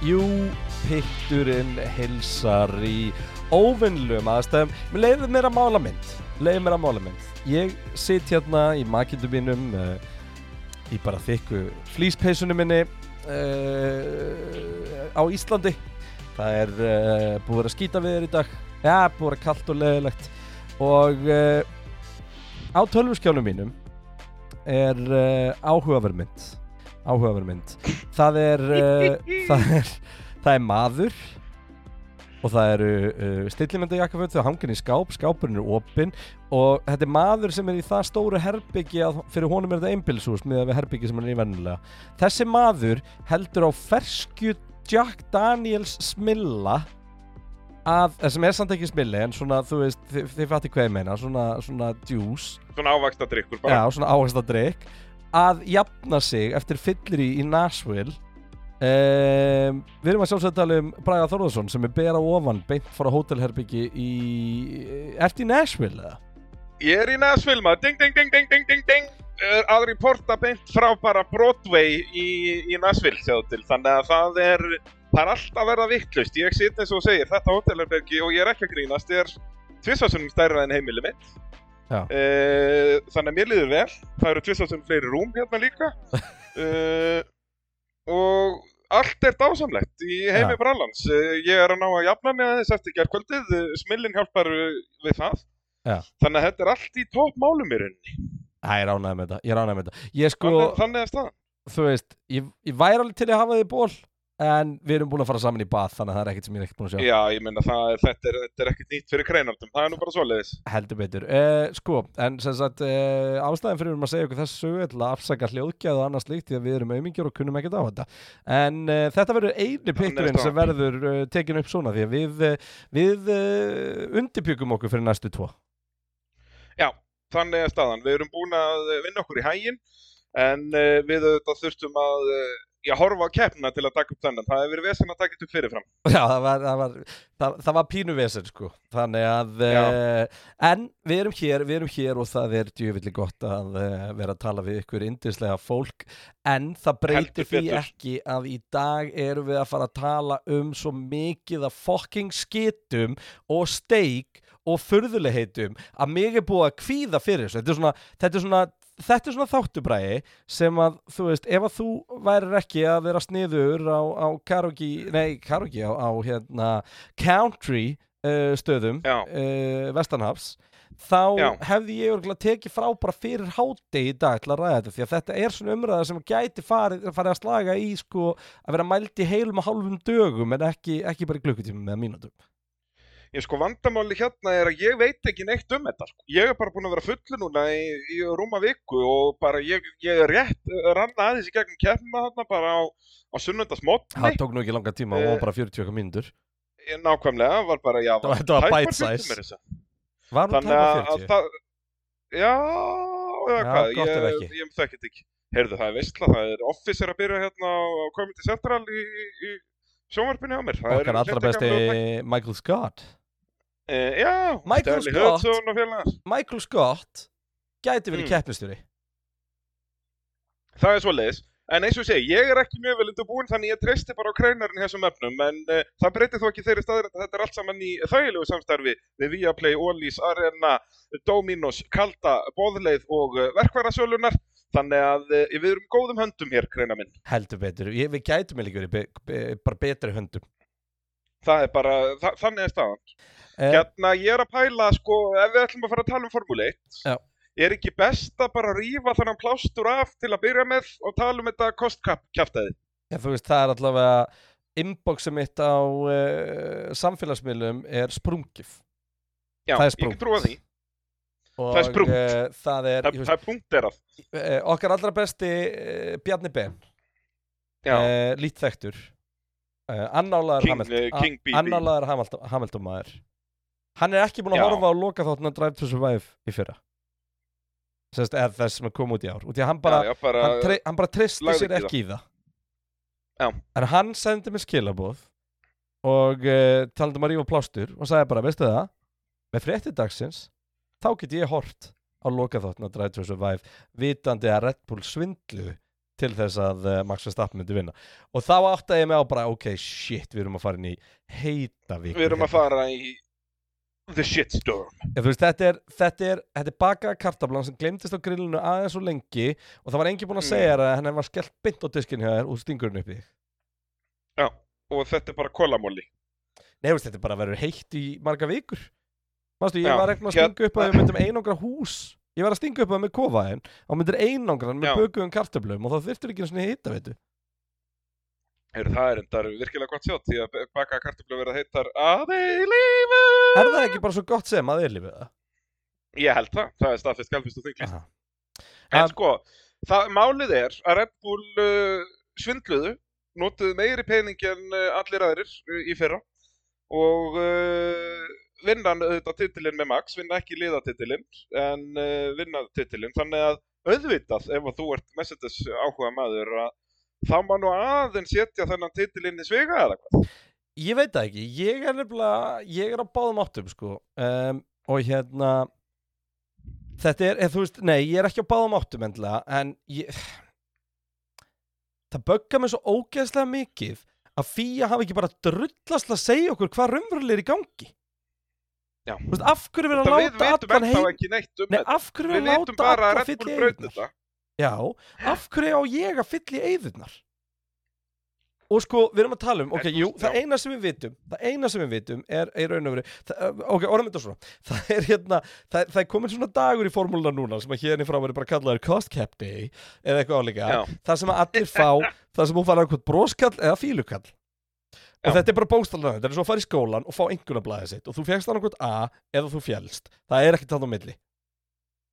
Jú, pitturinn hilsar í óvinnlum aðstæðum. Mér leiði mér að mála mynd. Leiði mér að mála mynd. Ég sitt hérna í makindum mínum uh, í bara þykku flýspeisunum minni uh, á Íslandi. Það er uh, búið að skýta við þér í dag. Já, búið að kallt og leðilegt. Og á tölvurskjánum mínum er áhugaverð mynd. Áhugaverð mynd. Það er, uh, það er, það er maður og það eru uh, stillimyndajakkaföld þau hangin í skáp, skápurinn er opinn og þetta er maður sem er í það stóru herbyggi að fyrir honum er þetta einbilshús með við herbyggi sem hann er í vennulega þessi maður heldur á ferskju Jack Daniels smilla að, eh, sem er samt ekki smilli en svona, þú veist, þið, þið fattir hvað ég meina svona, svona juice Svona ávaksta drikkur já, bara. svona áhersla drikk að jafna sig eftir fyllir í Nashville. Um, við erum að sjálfsögða tala um Braga Þorðarsson sem er bera ofan beint fór á hótelherbyggi í Ert í Nashville eða? Ég er í Nashville maður, ding ding ding ding ding ding að reporta beint frá bara Broadway í, í Nashville sjáðu til. Þannig að það er, það er alltaf að verða vittlust Ég sitt eins og segir, þetta hótelherbergi og ég er ekki að grínast Ég er tvisvarsunum stærra en heimili mitt Eh, Þannig að mér líður vel. Það eru tvisvarsunum fleiri rúm hérna líka. Uh, Og allt er dásamlegt í heimi Já. brallans. Eh, Ég er að ná að jafna mig aðeins eftir gerkvöldið Smillin hjálpar við það. Já. Þannig að þetta er allt í topp málum í rauninni. Ég ránaði með þetta, ég með Ég sko, Þannig, þannig staðan. þú veist, ég, ég væri alveg til að hafa þið í ból En við erum búin að fara saman í bað Þannig að það er ekkert sem ég er ekkert búin að sjá. Já, ég er, þetta, er, er ekkert nýtt fyrir kreinaldum Það er nú bara svoleiðis. Heldur betur. Uh, Sko, en sem sagt uh, Ástæðan fyrir um að segja okkur þessu sögu ætla að afsaka hljóðgjað og annað slíkt Því að við erum aumingjur og kunnum ekkert á þetta. En uh, þetta verður er pitturinn sem verður uh, tekin upp svona Því að við, uh, við uh, undirbjögum okkur fyrir næstu tvo. Já, þannig er staðan. Við erum búin að vinna okkur í hægin En við þurftum að Já, horfa á keppna til að taka upp þennan. Það hefur verið vesen að taka upp fyrirfram. Já, það var, það var, það, það var pínu vesen sko. Þannig að uh, En við erum hér, við erum hér og það er djöfillig gott að uh, vera að tala við ykkur indislega fólk. En það breytir því ekki að í dag erum við að fara að tala um svo mikið af fucking skitum og steik og furðulegheitum að mig er búið að kvíða fyrir þessu. Þetta er svona, þetta er svona Þetta er svona þáttubræði sem að, þú veist, ef að þú værir ekki að vera sniður á, á karaoke, nei, karaoke á, á hérna, country uh, stöðum uh, Vestanhafs, þá Já. hefði ég örgulega tekið frá bara fyrir háti í dag til að ræða þetta, því að þetta er svona umræða sem gæti farið, farið að slaga í, sko, að vera mælt í heilum og hálfum dögum en ekki, ekki bara í klukkutímum eða mínútum. Ég sko vandamáli hérna er að ég veit ekki neitt um þetta sko. Ég er bara búin að vera fullu núna í, í rúma viku og bara ég, ég er rétt uh, ranna aðeins í gegnum keppna þarna bara á, á sunnundasmotni Það tók nú ekki langa tíma, Eh, og bara 40 okkar mínútur. Nákvæmlega, var bara, já, Það var- þetta var tæpar bite size. 20 meira að segja. Var hún Þannig tæpa að, að 40? það, já, eða Já, hvað, ég, ekki. ég þekkit ekki. Heyrðu, það er veistla, það er Office er að byrja hérna á Comedy Central í, í, sjónvarpinu á mér. Það Okkar allra hluti besti Michael Scott. Eh, já, Michael Scott. Michael Scott gæti verið Mm. keppnistjóri. Það er svo leiðis. En eins og segi, ég er ekki mjög vel undirbúinn þannig ég treysti bara á kreinarinn þessum efnum en uh, það breytir þó ekki þeirri staður að þetta er allt saman í þægilegu samstarfi við Viaplay, Ólís, Arena, Dominos, Kalda, Bóðleið og uh, verkværasölunar þannig að uh, við erum góðum höndum hér, kreina minn. Heldur betur. Ég, við gætum eiginlega verið be, be, bara betri höndum. Það er bara, þa þannig er staðan. Eh, Hérna, ég er að pæla, sko, ef við ætlum að fara að tala um Formule 1 Já. er ekki best að bara rífa þannig plástur af til að byrja með og tala um þetta þú veist, það er allavega inboxið mitt á uh, samfélagsmiðlum er sprungið. Já, Það er sprungt. Og, Það er sprungt. eh, það er, Það, ég það er punkterað. veist, eh, okkar allra besti uh, Bjarni Ben, Já, Hamilton, eh, BB. annálaður Hamilton, maður. Hann er ekki búin að horfa á loka þáttuna Drive to Survive í fyrra. Sest, eða þess sem er komið út í ár. Út í að hann bara, já, já, bara, hann, tre hann bara tristi sér ekki í það Já. en hann sendi mér skilabóð og uh, talandi um að rífa plástur og sagði bara, veistu það með frétti dagsins þá get ég hort á lokaþóttna Drive to Survive vitandi að Red Bull svindlu til þess að uh, Max Verstappen myndi vinna og þá áttaði ég mig á bara ok, shit, við erum að fara inn í heita viku Við erum að fara í The Shitstorm. Ef, veist, þetta, er, þetta, er, þetta er baka kartablan sem glemtist á grillinu aðeins og lengi og það var engin búinn að Mm. segja þér að henni var skellt beint á diskin hjá þér og stingur henni upp í Já, og þetta er bara kolamóli. Nei, veist, þetta er bara að vera heitt í marga vikur Mástu, ég Já, var ekki að stinga upp að við myndum einangra hús Ég var að stinga upp að með kofaðin og myndir einangra hann með bökuðum kartablum og þá þurftur ekki einu svona hitta, veitu Heyrðu, það er endar virkilega gott sjátt því að baka kartöflu verða heitar að eilífu. Er það ekki bara svo gott sem að eilífið það? Ég held það, það er staðfest galfist og þinglist. En Að- sko, það, málið er að Red Bull uh, svindluðu, notuðu meiri pening en uh, allir aðrir uh, í fyrra og uh, vinna auðvitað titilinn með Max, vinna ekki liðatitilinn en uh, vinna titilinn. Þannig að auðvitað ef að þú ert Mercedes áhuga maður að þá má nú aðeins setja þennan titilinn í svega eða hvað. Ég veit það ekki, ég er nefnilega, ég er á báðum áttum sko um, og hérna, þetta er, eða, þú veist, nei, ég er ekki á báðum áttum endilega, en ég, það böggar mig svo ógeðslega mikið að Fía hafi ekki bara drullast að segja okkur hvað raunverulega er í gangi. Veist, af hverju verið að láta allan heim, um nei, af hverju Við verið að láta bara að alla Red fylla Bull í þetta. Já, af hverju á ég að fylla í eyðurnar? Og sko, við erum að tala um, ok, jú, það eina sem við vitum, það eina sem við vitum er, er raun og veru, það- ok, orðum þetta svona, það er hérna, það, það er komin svona dagur í formúluna núna sem að hérna í frá verið bara kallaður cost cap day eða eitthvað áleika, Já. það sem að allir fá, það sem hún fara eitthvað broskall eða fílukall. Já. þetta er bara bókstallega, þetta er svo að fara í skólan og fá einhvernablaðið sitt og þú fegst annað A eða þú fjælst, það er ekki þannig á milli.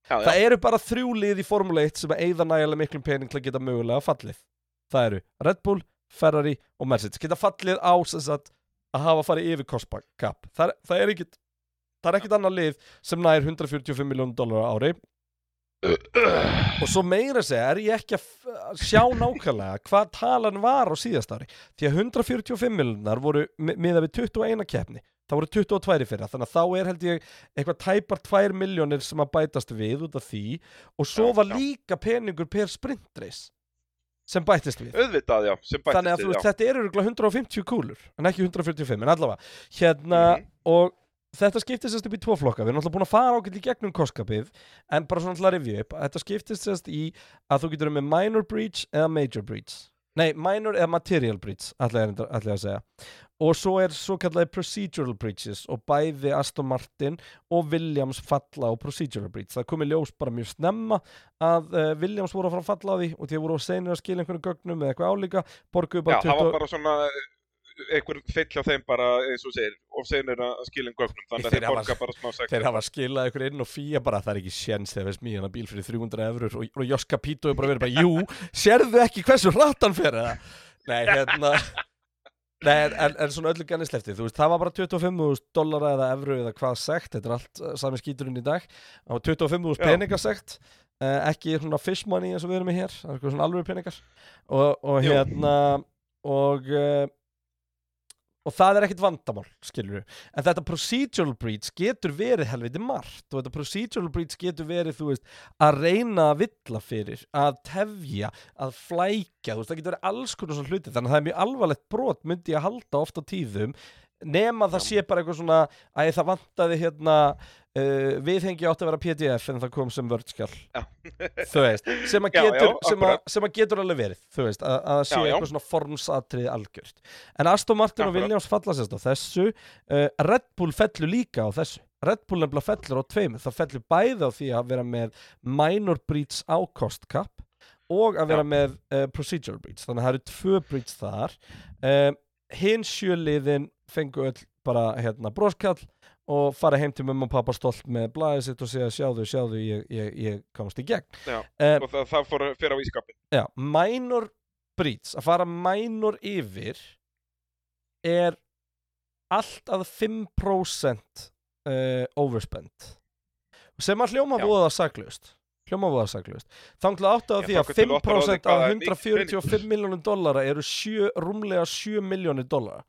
Já, já. Það eru bara þrjú lið í Formule 1 sem að eyða nægilega miklum pening til að geta mögulega fallið. Það eru Red Bull, Ferrari og Mercedes. Geta fallið á sagt að hafa farið yfir Cup. Það, það er er ekkit annað lið sem nær 145 miljónum dólar ári og svo meira segja er ég ekki að sjá nákvæmlega hvað talan var á síðast ári? Því að 145 miljónar voru mi- miðað við 21 keppni. Það voru 22 í fyrra. Þannig að þá er held ég eitthvað tæpar 2 miljónir sem að bætast við út af því. Og svo var líka peningur per sprintrace sem bættist við. Auðvitað, já, sem bættist þannig að við, þetta eru örugglega 150 kúlur en ekki 145, en allavega. Hérna, Mhm. og þetta skiptist sérst upp í tvo flokka, við erum alltaf búin að fara ágætt í gegnum koskapið, en bara svona til að review upp, þetta skiptist sérst í að þú getur með minor breach eða major breach. Nei, minor eða material breach ætla ég að segja. Og svo er svo kallaði procedural breaches og bæði Aston Martin og Williams falla á procedural breach. Það komi ljós bara mjög snemma að uh, Williams voru að fara að falla á því og því voru að seinir að skila einhvern gögnum eða eitthvað álíka borguðu Já, bara það 20 var bara svona einhver feill hjá þeim bara eins og segir og senir að skilin gögnum þannig að Þeir borga bara smá sekt þeir hafa skilað ykkur inn og fía bara það er ekki séns þegar við smíðan að bíl fyrir 300 eurur og, og Joska Pito er bara verið bara jú, sérðu ekki hversu hrattan fyrir það nei, hérna nei, en, en, en svona öllu ganni slefti þú veist, það var bara 25.000 dollara eða evru eða hvað sekt, þetta er allt uh, sami skíturinn í dag. Það var 25.000 Já. peningasekt uh, ekki svona fish money eins og við erum með hér eitthvað svona alveg peningar. Og, og hérna og uh, og það er ekkit vandamál, skilur en þetta procedural breach getur verið helviti margt og þetta procedural breach getur verið, þú veist, að reyna að villa fyrir, að tefja að flækja, þú veist, það getur verið alls konar svona hluti, þannig að það er mjög alvarlegt brot myndi ég að halda oft á tíðum nema það sé bara eitthvað svona að það vantaði hérna uh, viðhengi átti að vera PDF en það kom sem vördskjál Já. sem að Já, getur já, getur alveg verið þú veist, að, að það sé Já, já. eitthvað svona formsatriði algjört en Aston Martin og Akkurat. Williams falla sérst á þessu uh, Red Bull fellur líka á þessu Red Bull nefnilega fellur á tveimur það fellur bæði á því að vera með minor breach á cost cap og að vera Já. með uh, procedural breach þannig að það eru tvö breach þar hinn sjöliðin fengu öll bara hérna broskall og fara heim til mamma og pappa stolt með blæðið sitt og segja sjáðu, sjáðu, ég, ég, ég komst í gegn. Já, um, og það, það fór fyrir á ískapin Já, minor breach, að fara minor yfir er allt að 5% uh, overspend. Sem að hljóma Já. voða saklaust hljóma voða saklaust. Þanglega áttu á Já, því að þangað til þú áttar á því 5% hvað af það er mikill 145 miljónum dollara eru sjö, rúmlega 7 miljónir dollara.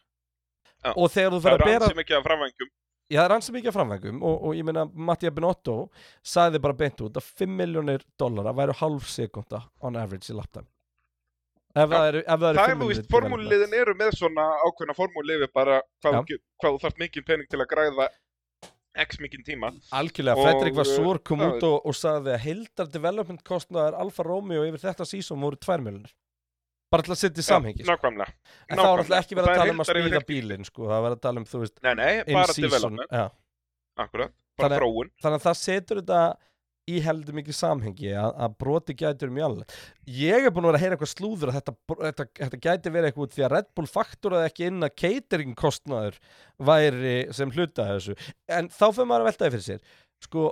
Já. og þegar þú það er að bera ansi mikið af framvængjum Já, það er ansi mikið af framvængum og, og ég meina Mattia Binotto sagði bara beint út að 5 miljónir dollara væru hálf sekunda on average í laptime. Ef það eru, ef það eru Það er, fimm þú veist, mínútur formúliðin eru með svona ákveðna formúliði bara hvað, ge- hvað þú þarft mikið pening til að græða x mikið tíma. Algjörlega, Fredrik var uh, svo kom út og, og sagði að heildar development kostnaðar Alfa Romeo yfir þetta sísón voru 2 miljonir bara til að setja í samhengi sko. Nákvæmlega. en þá var alltaf ekki verið að er tala um að smíða bílinn sko. það var verið að tala um, þú veist, Nei, nei, bara season development, já. akkurat, bara Þannig- þróun. þannig að það setur þetta í heldur mikið samhengi að, að broti gætur mjög ég er búin að vera að heyra eitthvað slúður að þetta, þetta, þetta gæti verið eitthvað því að Red Bull fakturaði ekki inn að catering kostnaður væri sem hluta þessu en þá fyrir maður að veltaði fyrir sér sko,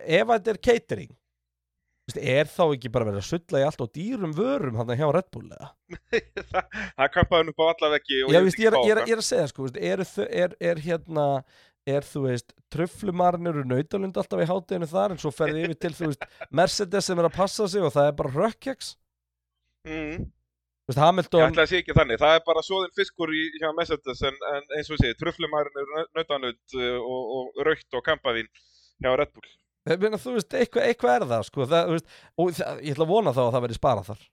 ef þetta er catering er þá ekki bara verið að sulla í allt og dýrum vörum hann hjá Red Bull eða? það kampaði hann upp á alla veggi og Já, ég veist, ég, er, ég, er, ég er að segja sko, er, er, er hérna er þú veist, tröflumarnir og nautalund alltaf í hátteginu þar en svo ferði yfir til þú veist, Mercedes sem er að passa sig og það er bara rökkjeks mm. Þú veist, Ég Hamilton, ætla að sé ekki þannig, það er bara svoðin fiskur í hjá Mercedes en, en eins og ég segi, tröflumærin er nautanut og, og raukt og kampavín hjá Red Bull. Ég meina, þú veist, eitthvað, eitthvað er það sko, það, veist, og það, ég ætla að vona þá að það verði sparað þar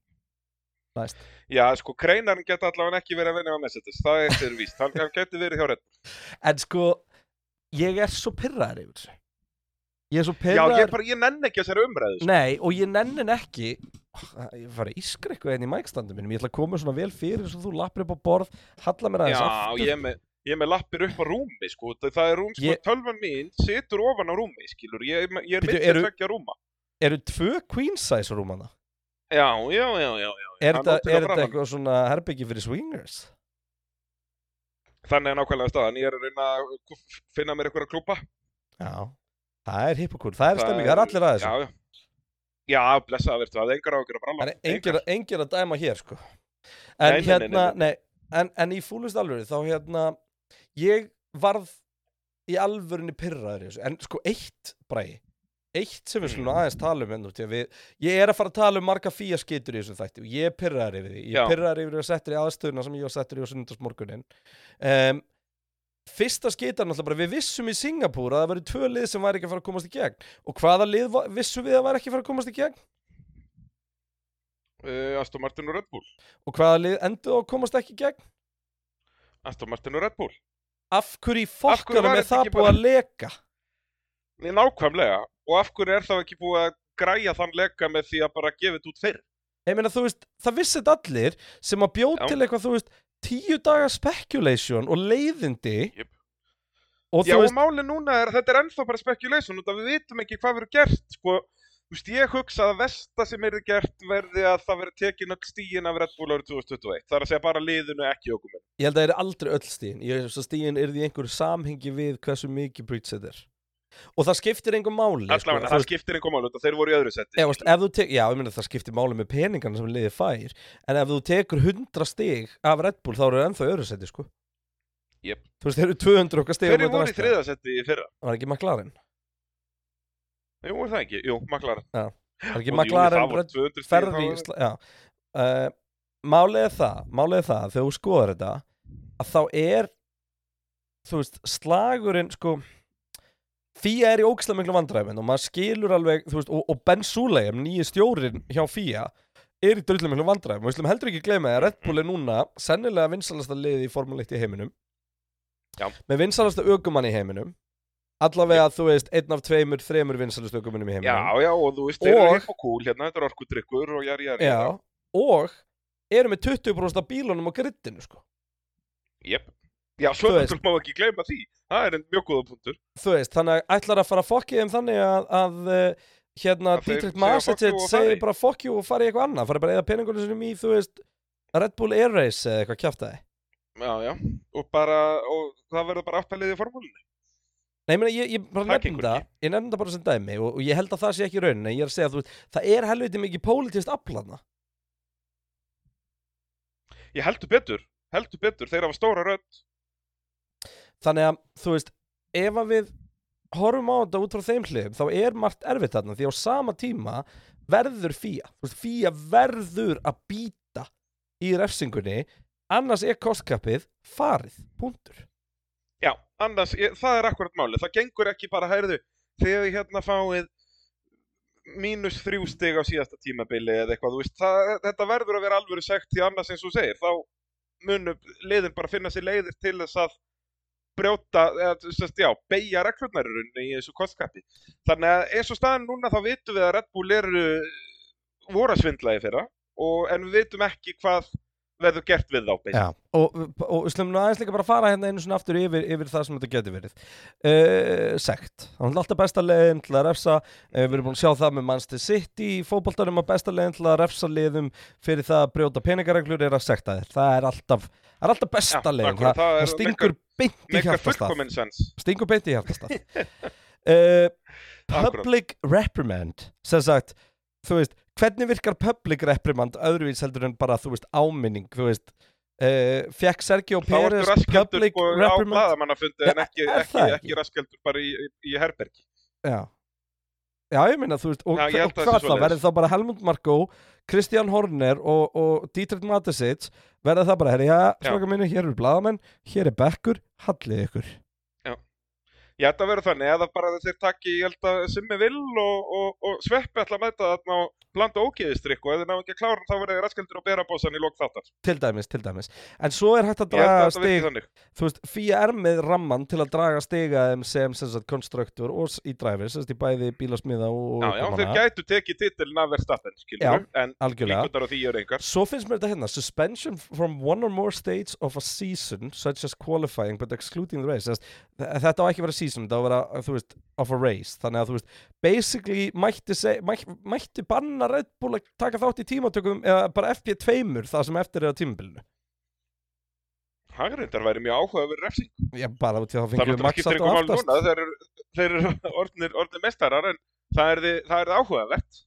næst Já, sko, kreinarinn geta allavega ekki verið að vinna á Mercedes, það er þér víst, hann, geti verið hjá Red Bull. en sko, ég er svo pyrraður yfir þessu ég er svo Já, pyrraður ég, bara, ég nenn ekki þessari umræðu. sko. Nei, og ég nennin ekki Ég fara að ískra eitthvað enn í mækstandu mínum Ég ætla að koma svona vel fyrir svo þú lappir upp á borð Halla mér aðeins Já, aftur ég með, ég er með lappir upp á rúmi, sko, það það er rúm, sko, Ég- tölvan mín situr ofan á rúmi, skilur, ég, ég er mitt að tvekja rúma. Eru tvö queen size rúmana? Já, já, já, já, já. Er þetta að eitthvað svona herbyggi fyrir swingers? Þannig er nákvæmlega staðan, ég er að reyna að finna mér einhverja klúpa. Já Það er hipp og cool, það er stemming, það er allir að þessu Já, já. Já, blessaða verður, það er engar ágjör að bralla. Það er engir, engir að dæma hér sko En Nei, hérna, nei, nei, en, en í fúlust alvöru þá hérna Ég varð í alvörunni pyrraður í þessu En sko eitt bræði Eitt sem við skulum Mm. aðeins tala um hérna í að við, Ég er að fara að tala um marga fía skitur í þessu þætti og ég pyrraður yfir því Ég pyrraður yfir því að setja í aðstöðuna sem ég var settur í á sunnundasmorgunin um, Fyrsta skitar náttúrulega bara Við vissum í Singapúr að það væri tvö lið sem væri ekki að fara að komast í gegn Og hvaða lið va- vissum við að væri ekki að fara að komast í gegn? Uh, Aston Martin og Red Bull. Og hvaða lið endur að komast ekki í gegn? Aston Martin og Red Bull. Af hverju var er það búið að leka? Nákvæmlega. Og af hverju er það ekki búið að græja þann leka með því að bara gefa þetta út fyrr? Ég meina, þú veist, það vissi þetta allir sem að bjóð Já. til eitthvað, þú veist, tíu daga speculation og leiðindi Jep. og Já, þú og veist, máli núna er þetta er ennþá bara speculation og við vitum ekki hvað verður gert, sko. Þú veist, ég hugsa að versta sem er gert verði að það verður tekin öll stíin af Red Bull árið 2021. Það er að segja bara liðinu ekki okkur með. ég held að það er aldrei öll stíðin. Ég veist að stíðin er því einhverju samhengi við hversu mikið breach þetta er. Og það skiptir engum máli, sko. Allavega, Þú það skiptir einhver máli, þeir voru í öðru seti. Ef, veist, já, ég meina það skiptir máli með peningana sem liðið fær en ef þú tekur 100 stig af Red Bull þá eru það ennþá í öðru seti, sko Jep. Þú veist, þeir eru 200 okkar á Hverju móti voru í næsta. þriða seti í fyrra? Það var ekki McLaren Jú, er það ekki? Jú. Það ekki jú, McLaren, það Red 200 stig, ferði já. uh, málið er það málið er það, þegar þú skoðar þetta að þá er þú veist, slagurinn sko Fía er í ógislega miklu vandræfin og maður skilur alveg, þú veist, og, og Ben Suleim nýji stjórin hjá Fía er í drullu miklu vandræfin og við slum heldur ekki gleyma að Red Bull er núna sennilega vinsalasta liði í Formule 1 í heiminum Já. með vinsalasta ökumann í heiminum allavega, þú veist, einn af tveimur, þremur vinsalasta ökumannum í heiminum Já, já, og þú veist, þeir eru hipp og cool hérna, þetta er orkudrykkur og jari, jari. Já, og eru með 20% af bílunum á grittinu sko. Jep. Já, þetta má ekki gleyma því. Það er einn mjög góða punktur. þú veist, þannig að ætlar að fara að fokkið þeim þannig að, að uh, hérna Dietrich Masetit segir bara you og fara í eitthvað annað fara bara eða peningunum sinum í, þú veist Red Bull Air Race eða eitthvað kjaftaði Já, já. Og bara, og það verður bara aftalið í formúlinni. Nei, meina, ég, ég bara gengur það, ég nefnda það bara sem dæmi og, og ég held að það sé ekki raunin, en ég er að segja þú veist, það er helviti mikið pólitíst aflaðna Ég heldur betur, heldur betur, þeir hafa stóra rödd. þannig að, þú veist, ef að við horfum á þetta út frá þeim hliðum þá er margt erfitt þarna, því á sama tíma verður veist, fía verður að býta í refsingunni, annars er kostkappið farið, punktur Já, annars, ég, það er akkurat málið. Það gengur ekki bara, hægðu, þegar við hérna fáið mínus þrjú stig á síðasta tímabili eða eitthvað, veist, það, þetta verður að vera alvöru sekt því annars eins og segir, þá munum liðin bara finna sér leiðir til þess að brjóta, eða, sest, já, beigja reglunarurinn í þessu kostkapi. Þannig að eins og staðan núna þá vitum við að Red Bull eru voru að svindla í fyrra, og, en við vitum ekki hvað verður gert við þá. Já, og, og slumum nú aðeins líka bara að fara hérna einu svona aftur yfir, yfir það sem þetta getur verið. Uh, Sekt, það er alltaf besta leiðin til að refsa, uh, við erum búin að sjá það með Manchester City í fótboltanum að besta leiðin til að refsa liðum fyrir það að brjóta peningareglur er að sekta þér. Það er alltaf, er alltaf besta leiðin. akkurat, það, það það stingur beint í hjartastað. stingur beint í hjartastað. Uh. Public reprimand sem sagt, þú veist hvernig virkar public reprimand öðruvís heldur en bara, þú veist, áminning þú veist, uh, fekk Sergio Pérez public sko, á reprimand? bladamannafundi en Já, ekki, ekki, það ekki, raskeldur bara í, í, í herbergi. já. já, ég meina, þú veist og, Já, og það hvað það, verður þá bara Helmut Marko Kristján Horner og, og Dietrich Matesic verður það bara, herri, já, svaka minni hér eru bladamenn, hér er bekkur hallið ykkur. Ég ætla að vera þannig eða bara þeir takki, ég held að Simmi Vill og, og, og Sveppi ætla að mæta þarna og blanda ógeðistrykk og ef þeir ná ekki að klára þá verður þeir raskeldur og bera bósan í lók þáttar. til dæmis, til dæmis en svo er hægt að draga þannig. þú veist, FIA er með ramman til að draga þeim sem, konstruktur og í dræfi, sem sagt, í bæði bílasmiða og Já, já, þeir gætu tekið titilin af Já, en líkundar á því eru engar. Svo finnst mér þetta hérna Suspension from one or more stages of a season such as qualifying but excluding the race Þetta á ekki að vera season, þetta á að vera of a race Þannig að þú veist basically mætti, seg, mæ, mætti banna Red Bull að taka þátt í tímatökum eða bara FP2 það sem eftir er á tímabilinu Hagrindar væri mjög áhugaður refsing. Já, bara út í Það fengjum við ykkur og aftast núna, þeir eru, þeir eru orðnir, orðnir mestarar en það er þið, það er þið áhugavert.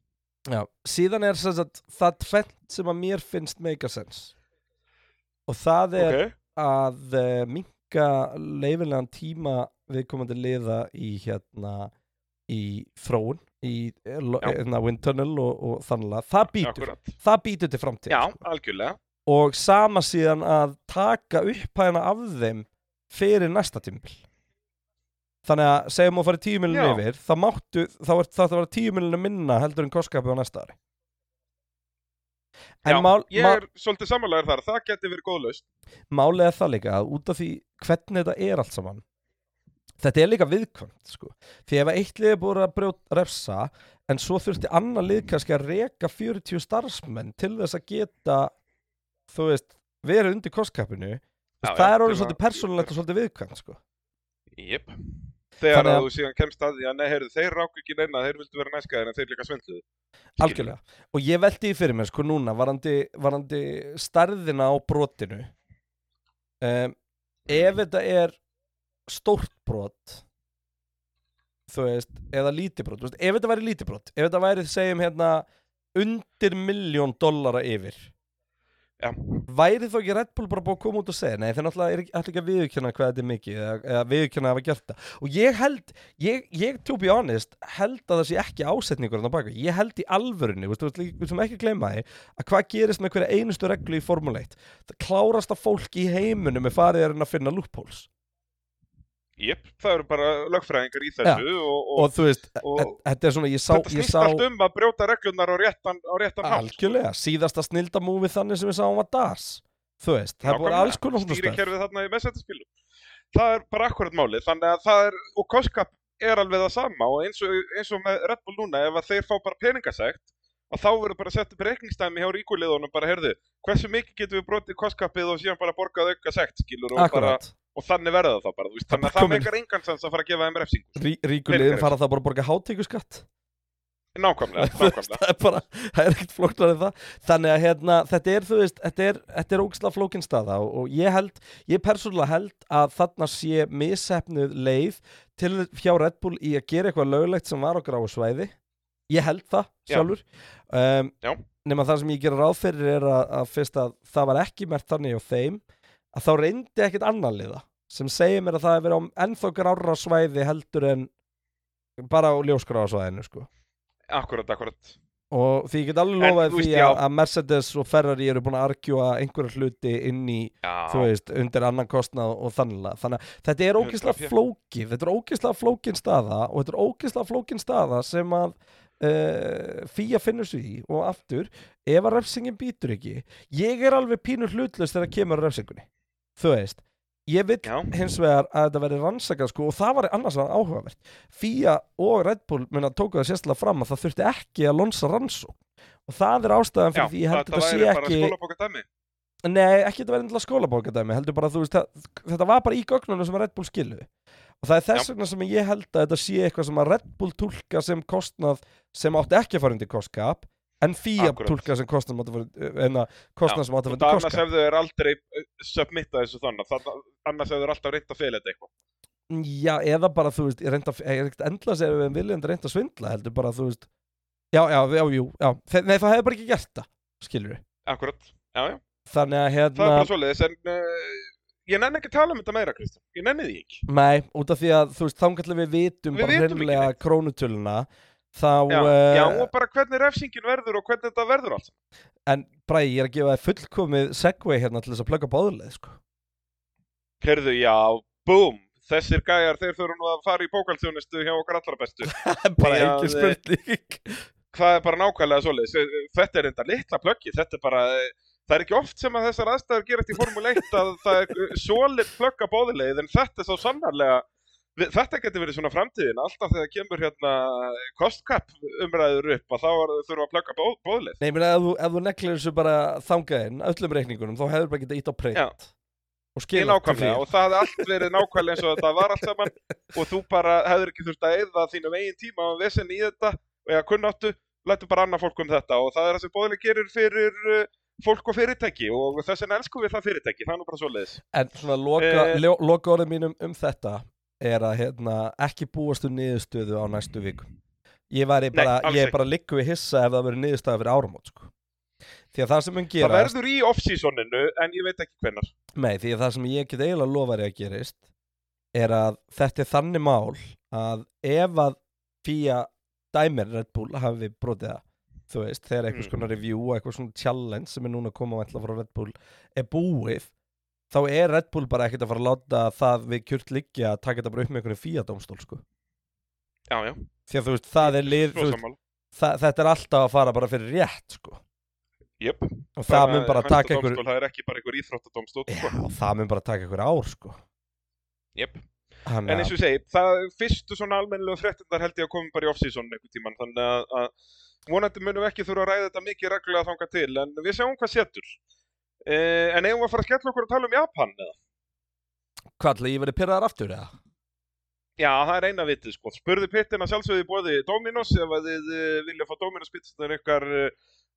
Já, síðan er sem sagt, það tvent sem að mér finnst make a sense og það er Ok, að uh, minka leifilegan tíma viðkomandi liða í hérna í þróun í eh, hérna, wind tunnel og, og þannig að það býtur það býtur til framtíð Já, algjörlega. og sama síðan að taka upphæðina af þeim fyrir næsta tímbil þannig að segjum að fara tíu miljonum Já. yfir þá máttu, þá er það að vera tíu miljonum minna heldur en kostskapið á næsta ári. En Já, mál, ég er svolítið samanlegar þar, það geti verið góðlaust. er það líka að út af því hvernig þetta er allt saman þetta er líka viðkvæmt sko. því ef eitt lið er búið að brjóta refsa en svo þurfti annar lið kannski að reka 40 starfsmenn til þess að geta þú veist, verið undir kostkappinu Já, það er orðið svolítið persónulegt og svolítið viðkvæmt sko. Jep. Þegar Þannig að þú síðan kemst að því að nei, heyrðu, þeir ráku ekki neina, þeir vildu vera næskaðir en þeir líka svindluðu. Algjörlega og ég veldi því fyrir mér sko núna varandi, varandi stærðina á brotinu um, ef þetta er stórt brot þú veist, eða lítið brot þú veist, ef þetta væri lítið brot, ef þetta væri segjum hérna undir miljón dollara yfir Já. væri þó ekki Red Bull bara búið að koma út og segja nei þeir náttúrulega er ætla ekki að viðurkenna hvað þetta er mikið eða, eða viðurkenna að hafa gert það. Og ég held, ég, ég to be honest held að það sé ekki ásetningur á baka, ég held í alvörunni við sem ekki gleyma því að hvað gerist með hverja einustu reglu í Formule 1 það klárasta fólk í heiminum er farið að finna loopholes Jep, það eru bara lögfræðingar í þessu og, og, og þú veist, og- e- þetta er svona ég sá, þetta snýst sá allt um að brjóta reglunar á réttan, á réttan hátt. sko. algjörlega, síðasta snildamúfi þannig sem við sáum var DAS þú veist, það er bara alls konar svona messættaspilum. Það er bara akkurat málið, þannig að það er, og Koskap er alveg það sama og eins og, eins og með Red Bull núna, ef að þeir fá bara peningasegt, að þá verður bara sett upp reikningstæmi hjá ríkuliðunum bara, heyrðu, hversu mikið getum við brotið Koskapið og síðan bara borgað auka sekt, skilur, og, bara, akkurat, og þannig verða það bara, veist, þannig að það meikar engan sens að fara að gefa þeim refsingu. Rí, ríkuliðin Peningar. fara það bara að borga hátíkuskatt Nákvæmlega, nákvæmlega. það er bara, það er ekkert flóknar en það þannig að hérna, þetta er, þú veist þetta er, þetta er ógislega flókin staða og, og ég held, ég persónulega held að þarna sé missefnuð leið til hjá Red Bull í að gera eitthvað löglegt sem var á gráu svæði ég held það Já. sjálfur um, nema það sem ég gera ráð fyrir er að, að fyrst að það var ekki mert þannig á þeim að þá reyndi ekkert annan liða sem segir mér að það er verið á ennþá grára svæði heldur en bara á ljóskráa svæðinu sko. Akkurat, akkurat. og því ég get alveg En, lofað þú því veist, að, Mercedes og Ferrari eru búin að argjúa einhverja hluti inn í, Já, þú veist, undir annan kostnað og þannig þannig að þetta er ógeðslega 100%. flókið þetta er ógeðslega flókin staða og þetta er ógeðslega flókin staða sem að uh, Fía finnur sig í. Og aftur ef að refsingin býtur ekki ég er alveg pínur hlutlust þegar kemur að refsingunni þú veist ég vil Já. hins vegar að þetta verði rannsakað sko, og það var annars að áhugavert. Fía og Red Bull minna tóku það sérstaklega fram að það þurfti ekki að lonsa rannsók og það er ástæðan Já, fyrir því ég held að þetta sé væri bara ekki skólabóka dæmi. Nei, ekki þetta verið endilega skólabókadæmi heldur bara þú veist, það, þetta var bara í gögnunum sem að Red Bull skilu og það er þess vegna sem ég held að þetta sé eitthvað sem að Red Bull tólka sem kostnað sem átti ekki að fara undir kostkap en Akkurat. tólka sem sem átti að en að kostnað sem átti að það undir annars hefðu þeir aldrei uh, submittað þessu þannig. Annars hefðu þeir alltaf reynt að fela þetta eitthvað. Já, eða bara þú veist, ég reynda er ekkert endla að að við viljum reynda að svindla heldur bara þú veist Já, já, já, jú, já, nei það hefði bara ekki gert það skilur við, Akkurat. Já, já. þannig að Það er hérna bara svoleiðis, en uh, ég nenni ekki að tala um þetta meira, Kristján. Ég nenni því ekki. Nei, út af því að þú veist, þangarlega þá, Já, eh, já, og bara hvernig refsingin verður og hvernig þetta verður allt. en Bræði, ég er að gefa þér fullkomið segway hérna til þess að plugga báðuleið, sko Herðu, já, búm. Þessir gæjar, þeir þurfa nú að fara í bókaldþjónustu hjá okkar allra bestu. bara ekki þið- spurning Það er bara nákvæmlega svoleiðis. Þetta er enda litla plöggi. Þetta er bara, það er ekki oft sem að þessar aðstæður gerast í Formule 1 að það er solid plögg að bóðilegið, en þetta er svo sannarlega, þetta getur verið svona framtíðin. Alltaf þegar kemur hérna kostkapp umræður upp, að þá þurfa að plögga bóðilegið. Nei, ég meina, ef ef þú neklir þessu bara þangaðinn, öllum reikningunum, þá hefur bara getað ítt á print Já. og Ég skilað nákvæmlega og það hefði allt verið nákvæmlega eins og þetta var allt saman og þú bara hefur ekki þurft að eyða þínum eigin tíma og vesen í þetta og eða kunnáttu, lættu bara annað fólk um þetta og það er það sem bóðileg gerir fyrir uh, fólk og fyrirtæki og þess vegna elskum við það fyrirtæki, það er nú bara svoleiðis. En svona loka, Eh. uh, loka orðið mínum um þetta er að hérna, ekki búast um niðurstöðu á næstu vikum. Ég, bara, ég er ekki. bara likku við hissa ef það verður niðurstöða fyrir áramót, sko. Því að það sem mun Það gerast, verður í off-seasoninu en ég veit ekki hvennar. nei, því að það sem ég get eiginlega lofari að gerist, er að þetta er þannig mál að ef að fía dæmir Red Bull hafi brotið það, þú veist, þegar einhvers Mm. konar review eitthvað svona challenge sem er núna að koma vantla frá Red Bull er búið, þá er Red Bull bara ekkert að fara að láta það við kjört liggja að taka þetta bara upp með einhvern fía dómstól, sko. Já, já, Því að þú veist, það er lið, veist, það, þetta er alltaf að fara bara fyrir rétt, sko. Jöp, Og það mun bara taka einhver... Það er ekki bara einhver íþróttadómstótt, já, sko. og það mun bara taka einhver ár, sko. Jöp. Þannig En eins og segi, það fyrstu svona almennilegu fréttindar held ég að koma bara í off-season einhvern tíman, þannig að, að vonandi munum ekki þurfa að ræða þetta mikið reglulega þanga til, en við sjáum hvað setur. Eh, en eigum við að fara að skella okkur að tala um Japan, eða? Hvað ég verið pyrraðar aftur, eða? Já, það er eina vitið, sko. Spurði pittin að sjálfsögði bóði Dominos, ef þið uh, vilja fá Dominos pizzanar ykkar uh,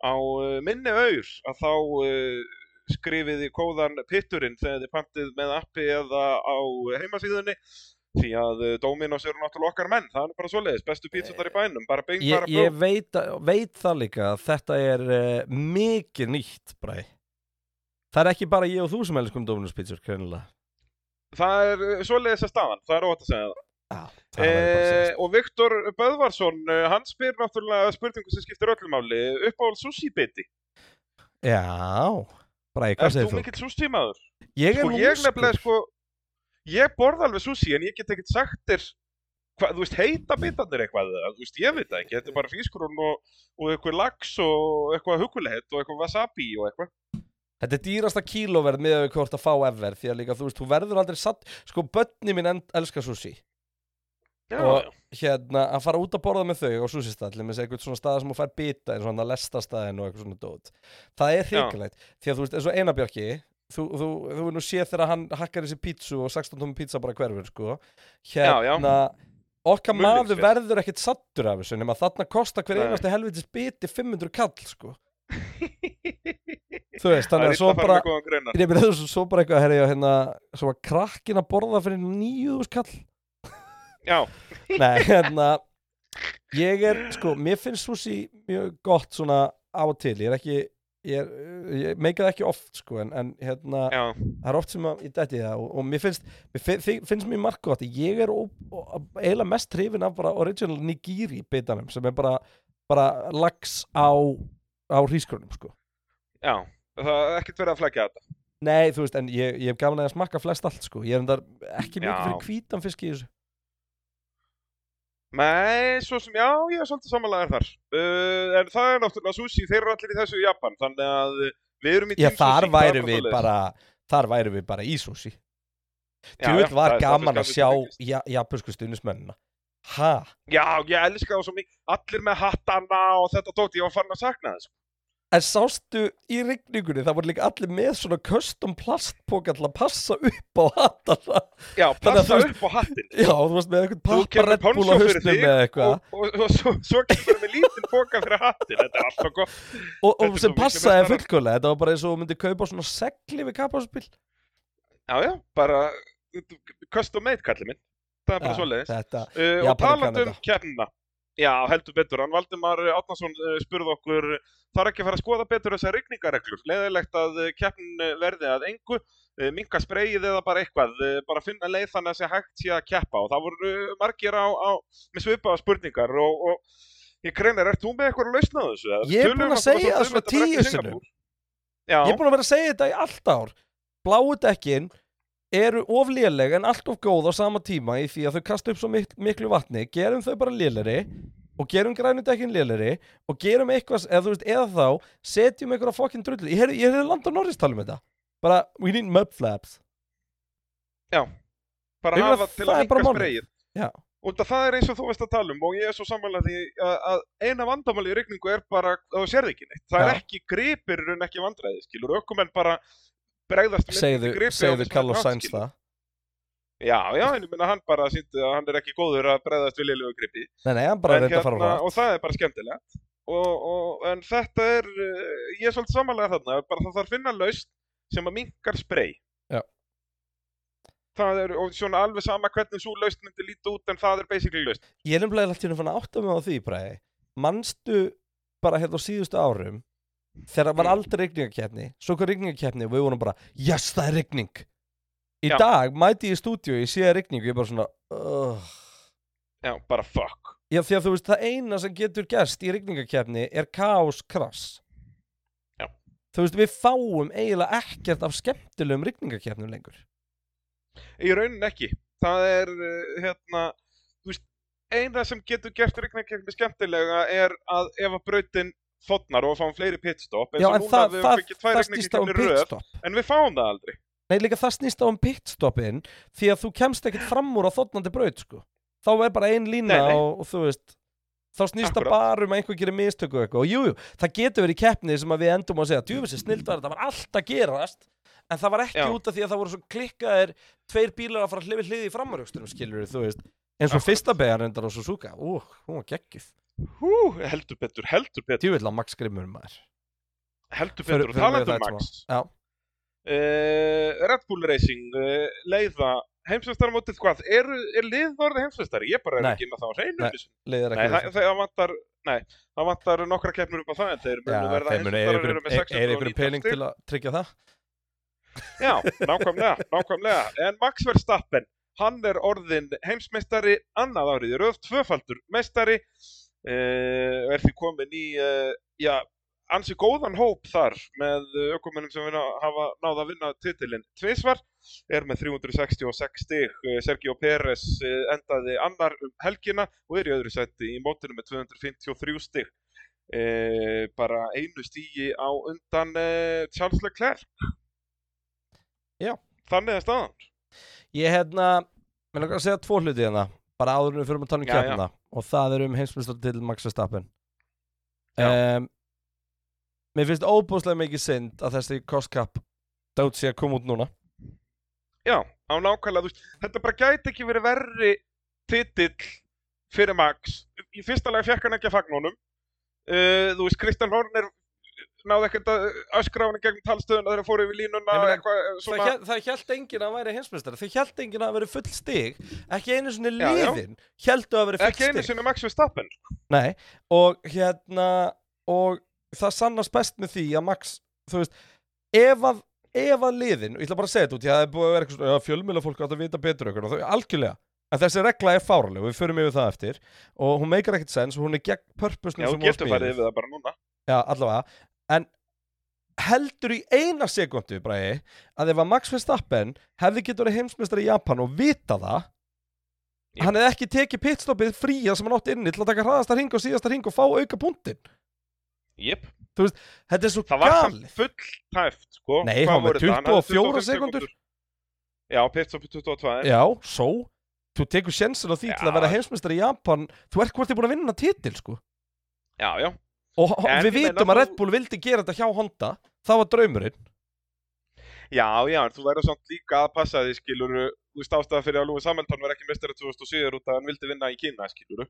á uh, minni auður, að þá uh, skrifið í kóðan pitturinn þegar þið pantið með appi eða á heimasíðunni, því að uh, Dominos eru náttúrulega okkar menn, það er bara svoleiðis, bestu pizzanar í bænum, bara bing, Ég, bara ég bló. veit, veit það líka að þetta er uh, mikið nýtt, bræ. Það er ekki bara ég og þú sem elskum Dominus Pizzur, greinilega. Það er uh, svoleiðis að staðan, það er ótt að segja það. Já, það bara Eh, og Viktor Böðvarsson, uh, hann spyr náttúrulega spurningu sem skiptir öllum máli, uppáhald sushi biti. Já, bræ, hvað Er segir þú þú? mikill sushi maður? Ég er Sko, ég nefnilega, sko, ég borða alveg sushi en ég get ekkert sagt þér, hva, þú veist, heita bitarnir eitthvað, þú veist, ég veit það ekki, þetta er bara fískurinn og, og eitthvað lax og eitthvað huguleghet og eitthvað wasabi og eitthvað. Þetta er dýrasta kílóverð með að við hvort að fá ever því að líka, þú veist, þú verður aldrei satt sko, börni mín end, elska sushi Já, Og- hérna, að fara út að borða með þau á sushi-stalli með eitthvað svona staða sem þú fær bita eins og hann að lesta staðin og eitthvað svona dót það er hrikalegt, því að þú veist, eins og Einarbjörki þú, þú, þú er nú séð þegar hann hakkar þessi pítsu og 16 tómi pítsa bara hverfur sko. Já, já. hérna okkar maður Mulningsfél. verður ekkert sattur af þessu nema þarna kostar hver einasti helvitis biti 500 kall sko. þú veist, þannig að svo bara. Ég meina þessu svo bara eitthvað, herri, hérna, svo var krakkin að borða fyrir nýjúðus kall. Já, Nei, hérna, ég er, sko, mér finnst sushi mjög gott svona á og til. Ég er ekki, ég, ég meika það ekki oft, sko, en, en hérna, já, það er oft sem að ég dætti það og, og mér finnst, mér finnst mér margt gott. Ég er eiginlega mest hrifin af bara original nigiri bitanum sem er bara, bara lax á, á hrísgrunum, sko. já, það er ekkert verið að flækja þetta. Nei, þú veist, en ég, ég hef gaman að smakka flest allt, sko. Ég er endar ekki mikið fyrir hvítan fisk í þessu. Nei, svo sem, já, ég er svolítið samanlegaður þar. Uh, en það er náttúrulega sushi, þeir eru allir í þessu í Japan, þannig að við erum í Já, Team þar Sushi, væri það við bara þar væri við bara í sushi Tjóðvill var það gaman að staðfest sjá að þetta ja, japansku stuðnismennina Ha? Já, ég elska það svo mikið, allir með hattana og þetta tótt, ég var farin að sakna þess. En sástu í rigningunni, það voru líka allir með svona custom plastpoka til að passa upp á hattana Já, passa veist- upp á hattinn. Já, þú varst með eitthvað Þú pappa kemur Red Bull á þig eða eitthvað og, og, og svo, svo kemur með lítinn boka fyrir hattinn, þetta er alltaf gott. og, og sem svo passaði fullkóla þetta var bara eins og þú myndir kaupa svona segli við kappaspil Já, já, bara custom made, kallið minn. Það er bara svoleiðis. Þetta, Uh, og Japanar kann um Já, heldur betur, hann Valdimar Átnason uh, spurði okkur þarf ekki að fara að skoða betur þessar rigningareglur? Leðilegt að keppnin uh, verði að engu minka spreyið eða bara eitthvað bara finna leið þannig að sé hægt sé að keppa. Og það voru margir á, á með svipaða spurningar og, og ég kreinar, ert þú með eitthvað að lausna þessu? Ég er búinn að við segja bara það svona um tíu? Já, Ég er búin að vera að segja þetta í allt ár. Bláu dekkin eru of léleg en allt of góð á sama tíma í því að þau kasta upp svo mik miklu vatni gerum þau bara lélegri og gerum grænu dekkin lélegri og gerum eitthvað, eða þú veist, eða þá setjum eitthvað fokkin drullu Ég heyrði Landon Norris tala um þetta bara, we need mud flaps já bara hafa til að er málið. spreyið Já, Og það er eins og þú veist að tala um og ég er svo samanlega því að, eina vandamáli í rigningu er bara að þú sérði ekki neitt. Það er Já. ekki gripir en ekki vandræði, skilur. Ökumenn bara bregðast segðu, segðu Carlos Sainz það Já, já, en ég minna hann bara síndi að hann er ekki góður að bregðast við liðlegu gripi. Nei, nei, hann bara reynda að fara á og það er bara skemmtilegt. Og, og, en þetta er, uh, ég er svolítið samanlega þarna, bara það þarf að finna laust sem að minkar sprey. Já. Það er, svona alveg sama hvernig svo laust myndi líta út, en það er basically laust. Ég er nefnilega alltaf að átta mig á því bræði. Manstu bara hérna á síðustu árum þegar var Mm. aldrei rigningakeppni svo hvað rigningakeppni og við vorum bara yes, það er rigning í Já. dag mæti ég í stúdíu, ég sé rigning og ég er bara svona uh. Já, bara fuck. já því að þú veist það eina sem getur gerst í rigningakeppni er kaos krass Já. þú veist við fáum eiginlega ekkert af skemmtilegum rigningakeppnum lengur Í raunin ekki. Það er, uh, hérna, þú veist, eina sem getur gert regnarkeppni skemmtilega er að ef að brautin þotnar og fáum fleiri pitstop, eins og en núna það, við höfum það, fengið tvær það snýst á um röð, en við fáum það aldrei. Nei, líka það snýst á um pitstoppin því að þú kemst ekkert fram úr á þotnandi braut sko. þá er bara ein lína Nei, nei. Og, og þú veist þá snýst það bara um að einhver gerir mistöku og og jú, það getur verið í keppni sem að við endum að segja, djúfisir snildar, þetta var allt að gerast en það var ekki Já. út af því að það voru svo klikkaðir tveir bílar að fara hlifið hliði í framaröxtunum skilur þú veist, eins og fyrsta beigjan endar á Suzuka, ú, hún var geggjuð Hú, heldur betur, heldur betur, djúvill að Max Grimmur maður heldur betur. það um eitt Max. Já, Uh, Red Bull Racing, uh, leiða, heimsveistaramótið hvað? Er, er lið orðið heimsveistari? Ég bara er Nei. ekki á það á hreinu. Nei. Nei, ekki það, það, vantar, nei, það vantar nokkra keppnur upp á það en þeir munu Já, verða eru með ykkur, eða ykkur 619 pening til að tryggja það Já, nákvæmlega, nákvæmlega. En Max Verstappen, hann er orðin heimsmeistari annað árið, í röð tvöfaldur meistari, uh, er því komin í, uh, já, ansi góðan hóp þar með ökumennum sem vinna, hafa náða að vinna titilinn tvisvar, er með 366 stig, uh, Sergio Pérez endaði annar um helgina og er í öðru seti í mótinu með 253 stig. Uh, bara einu stígi á undan uh, Charles Leclerc. Já. Þannig er staðan. Ég hérna, mér langar að segja tvo hluti hérna bara áður en við fyrir að tala um keppna og það er um heimsmyndstar til Max Verstappen. Um, Mér finnst óbúslega mikið synd að þessi kostkap dát sé að koma út núna. Já, á nákvæmlega, veist, þetta bara gæti ekki verið verri titill fyrir Max. Í fyrsta lega fekk hann ekki að fagna honum. Uh, þú veist, Kristján Horner náði ekkert að öskra á hann í gegnum talstöðuna þegar þeir fóru yfir línuna meina, eitthvað eh, Það, svona. hélt, það held enginn að væri heimsmyndstari Þau held enginn að veri full stig Ekki einu já. liðin Heldu að veri full Ekki einu stig sinni Max Verstappen. Nei, og hérna og það sannast best með því að Max, þú veist ef að, ef að liðin, og ég ætla bara að segja þetta út það er búið að vera eitthvað svona, fjölmjöla fólk átt að vita betur okkur, algjörlega en þessi regla er fáraleg, við förum yfir það eftir og hún meikar ekkert sens og hún er gegn purpose Já, þú getur farið yfir það bara núna. Já, allavega, en heldur í eina sekundu, bræði, að ef að Max Verstappen hefði getur verið heimsmeistar í Japan og vita það Jú. hann hefði ekki tekið pitstoppið fría sem hann átti inni til að taka hraðasta ring og síðasta ring og fá auka punktinn Jep, þetta er svo það var galið full tæft, sko. Nei, Hvað hann var voru þetta? Hann hafði 24 25 sekúndur. Já, pitstop 22. já, svo þú tekur sjensin á því til Já. að vera heimsmeistar í Japan þú ert hvort þið búin að vinna titil sko Já, já. Og En við vitum að Red Bull vildi gera þetta hjá Honda. Það var draumurinn. Já, já, en þú verður samt líka að passa því, skilur, þú veist ástæða fyrir að Lewis Hamilton var ekki mistari 2007 út að hann vildi vinna í Kína, skilur.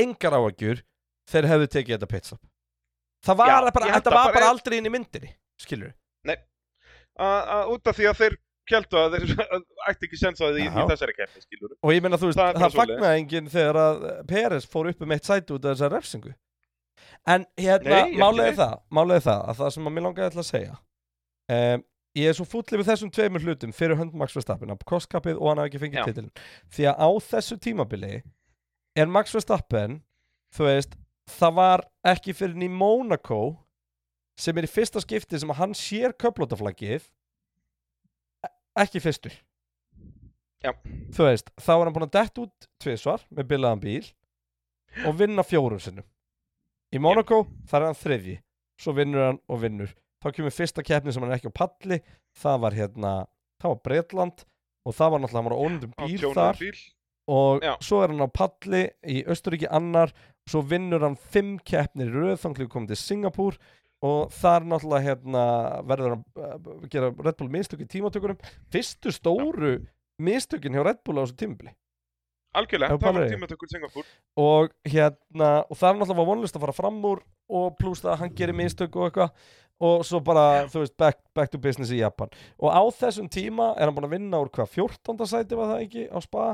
engar áhugjur þeir hefðu tekið þetta pitstop það var Já, bara, þetta var bara aldrei inn í myndinni skilur Út af því að þeir keldu að þeir ætti ekki sens að því í Já. þessari keppni, skilur. og ég meina þú veist, Það það, það fagnaði enginn þegar að Peres fór upp um eitt sæti út af þessar refsingu en hérna, er neitt. það er það, að það sem að mér langaði að segja um, ég er svo fúllið við þessum tveimur hlutum fyrir hönd Max Verstappen að crosskappið og hann hafi ekki fengið titilin því að á þessu tímabili er Max Verstappen þú veist, það var ekki fyrir í Monaco sem er í fyrsta skipti sem að hann sér köplótaflaggið ekki fyrstur. Já. þú veist, þá er hann búin að dett út tvisvar með bilaðan bíl og vinna fjórum sinnum. Í Monaco, þar er hann þriðji. Svo vinnur hann og vinnur. Þá kemur fyrsta keppni sem hann er ekki á palli. Það var hérna, það var Bretland og það var náttúrulega, hann var á ónundum Á bíl tjónaðum þar. bíl. og Já. svo er hann á palli í Östuríki annar. Svo vinnur hann fimm keppnir í röð þannig komið til Singapúr og þar náttúrulega hérna, verður hann uh, gera Red Bull mistök í tímatökurum fyrstu stóru mistökin hjá Red Bull á þessu tímabili Algjörlega, það var tímatökur Singapúr. og hérna og það er náttúrulega vonlist að fara fram úr og pluss það að hann gerir mistök og eitthvað og svo bara, þú veist, back, back to business í Japan og á þessum tíma er hann búin að vinna úr hvað, 14. sæti var það ekki á spa?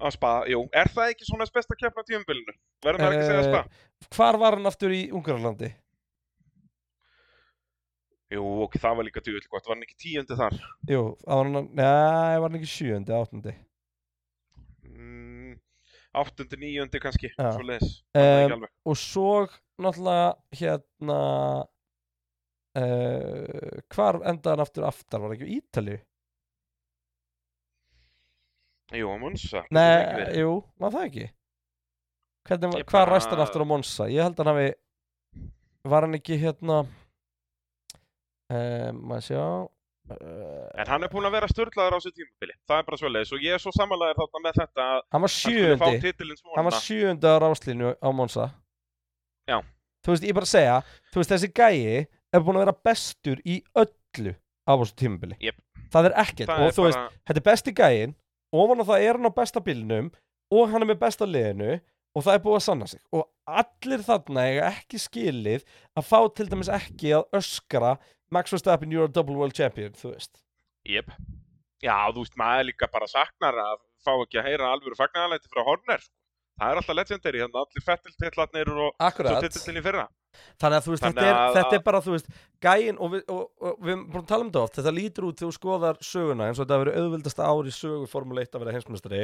Á spa, jú. Er það ekki svona besta keppna á tímabilinu? Verðum það ekki að segja Eh, spa? Hvar var hann aftur í Ungarlandi? Jú, ok, það var líka djúvill gott. Var hann ekki tíundi þar? Jú, það var hann, neða, var hann ekki sjöundi, áttundi Mm, áttundi, níundi kannski, Já. svo leis. um, og svo náttúrulega hérna uh, hvar endaði hann aftur aftar, var það ekki í Ítalíu? Jú, Monsa. Nei, jú, var það ekki? Hvernig, Ég hvað bara- ræst hann aftur á Monsa? Ég held að hann hafi var hann ekki hérna um, maður sjá uh, En hann er búinn að vera störlaður á þessu tímabili. Það er bara svo leis. Og ég er svo samanlegaður þarna með þetta að hann var sjöundi hann var sjöundi á ráslínu á Monsa Já. þú veist, ég bara segja þú veist, þessi gæi er búin að vera bestur í öllu á þessu tímabili Jep. það er ekkert það og er þú veist, bara... þetta er besti gæin ofan á það er hann á besta bílnum og hann er með besta liðinu og það er búið að sanna sig og allir þarna eiga ekki skilið að fá til dæmis ekki að öskra Max Verstappen, you're a double world champion þú veist Jep. Já, þú veist, maður líka bara saknar að fá ekki að heyra alvöru fagnarlæti frá Horner. sko. Það er alltaf legendary, þannig að allir fettiltillatnir og svo Akkurat, titillin í fyrra. þannig að þú veist, þetta er, að- þetta er bara þú veist, gæin og við, og, og, við erum búin að tala um þetta oft þetta lítur út þegar þú skoðar söguna eins og þetta verið auðvildasta ár í sögu Formule 1 að vera heimsmestari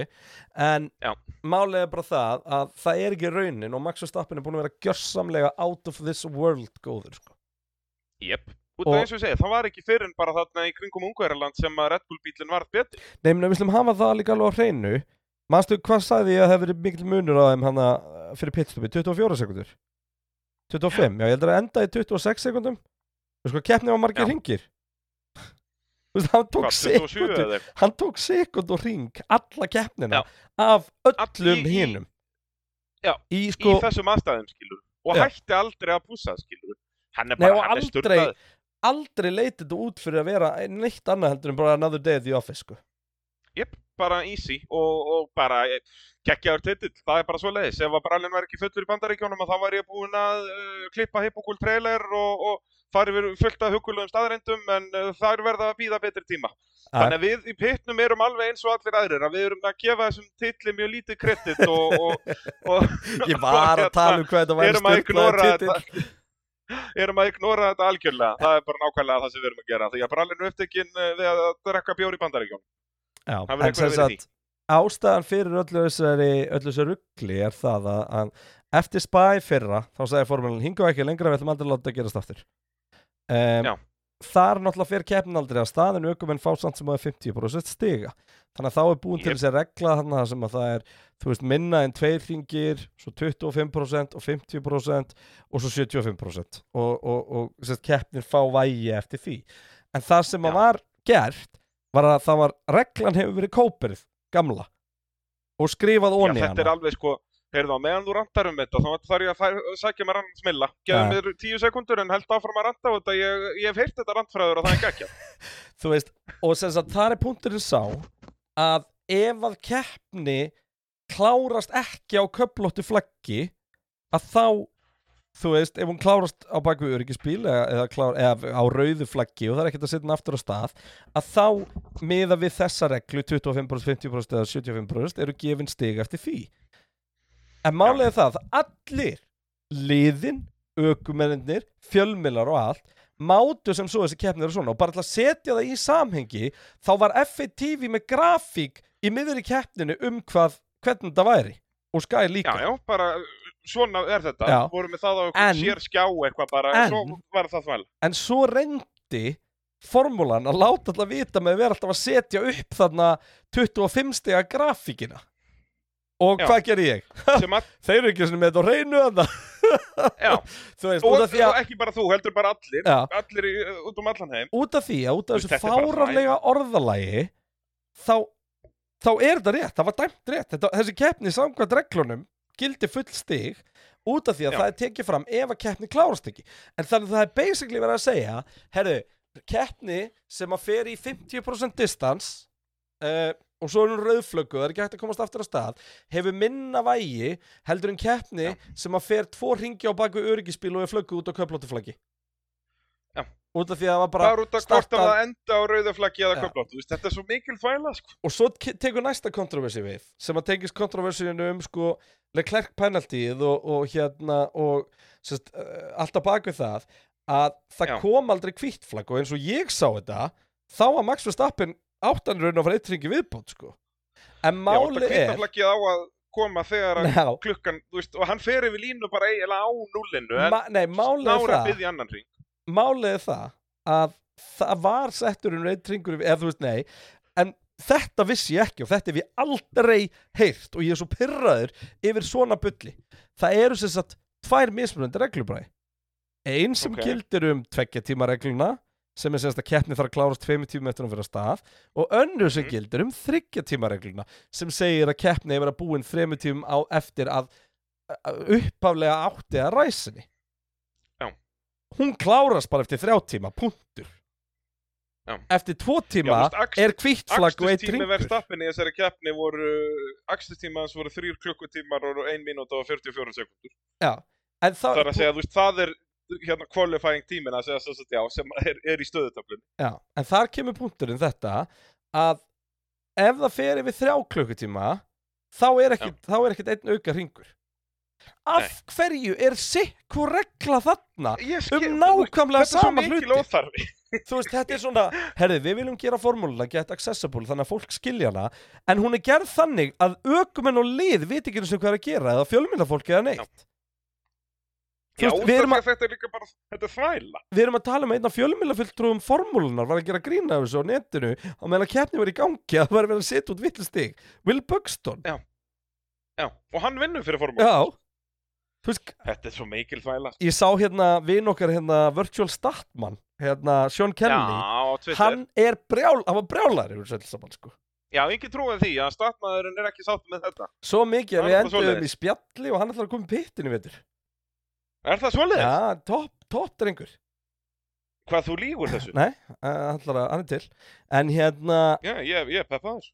en Já. málið er bara það að það er ekki raunin og Max Verstappen er búin að vera gjörsamlega out of this world góður sko. Jep. Út af eins og ég segi, það var ekki fyrir en bara þarna í kringum Ungverjaland sem að Red Bull bílinn varð betur. Nei, menn við slum hafa það líka alveg á hreinu Manstu, hvað sagði ég að það hefur verið mikil munur á þeim hana fyrir pitstopi? 24 sekundur? 25? Já, ég heldur að enda í 26 sekundum Þú sko, keppni var margir Já. ringir Þú veist, hann tók Hvað, 27 sekundu? Hann tók sekund og ring alla keppnina Já. af öllum í- í- hinum Já, Í Í sko, þessum aðstæðum, skilur. Og Já. hætti aldrei að pússa, skilur. Hann er Nei, bara, og hann er sturlaður. Aldrei leitið þetta út fyrir að vera neitt annað heldur en bara another day at the office sko. Jep, bara easy og, og bara geggjaður titill, það er bara svo leiðis. Ef að brallin var ekki fullur í bandaríkjónum þá var ég búinn að uh, klippa hippokúl trailer og, og fara yfir fullt af huggulegum staðreindum en uh, það er verða að býða betri tíma. Þannig að við í pittnum erum alveg eins og allir aðrir að við erum að gefa þessum titli mjög lítið kredit og, og, og Ég var að tala um hvað þetta væri erum að ignora þetta erum að ignora þetta algjörlega. Það er bara nákvæmlega það sem við erum að gera. Því að brallin er upptekinn uh, við að drekka bjór í bandaríkjónum Já, Það en sem sagt ástæðan fyrir öllu þessari öllu þessu ruggli er það að, að eftir spæ fyrra þá sagði formúlin hinga ekki lengra við ætlum aldrei að láta þetta gerast aftur. Um, þar náttúrulega fer keppnin aldrei að staðinu aukumenn fá samt sem að 50% stiga þannig að þá er búin til Jep. þessi regla þannig að sem að það er veist minna en tveir ringir svo 25% og 50% og svo 75% og, og, og keppnir fá vægi eftir því en það sem að var gert var að það var reglan hefur verið kóperið gamla og skrifað onni þetta er hana alveg sko, heyrðu á, meðan þú rantar um þetta, þá þarf ég að sækja mér annan smilla. Ja. mér tíu sekundur en held áfram að ranta á þetta, ég, ég hef heyrt þetta rantfræður og það er gekkja. þú veist, og sem sagt það er punkturinn sá að ef að keppni klárast ekki á köflóttu flaggi að þá þú veist, ef hún klárast á baku öryggisbíl eða, eða, klár, eða á rauðu flaggi og það er ekkert að setja hann aftur á stað að þá miða við þessa reglu 25%, 50% eða 75% eru gefin stig eftir því. En er það að allir liðin, ökumennir fjölmilar og allt mátu sem svo þessi keppni eru svona og bara til að setja það í samhengi þá var F1 TV með grafík í miður í keppninu um hvað hvernig þetta væri og Sky líka Já, já, bara svona er þetta. Já. Vorum við það á einhvern sér skjá eitthvað bara, En- svo var það þvæl. en svo reyndi formúlan að láta alltaf vita með að vera alltaf að setja upp þarna 25 stiga grafíkina og Já. hvað gerði ég? Að, Þeir eru ekki svona með þetta á reynu já, þú veist, og, og ekki bara þú, heldur bara allir, Já. allir í, út um allan heim. út af því að út af þessu fárarlega orðalagi þá, þá er þetta rétt það var dæmt rétt, þetta, þessi keppni samkvæmt reglunum gildi full stig út af því að Já. það er tekið fram ef að keppni klárast ekki en þannig að það er basically verið að segja herru, keppni sem að fer í 50% distance uh, og svo er hún rauðflöggu, það er ekki hægt að komast aftur á stað hefur minna vægi heldur en keppni Já. sem að fer tvo ringi á baku öryggisbíl og er flöggu út á köflóttuflaggi Já. út af því að það var bara er út að hvort að það enda á rauðaflaggi eða Já. köflótt, þú veist, þetta er svo mikil þvæla, sko. og svo tekur næsta kontroversi við sem að tengist kontroversinu um sko Leclerc penaltíð og, og hérna og sest, uh, alltaf bak við það að það Já. kom aldrei hvítt flagg og eins og ég sá þetta þá var Max Verstappen áttan raun að fara eitt ringi viðbót sko. En Já, máli þetta er að koma þegar að klukkan, veist, og hann fer yfir línu bara eiginlega á núllinu, en ma nei, máli er það. málið er það að það var settur um reitt ringur eða þú veist nei en þetta vissi ég ekki og þetta hef ég aldrei heyrt og ég er svo pyrraður yfir svona bulli. Það eru sem sagt tvær mismunandi reglubræði ein sem Ok. gildir um tveggja tíma regluna sem er sem sagt að keppni þarf að klárast tveimur tíma eftir hún fyrir að stað og önnur sem Mhm. gildir um þryggja tíma regluna sem segir að keppni hefur að búin þreimur tímum á eftir að upphaflega átti að ræsinni Já. hún klárast bara eftir þrjá tíma, punktur Já. eftir tvo tíma Já, er hvítt flagg og eitt Akstustími ringur verðstappin í þessari keppni voru, akstustíma hans voru þrýr klukkutímar og 1 mínúta og 44 sekundur. Já, en þá Það er að segja, þú veist, það er hérna qualifying tímin að segja svo að já, sem er, er í stöðutöflun. Já, en þar kemur punkturinn þetta að ef það fer yfir þrjá klukkutíma þá er er ekkit einn auka ringur Af hverju er sikkur regla þarna Ég um skil- nákvæmlega sama hluti? Þú veist, þetta er svona, herði, við viljum gera formúluna get accessible þannig að fólk skilja hana en hún er gerð þannig að ökumenn og lið viti ekki eins og hvað er að gera eða fjölmyndafólk eða neitt. Þú Já, veist, við erum að- að þetta er líka bara, þetta er þvæla. við erum að tala um einn af fjölmjölafulltrúum formúlunar var að gera grína af þessu á netinu og meðan að keppni var í gangi að það var verið að setja út vitlustig Will Buxton Já. Já, og hann vinnur fyrir formúl. Já. Veist, Þetta er svo mikil þvæla. ég sá hérna vin okkar hérna Virtual Statman hérna Sean Kelly Já, á hann er brjál, hann var þessu öllu saman sko Já, engin trúið því að statmaðurinn er ekki sátt með þetta. Svo mikið að við endum í spjalli og hann ætlar að koma í pittin í vetur Er það svoleiðis? Já, topp, topp drengur Hvað þú lígur þessu? Nei, hann er til En hérna, Já, ég, ég er peppaður.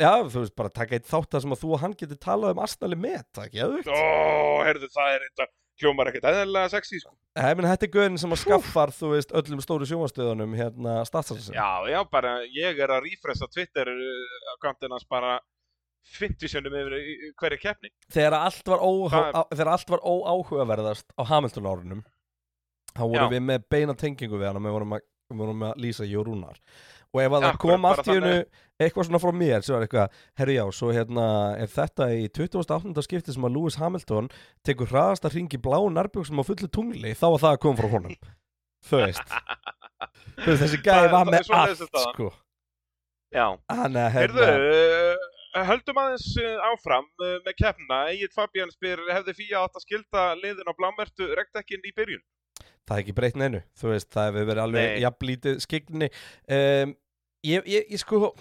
já, þú veist bara taka eitt þátt þar sem að þú og hann getur talað um Arsenali met, það er ekki auðvitað Ó, heyrðu, það er þetta hljómar ekkert eðlilega sexy, sko. Ég meni, þetta er gauðin sem að skaffar, þú veist, öllum stóru sjónvastöðunum hérna statsarsin. Já, já, bara, ég er að refressa Twitter-akkántin hans bara 50 sinnum yfir hverju keppni. Þegar allt var, er- var óáhugaverðast á Hamilton árunum, þá vorum Já. við með beina tengingu við hann og við vorum að, við vorum að lýsa í og ef að það kom allt í hennu eitthvað svona frá mér, sem var eitthvað, herru já, svo hérna er þetta í 28. skipti sem að Lewis Hamilton tekur hraðasta hring í bláu nærbjöksum á fullu tungli, þá var það að koma frá honum. Þú veist. Þessi gæði er- var er með allt, sko. Já, að heyrðu, hérna, höldum aðeins uh, áfram uh, með keppna. Egil Fabian spyr, hefði Fía átt að skilda liðin á blámertu rektekinn í byrjun? það er ekki breytt neinu Þú veist, það hefur verið alveg Nei. jafnlítið skikni um, ég, ég, ég sko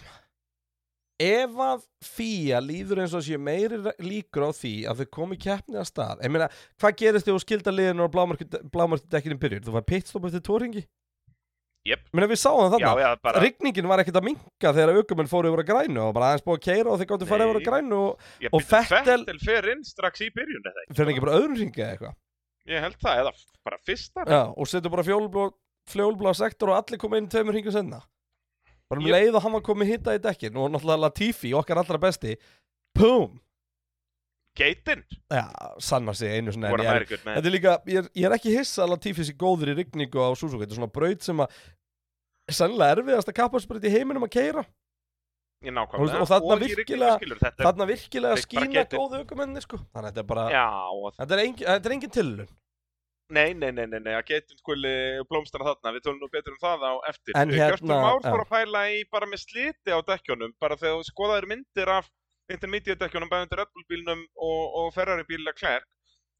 ef að Fía líður eins og sé meiri líkur á því að þau komi keppni að stað ég meina, hvað gerist þegar þú skilda liðinu á blámartu dekkinu byrjun? Þú var pitstop eftir tóringi? Jep. Ég meina, við sáum það Já, þarna já, bara, Rigningin var ekkert að minka þegar aukumenn fóru yfir að grænu og bara aðeins búið að keira og þeir gáttu að fara yfir að grænu og ég og byrju, Vettel- Vettel fer inn strax í byrjun, eða ekki? fyrir ekki bara öðrum ringi eða eitthvað Ég held það, eða bara fyrsta. Já, og setur bara fjólblá, sektor og allir koma inn tveimur ringum senna bara um Jep. leið og hann var komið hitta í dekkin og náttúrulega Latifi, okkar allra besti Pum Geitin, Já, sannar sig einu svona en ég er. Þetta er líka, ég er, ég er ekki hissa að Latifi sé góður í rigningu á Suzuki Þetta er svona braut sem að Sannlega erfiðast að kapparsbraut í heiminum að keira Ég nákvæmlega. Og þarna í rigningu, virkilega- skilur, þetta Þarna virkilega getið. góðu aukumenni sko Þannig að þetta er bara Já, og Þetta er engin, engin tilun Nei, nei, nei, nei, nei, að getum skuli blómstana þarna, við tölum nú betur um það á eftir. En Eh, hérna, Hjörtur Már já. fór að pæla í bara með sliti á dekkjónum, bara þegar þú skoðaðir myndir af intermediate dekkjónum, bæði undir Red Bull bílnum og, og Ferrari bíl Leclerc,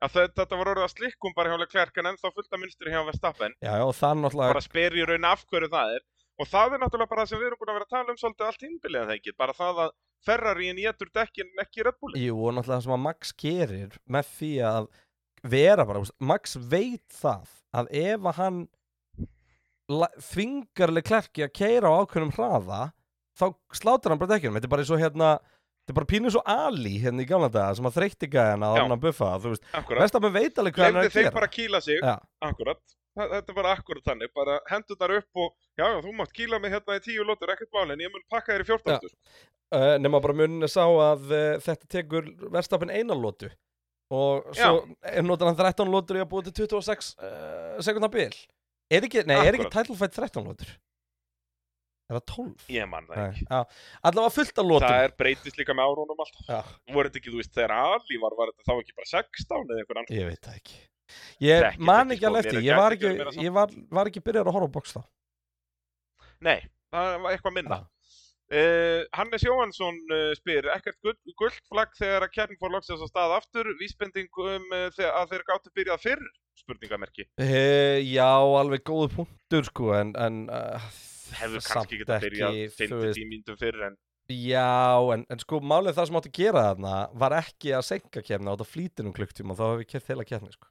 að þetta, þetta var orðið að slikkum bara hjá Leclerc en ennþá fullt af mynstri hjá Verstappen, Já, og það náttúrulega bara spyr í raun af hverju það er. Og það er náttúrulega bara það sem við erum búin að vera að tala um svolítið allt innbilið en það ekki, bara það að Ferrariin getur dekkin ekki Red Bull. Jú, og náttúrulega það sem að Max gerir með því að vera bara, Max veit það að ef að hann la- þvingar Leclerc í að keira á ákveðnum hraða þá slátar hann bara dekkjunum þetta er bara eins og hérna þetta er bara pínu svo Ali hérna í gamla daga sem að þreytti gæðina að hann að buffa þú veist, Akkurat. Vestamenn veit alveg hvað hann er að gera bara að kýla sig, Já, akkurat. Þetta er bara akkurat þannig, bara hendurnar upp og já, þú mátt kýla mig hérna í tíu lótur, ekkert máli, en ég mun pakka þér í Já. 14. uh, nema bara munin sá að uh, þetta tekur Verstappen eina lótu og svo er notar hann 13 lótur í að búa til 26 uh, sekundar bil er ekki, nei, er ekki Akkurat. title fight 13 lótur er það 12? Ég man það ekki. já, allavega fullt af lótum Það er breytist líka með árunum alltaf. Já, Voru þetta ekki, þú veist, þegar Ali var, var þetta þá ekki bara 16 eða einhver annar? ég veit það ekki ég Þekki man ekki alveg sko, eftir ég var ekki ekki, ég var, var ekki byrjar að horfa box þá Nei, það var eitthvað minna. Uh, Hannes Jóhansson uh, spyr, ekkert gull, gullt flagg þegar að kjarnin fór loksins á stað aftur, vísbending um uh, þe- að þeir gáttu byrjað fyrr, spurningamerki. Já, alveg góð punktur sko en, en samt kannski getað byrjað þú veist, 5-10 mínutum fyrr en Já, en, en sko málið það sem átti að gera þarna var ekki að senka kemna átt að flýtir um klukktíma og þá hefur við kert heila kemni sko.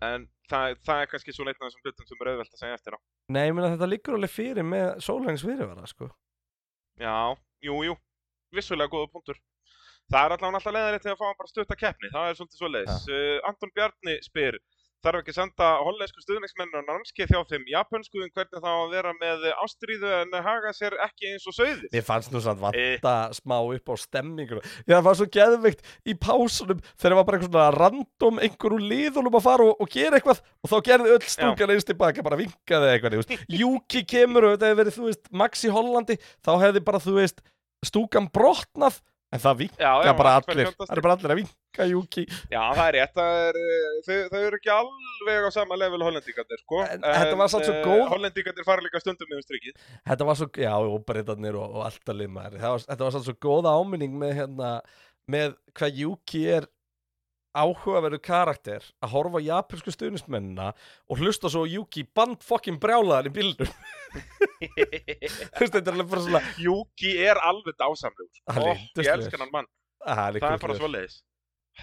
En það, það er kannski svona einn af þessum hlutum sem er auðvelt að segja eftir á. Nei, ég meina þetta liggur alveg fyrir með sólhengs fyrirvara sko. Já, jú, jú, vissulega góða punktur. Það er allavega alltaf leiðarið til að fá hann bara stutta keppni, það er svolítið svo leiðis. Uh, Anton Bjarni spyr, þarf ekki að senda hollensku stuðningsmenn og námskeið hjá þeim japönsku um hvernig það á að vera með ástríðu en haga sér ekki eins og sögðir. Mér fannst nú samt Eh. vanta smá upp á stemminguna Já, það var svo geðveikt í pásunum þegar var bara eitthvað svona random einhverjum liðunum að fara og, og gera eitthvað og þá gerði öll stúkan eins tilbaka bara vinkaði eitthvað, Juki kemur og þetta hefði verið, þú veist, Max í Hollandi þá hefði bara, þú veist, stúkan brotnað en það vinka Já, já, bara allir, það er bara allir að vinka Juki Já, það er rétt, er, uh, þau, þau eru ekki alveg á sama level hollendingarnir, sko. En þetta var samt svo uh, góð- Hollendingarnir fara líka stundum með um strikið. Þetta var svo, já, og breytarnir og, og alltaf limaður. Þetta var svo góða áminning með hérna, með hvað Yuki er áhugaverðu karakter að horfa japansku stuðnismennina og hlusta svo Yuki band fokkin brjálaðan í veist, þetta er alveg bara svona, Juki er alveg sko. Er Ó, Ég elskan hann mann. að, það er bara svoleiðis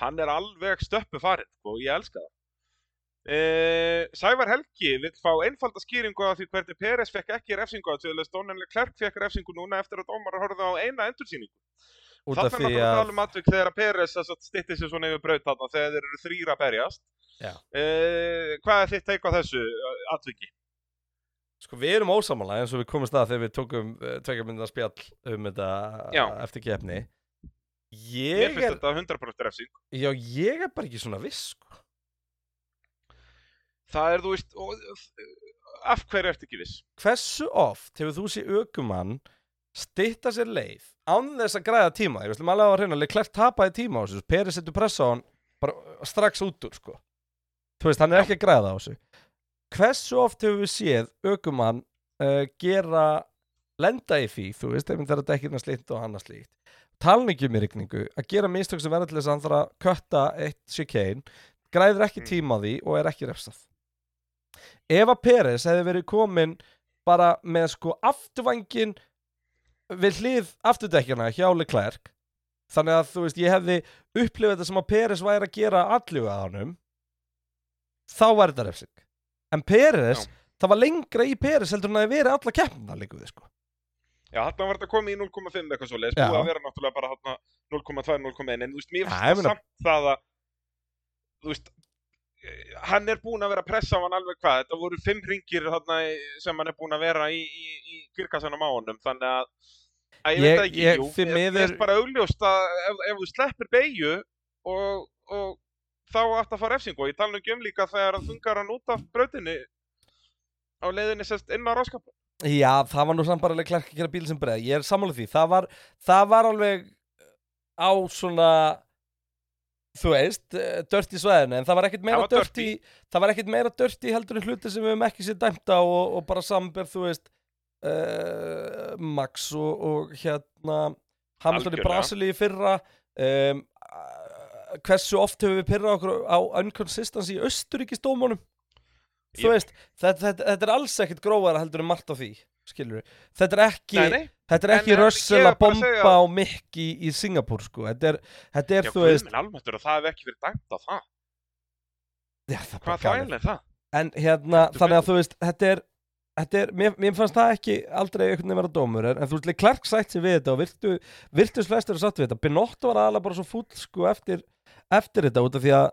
hann er alveg stöppu farinn og ég elska það Uh, Sævar Helgi vil fá einfalda skýringu á því hvernig Peres fekk ekki refsingu að Stónenlega Klerk fekk refsingu núna eftir að dómar horfði á eina endursýningu. Út Það af er því að að, tala um atvik þegar að Peres stitti sér svona yfir braut þarna þegar þeir eru þrýra að berjast. Já. Uh, hvað er þitt teik á þessu uh, atviki? sko, við erum ósamála eins og við komum stað þegar við tókum uh, tvekja mynda spjall um þetta Já. eftir kefni. Mér Ég finnst er, þetta 100% refsing. já, ég er bara ekki svona viss, sko. Það er, þú veist, og, af hverju ertu ekki viss? hversu oft hefur þú sé aukumann stitta sér leið án þess að græða tíma. Ég veist alveg að reyna, Leclerc tapaði tíma á þessu Peri setur pressa á hann bara strax út úr sko. Þú veist, hann er ekki að græða á þessu. Hversu oft hefur við séð aukumann uh, gera lenda í því, þú veist, ef þeirra dekkirna slíkt og annað slíkt? Talin ekki um í rigningu, að gera mistök sem verða til þess að hann þarf að kötta eitt chicane græður ekki Mm. tíma á því og er ekki refsað. Ef að Peres hefði verið komin bara með sko afturvangin við hlið afturdekkjana hjá Leclerc þannig að þú veist, ég hefði upplifað þetta sem að Peres væri að gera allu að honum þá var þetta refsing. En Peres, Já. það var lengra í Peres heldur en að það verið alla keppna líka við sko. Já, þarna var þetta komið í 0,5 eitthvað svo leiðis, búið að vera náttúrulega bara þarna 0,2, 0,1, en þú veist, mér finnst það samt það að, þú veist, hann er búinn að vera að pressa á hann alveg hvað, þetta voru fimm ringir sem hann er búinn að vera í, í, í girkassanum á honum, þannig að, að ég, Ég- veit ekki, ég- jú, mér miður- finnst bara augljóst að ef, ef þú sleppir beigju og, og þá átt að fara refsingu. Og ég tala um líka þegar það þungar hann út af brautinni á leiðinni sérst inn á ráskapin. Já, það var nú samt bara alveg klærk að gera bíl sem breið Ég er sammálið því, það var, það var alveg á svona þú veist, eh, dört í svæðinu en það var ekkert meira Það var dört í það var ekkert meira dört í heldur en hluti sem við höfum ekki sér dæmt á og, og bara samber, þú veist uh, Max og, og hérna Hamilton í. Brasilíu í fyrra um, hversu oft höfum við pyrrað okkur á unconsistency í Östuríkisdómunum þú veist, þetta, þetta, þetta er alls ekkert grófara heldur en margt á því skilur við, þetta er ekki Nei, nei, þetta er ekki ég að að bomba segja- á Mick í, í Singapur sko, þetta er, þetta er já, þú veist og það hefði ekki verið dæmt á það. já, það Hvað þvæl er það? en hérna, Heldur þannig að betur. þú veist þetta er, þetta er mér, mér fannst það ekki aldrei einhvern veginn vera dómur en, þú veist, Klerk sætt sér við þetta og virtu, virtus flestur satt við þetta Binotto var aðalega bara svo fúll sko eftir, eftir þetta út af því að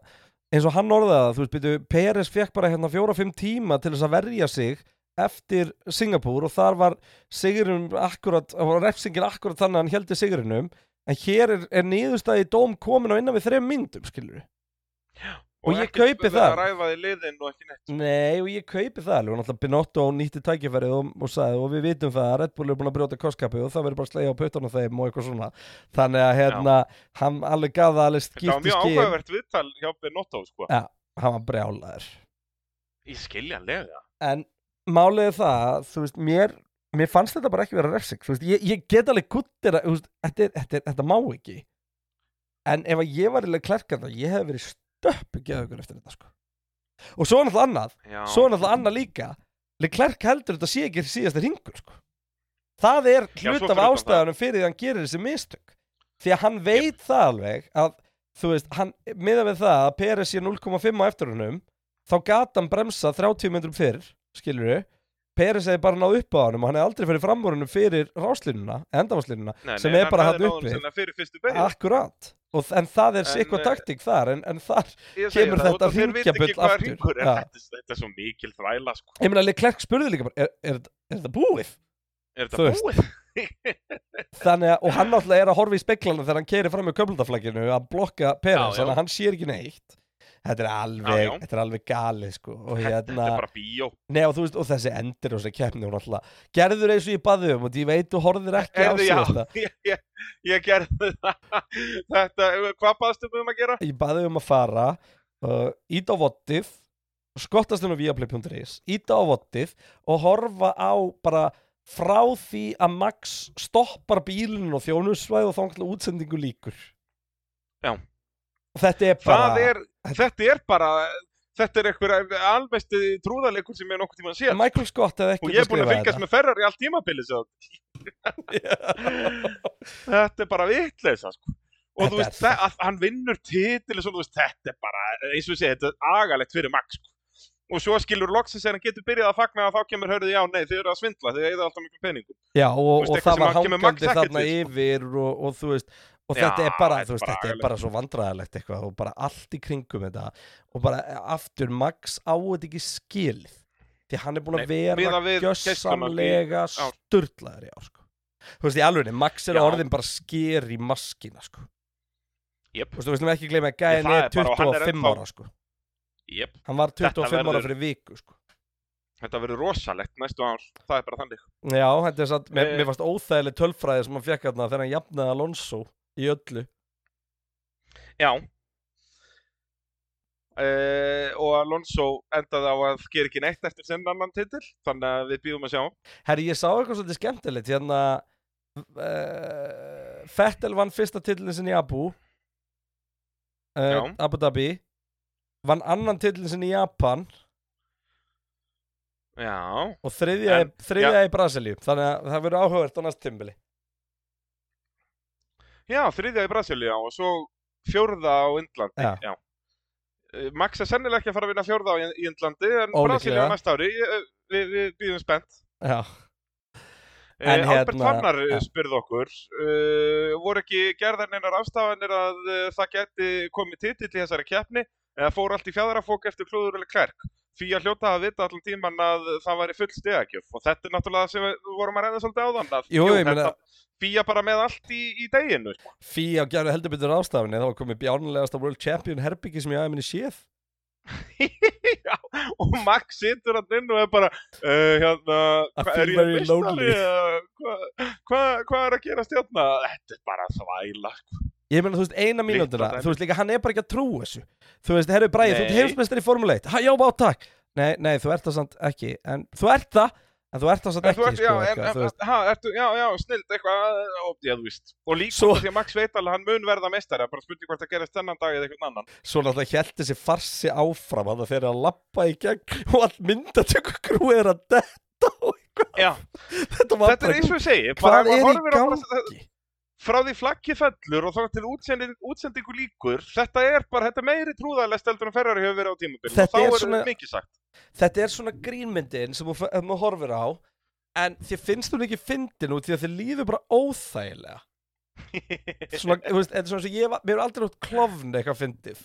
eins og hann orðaði það, þú veist, Peres fekk bara hérna fjóra-fimm tíma til þess að verja sig eftir Singapúr og þar var sigurinn akkurat, það var refsingin akkurat þannig að hann heldur sigurinnum en hér er, er niðurstaði dóm komin á innan við þrejum myndum, skilur Og ég ekkert kaupi það. og. Nei, og ég kaupi það alveg, og náttúrulega Binotto nýtti tækifærið og, og sagði, og við vitum það að Red Bull er búin að brjóta kostkapið og það verður bara slegja á puttan á þeim og eitthvað svona þannig að hérna, hann alveg gaf það alveg Þetta var skýrt í mjög áhugavert viðtal hjá Benotto, sko. Ja. hann var brjálaður Í skiljanlega. en málið er það, að, þú veist, mér mér fannst þetta bara ekki vera refsing þú veist, ég, ég get alveg guttir að, þú veist, þetta, er- þetta, er- þetta má ekki. En ef að ég var í klerkanda, ég hef verið stöppu geðugur eftir þetta, sko. Og svo er náttúrulega annað Já. svo er náttúrulega annað líka. Leclerc heldur þetta sé ekki síðasta ringur sko. það er Já, hlut svo af ástæðanum fyrir því að hann gerir þessi mistök. Því að hann veit það alveg að þú veist, hann, miða við það að Peres sé 0,5 á eftirunum þá gat hann bremsa 30 metrum fyrr skilur við Peres hefði bara náð upp á hann og hann hefði aldrei fyrir framvorunum fyrir ráslínuna, endavaslínuna Nei, sem er hann bara náð uppi. og, en það er sikvað eh, taktík þar en, en þar kemur það, þetta hringjabull aftur. Já. Þetta, er svo mikil þvæla, sko. ég meina Leclerc spurði líka bara, er, er, er þetta búið? Er þetta búið? Þannig að, og hann náttúrulega er að horfa í speklana þegar hann keiri fram með köflundaflagginu að blokka já. þannig að hann sér ekki neitt Þetta er alveg, Já, já. þetta er alveg galið sko og Þetta hérna, er bara bíó. nei og veist, og þessi endir og þessi keppni gerður eins og ég baði um og ég veit þú horfðir ekki á Heyrðu, já, ég, ég, ég gerði. Þetta, hvað baðstu um að gera? Ég baði um að fara, uh, ít á vottið, skottast inn á viaplay.is, ít á vottið og horfa á bara frá því að Max stoppar bílinn og þjónusvæð og þá útsendingu líkur. Já. Og þetta er bara... Það er, þetta er bara, þetta er einhver alvegsti trúðarleikur sem ég nokkuð tíma að sé. Michael Scott hefði ekki Og ég er búin að fylgjast með Ferrari allt tímabilið svo. Þetta er bara vitleisa, sko. Og þú veist, að hann vinnur titil og þú veist, þetta er bara, eins og segi, þetta er agalegt fyrir Max, sko. Og svo skilur loksins þegar hann getur byrjað að fagna að þá kemur hörðu, já, nei, þið eru að svindla, þið eigða alltaf miklu peningum. Já, og, veist, og það var að hangandi þarna sko. yfir og, og þú veist, og Já, þetta er bara, þetta veist, bara þetta er bara svo vandræðilegt eitthvað og bara allt í kringum þetta og bara aftur, Max á þetta ekki skilið því hann er búin að vera gjössamlega geisluna í- ár, sko. Þú veist, í alveg, Max er Já. orðin bara sker í maskina, sko. Jep, Þú veist, við ekki gleyma að gæðin er er bara- og hann er 25 ennþá- ára, sko. jep. Hann var 25 ára verður- fyrir viku, sko. Þetta verður rosalegt næstu ár, það er bara þannig. Já, þetta er satt, mér, Eh. mér fannst óþægileg tölfræði sem hann fekk hérna þegar hann jafnaði Alonso í öllu. Já. uh, og Alonso endaði á að gera ekki neitt eftir sinn annan titil þannig að við býðum að sjá. Herri, ég sá eitthvað svolítið skemmtilegt hérna uh, Fettel vann fyrsta titlinn sinn í Abu uh, Abu Dhabi vann annan titlinn sinn í Japan. Já, og þriðja, En- í, þriðja í Brasilíu þannig að það verður áhugavert á næst tímbili já, þriðja í Brasilíu og svo fjórða á Indlandi Já. Eh, Max er sennilega ekki að fara að vinna fjórða á í í Indlandi en. Brasilíu á næsta ári eh, við, við býðum spennt Já, En En Albert hérna- Fannar ja. spurði okkur uh, voru ekki gerðar neinar afstafanir að uh, það geti komið titill í þessari keppni eða fór allt í fjæðrafók eftir klúður eller klerk því að hljóta að vita allan tíman að það væri full stegagjöf og þetta er náttúrulega sem við vorum að reyna svolítið áðan að Jú, ég meina- fýja bara með allt í, í deginu sko. Fía gerði heldur betur ástafinni þá var komið bjárnulegasta World Champion herbyggi sem ég aðeins minni séð Já, og Max situr hann inn og er bara uh, hérna, hva, er ég meistari lonely. eða hvað hva, hva er að gera stjórna þetta er bara þvæla sko. Ég meina, þú veist, eina mínútuna, dæmi. þú veist líka, hann er bara ekki að trúa þessu Þú veist, herru Bræði, þú ert Nei. heimsmeistar í Formule 1 Ha, já, bá, takk Nei, nei, þú ert það samt ekki En þú ert það, en þú ert það samt ekki, sko já, en, ha, ertu, já, já, snild eitthvað, já, þú veist. Og líka Svo- því að Max veit alveg að hann mun verða meistari, bara spurning hvort það gerist þennan dag eða einhvern annan. Svo náttúrulega held þessi farsi áfram að það fyrir að lappa í gegn og all myndatöku grú er að detta og eitthvað Já, Þetta þetta er eins og ég segi, Hvað er í gangi? Frá því flaggi fellur og þá til útsending, útsendingu líkur, þetta er bara, þetta er meiri trúðarlegt heldur en Ferrari hefur verið á tímabilinu. Þetta og þá er svona- mikið sagt. Þetta er svona grínmyndin sem þú þú horfir á En þér finnst hún ekki fyndin út því að þið líður bara óþægilega. Svona, þú veist, þetta er svona sem ég var, mér er aldrei út klofn eitthvað fyndið.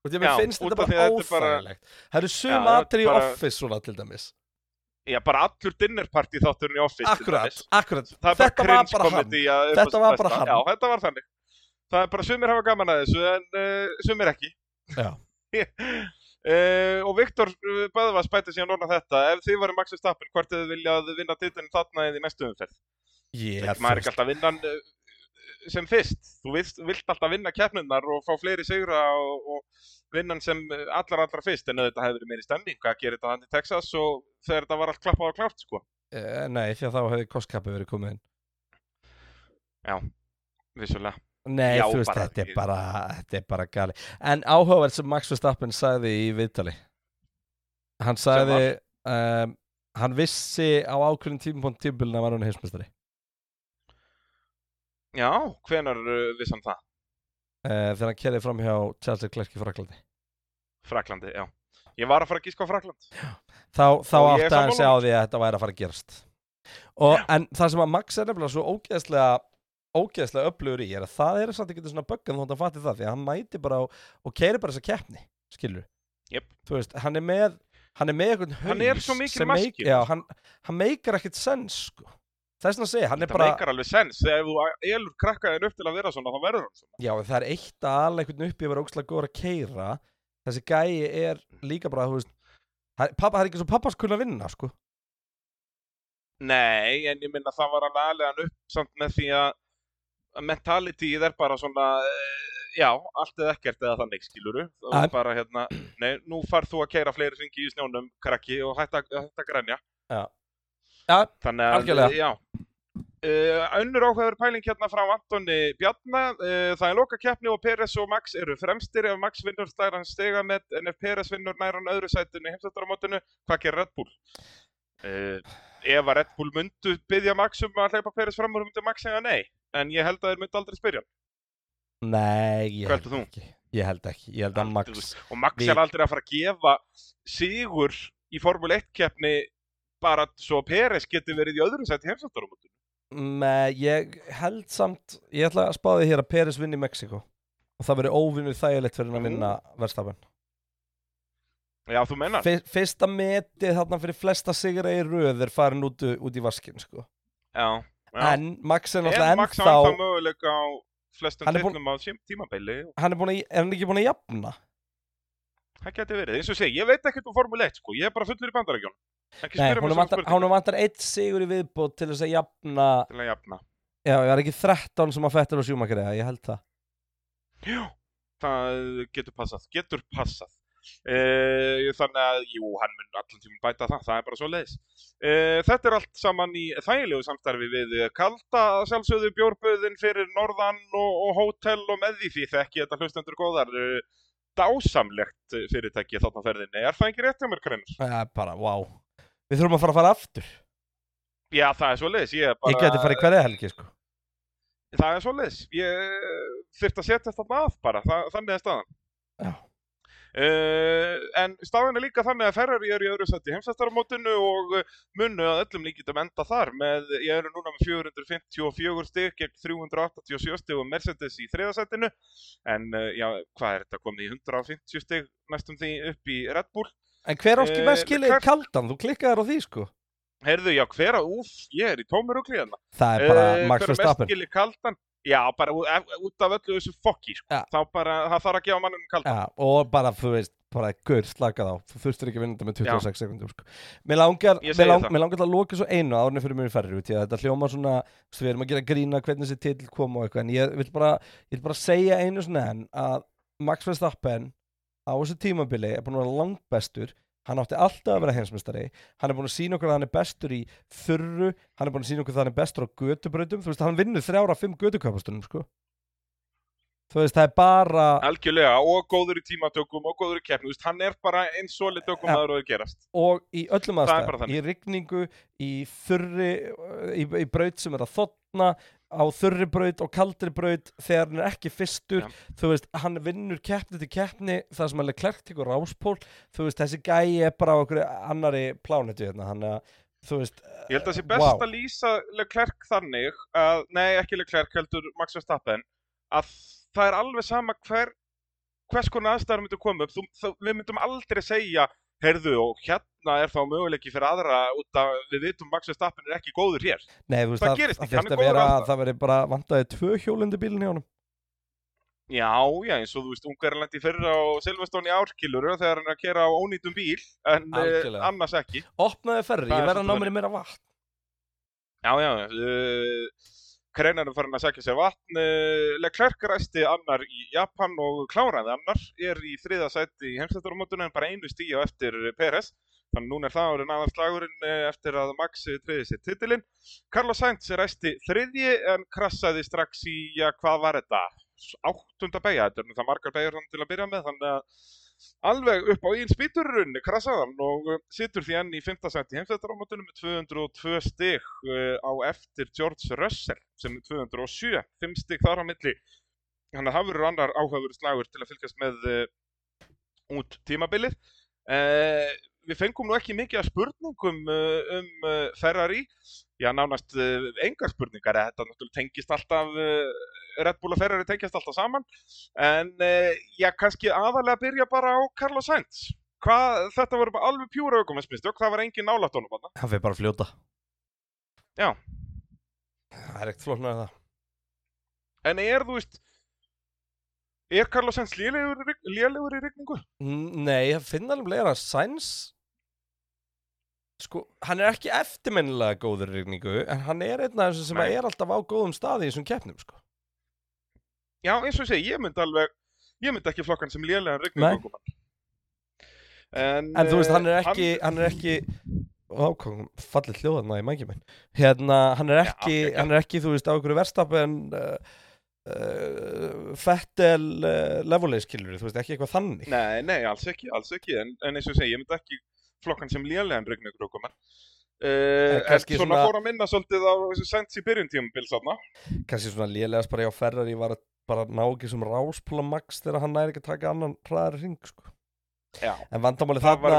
Og því að mér finnst þetta bara óþægilegt. Það eru sum aðri í office svona til dæmis Já, bara allur dinnerparty þátturinn í Office. akkurat, akkurat, Það þetta var bara hann Þetta var bara hann. Já, þetta var þannig. Það er bara sumir hafa gaman að þessu en uh, sumir ekki. Já. Uh, og Viktor uh, Böðvar spæti síðan orna þetta ef þið varum Max Verstappen, hvort þið viljað vinna titlinn þarna eða í næstu umferð ég, yeah, maður er ekki alltaf að vinna hann uh, sem fyrst. Þú vilt, vilt alltaf vinna keppnunnar og fá fleiri sigra og, og vinna hann sem allra allra fyrst en þetta hefur verið meiri stemning að gera þetta hann í Texas og þegar þetta var allt klappað og klárt sko. Uh, nei, því að þá hefði kostkappi verið komið inn. Vissulega. Nei, Já, þú veist, bara- þetta er bara þetta er bara gali. En áhugavert sem Max Verstappen sagði í viðtali. Hann sagði um, hann vissi á ákveðin tímpont tímbilina var hann heimsmestari já, hvenar uh, viss hann það? uh, þegar hann kerði fram hjá Charles Leclerc í Fraklandi Fraklandi, já. Ég var að fara að gíska á Frakland þá, þá er átti hann sig á því að þetta væri að fara að gerast. Og, en það sem að Max er nefnilega svo ógeðslega ógeðslega öflugur í er að það er samt ekki svona böggan þótt að fatti það því að hann mæti bara á, og keiri bara þessa keppni skilur Jep. þú veist, hann er með hann er með einhvern haus Hann er svo mikil já, hann, hann meikar ekkert sens sko. Þess vegna að segja, hann er bara meikar alveg sens. Þegar þú elur krakkaðin upp til að vera svona þá verður hann svona. Já, það er eitt að ala einhvern upp í að vera ógeðslega góður að keira þessi gæi er líka bara þú veist, það, pappa, það er ekki svo pappas kunna vinna sko. Nei, en ég minna það var alveg aðlega hann upp samt með því að að mentalityið er bara svona eh, já, allt eða ekkert eða þannig skiluru og En- bara hérna, nei, nú farð þú að keira fleiri ringi í snjónum, krakki og hætta, hætta já, þannig að, Algjörlega. já. Uh, önnur áhugaður pæling hérna frá Antoni Bjarna. Uh, það er loka keppni og Peres og Max eru fremstir. Ef Max vinnur slær hann stiga með. En ef Peres vinnur nær hann öðru sætinu heimsættaramótinu, hvað gerir Red Bull? Uh, ef að Red Bull myndu byggja Max um að hleypa Peres fram og myndi Max segja nei. En ég held að þeir myndi aldrei spyrja nei, ég held ekki. Ég held ekki, ég held að Max og Max er aldrei að fara að gefa sigur í Formule 1 keppni bara svo Peres geti verið í öðru sæti heimsættaramótinu Nei, ég held samt Ég ætla að spá því hér að Peres vinni í Mexiko og það verður óvinnu þægilegt fyrir hann að vinna verðstafan Já, þú mennar Fyrsta metið þarna fyrir flesta sigra í röð er farin út, út í vaskin sko. Já, já. en Max er En náttúrulega Max á ennþá ennþá möguleika á flestum er titlum á tím- tímabili. Hann er, búin er hann ekki búin að jafna? Það geti verið, eins og segi, ég veit ekkert um Formule 1 sko, ég er bara fullur í bandarækjón Ekki Nei, hún vantar, eitt sigur í viðbót til þess að jafna til að jafna Já, ég er ekki 13 sem að fettur og sjúmakari ég held það Já, það getur passað, getur passað Uh, þannig að, jú, hann mun allan tímum bæta það, það er bara svo leiðis. Uh, þetta er allt saman í þægilegu samstarfi við kalda sjálfsögðu bjórböðin fyrir norðan og, og hótel og með því því þekki þetta hlustendur góðar. Uh, dásamlegt fyrirtæki þarna ferðinni. Er það ekki rétt hjá mér, Krennar? Það er bara, wow. Við þurfum að fara að fara aftur. Já, það er svo leiðis. Ég, bara... ég geti farið hverja helgi, sko. Það er svo leiðis. Ég þurft að setja þetta að bara, það, þannig er staðan. Já. Uh, en staðan er líka þannig að Ferrari er í öðru sett í heimsæstaramótinu og munnu að öllum líkitum enda þar með, ég eru núna með 454 stygg gegn 387 stygg og Mercedes í þriðasettinu en uh, já, hvað er þetta komið í 150 stygg næstum því upp í Red Bull En hver áski Eh, með skilið Leclerc- kaldan? Þú klikkaðir á því, sko Heyrðu, já, hver að, úf, ég er í tómur og klíðana Það er bara Eh, Max hver er mest Verstappen skilið kaldan? Já, bara út af öllu þessu fokki, sko. Já. Þá bara, það þarf að gefa mannum kaldan. Já, og bara, þú veist, bara gaur slakað á Þú þurftir ekki að vinna þetta með 26 sekundum sko. Mér langar, mér, segi lang, það. mér langar til að loka svo einu árni fyrir mér í ferri út að þetta hljóma svona, við erum að gera grína hvernig þessi titill kom og eitthvað en ég vil bara, ég vil bara segja einu svona enn að Max Verstappen á þessu tímabili er búin að vera langbestur. Hann átti alltaf að vera heimsmeistari. Hann er búin að sína okkur að hann er bestur í þurru. Hann er búin að sína okkur að hann er bestur á götubrautum. Þú veist, hann vinnur þrjára fimm götukapastunum sko. Þú veist, það er bara Algjörlega, og góður í tímatökum og góður í keppni, þú veist, hann er bara eins og litið okkur maður og þau gerast. og í öllum Það er aðstæðum, í rigningu í þurri, í, í braut sem er að þotna á þurri braut og kaldri braut þegar hann er ekki fyrstur Ja. þú veist, hann vinnur keppni til keppni það sem alveg klerkt tekur ráspól þú veist, þessi gæi er bara á okkur annari plánetu hérna, hann að þú veist, Ég held að það sé best Vá. að lýsa Leclerc þannig, að, nei ekki Leclerc heldur Max Verstappen, að það er alveg sama hver, hvers konar aðstæðar myndu koma upp, þú, þú, við myndum aldrei segja, heyrðu og hérna er þá möguleiki fyrir aðra út að við vitum Max Verstappen er ekki góður hér. nei, veist, Það það, gerist það ekki, hann er góður að alltaf. það veri bara vantaði tvö hjólundi bílinn hjá honum Já, já, eins og þú veist, Ungarlandi fyrra á Silveston í árkiluru þegar hann er að kera á ónýtum bíl, en uh, Algjörlega. annars ekki. opnaði ferri, Það ég er verð að ná svolítið mér í meira vatn Já, já, uh, Kreinar er farin að sækja sér vatn, uh, Leclerc ræsti annar í Japan og kláraði annar, er í þriða sæti í heimstættarumótuna en bara einu stíu eftir Peres, þannig núna er það árið náðar slagurinn uh, eftir að Max triði sér titilinn. Carlos Sainz ræsti þriðji en krassaði strax í, já, hvað var þetta? Áttunda beigja, þetta er nú það margar beigur til að byrja með, þannig að alveg upp á einn spýturrun krassaðan og uh, situr því enn í 5. seti heimsættarámatunum með 202 stig uh, á eftir George Russell sem er 207, 5 stig þar á milli að það verður annar áhugaður slagur til að fylgjast með uh, út tímabilið uh, við fengum nú ekki mikið af spurningum um Ferrari já nánast engar spurningar þetta tengist alltaf Red Bull og Ferrari tengist alltaf saman En uh, já, kannski aðalega byrja bara á Carlos Sainz. Hvað, þetta voru bara alveg pjúra aukumennsmistök, það var engin nálætt honum þarna. hann fyrir bara að fljóta Já. það er ekkert flóknar en það En er, þú veist, er Carlos Sainz lélegur, í? N- Nei, það finna alveg að Sainz sko, hann er ekki eftirmennilega góður í rigningu, en hann er einn af þessum sem Nei. er alltaf á góðum staði í þessum keppnum, sko. Já, eins og ég segi, ég myndi alveg, ég myndi ekki flokkan sem lélegan Nei. rigningu aukumann. En, En þú veist, hann er eh, ekki, hann er ekki ákvæm, fallið hljóðarna í mækjum minn hérna, hann er ekki ok, ok. hann er ekki, þú veist, á einhverju verstafn uh, uh, Fettel uh, levelið, skilur þú veist, ekki eitthvað þannig Nei, nei, alls ekki, alls ekki, en, en eins og ég segi, ég myndi ekki flokkan sem lélegan rigningu aukumann. Uh, En en svona fór að minna svolítið á þessu Sainz í byrjun tímabils þarna. kannski svona lélegast bara hjá Ferrari var að bara ná ekki sem ráspúla max þegar hann næri ekki að taka annan hraðari ring, sko Já, en vandamáli þarna.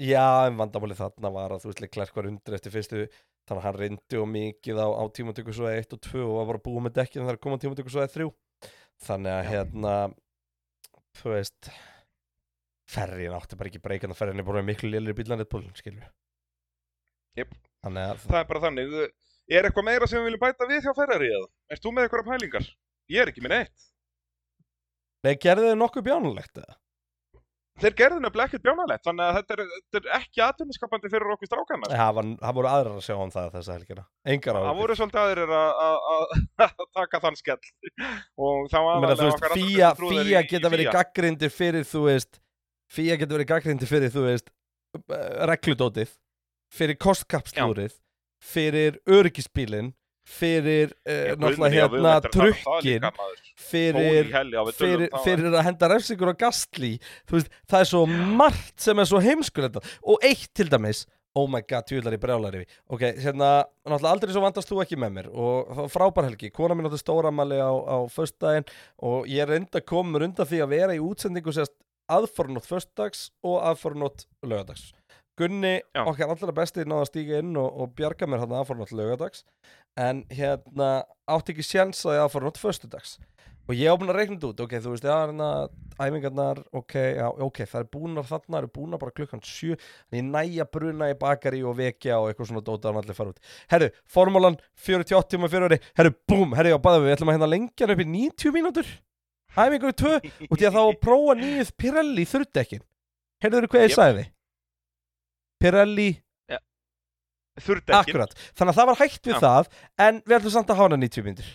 Já, en vandamáli þarna var að þú veist Leclerc var undir eftir fyrstu þannig að hann reyndi og mikið á, á tímatöku svo 1 og 2 og var bara búið með dekkið þegar koma tímatöku svo 3 þannig að Já. hérna þú veist ferrin átti bara ekki breykan að ferrin er bara miklu lélir bílan Red Bull, skilur Jep. Það er bara þannig. Er eitthvað meira sem við viljum bæta við hjá Ferrari eða? Erst þú með eitthvað pælingar? Ég er ekki með neitt. Nei, gerðu þið nokkuð bjánulegt eða? Þeir gerðu nefnilega ekkert bjánalegt, þannig að þetta er, þetta er ekki atvinniskapandi fyrir okkur strákana. Það var- það voru aðrar að sjá um það þessa helgina Engar Það áður voru svolítið aðrir að- taka þann skell. Og þá aðalega fía, fía geta verið gaggrindir fyrir, þú veist, Fía getur verið gaggrindi fyrir, þú veist, regludótið, fyrir kostkapslúrið, fyrir öryggisbílinn, fyrir uh, náttúrulega hérna trukkin, fyrir, fyrir, fyrir að henda refsingur á gastli, þú veist, það er svo margt sem er svo heimskulegt og eitt til dæmis, oh my god, tjúlar í brjálari ok, hérna, náttúrulega aldrei svo vandast þú ekki með mér. Og frábær helgi. Kona mín átti stóramali á, á föstdægin og ég er enda komur undan því að vera í útsendingu sérst aðfornótt föstdags og aðfornótt lögadags Gunni, Já. okkar allra besti, náða að stíka inn og, og bjarga mér hann aðfornótt lögadags en hérna átti ekki sjans að ég aðfornótt föstudags. Og ég búin að reikna þetta út, ok, þú veist, já, hérna æfingarnar, ok, já, ok það er búinar þarna, það er búinar bara klukkan 7 þannig ég næja bruna í bakari og vekja og eitthvað svona dóta og allir fara út. Herru, formúlan 48 tíma fyrir orði herru, búm, herru, já, bæða við, við ætlum að hérna lengja upp í 90 mínútur. Æfingar í 2 og því að þá prófa nýjuð Pirelli þurrdekkin herruður hvað ég yep. sagði Pirelli ja. þurrdekkin akkurat, þannig að það var hægt við ja. það en við ætlum samt að hána 90 mínútur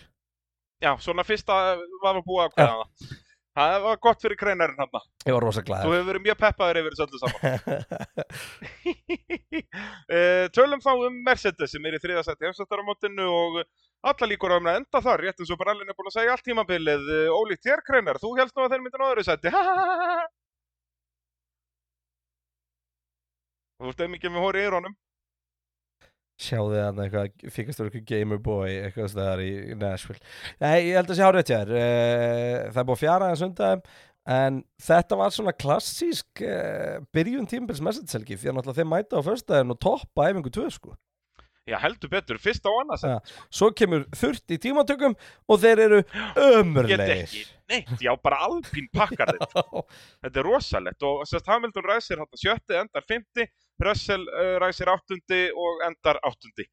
Já, svona fyrsta var við búið að hverja það. Það var gott fyrir kreinarinn hann. Ég var rosa glæður. Þú hefur verið mjög peppaður yfir þessu öllu saman. uh, tölum þá um Mercedes sem er í þriðasætti hefstættaramótinu og alla líkur á um að enda þar, rétt eins og bara allir er búin að segja allt tímabilið. Uh, ólíkt þér kreinar, þú helst nú að þeir mynda á öðru sætti. Þú veist ekki með hóri í rónum sjáðu þið að eitthvað fyrkast voru eitthvað gamer boy eitthvað staðar í Nashville. Nei, ég held að sé hárið þetta eh, það er búið fjara en sundagum en þetta var svona klassísk uh, byrjun tímbils messageselgi því að náttúrulega þeim mæta á förstæðin og toppa æfingu 2 sko Já, heldur betur, fyrst á annars ja, Svo kemur þurft í tímatökum og þeir eru ömurleir Neitt, já, bara alpín pakkar þetta Þetta er rosalett og sérst Hamilton ræsir sjötti, endar fymti Russell uh, ræsir áttundi og endar áttundi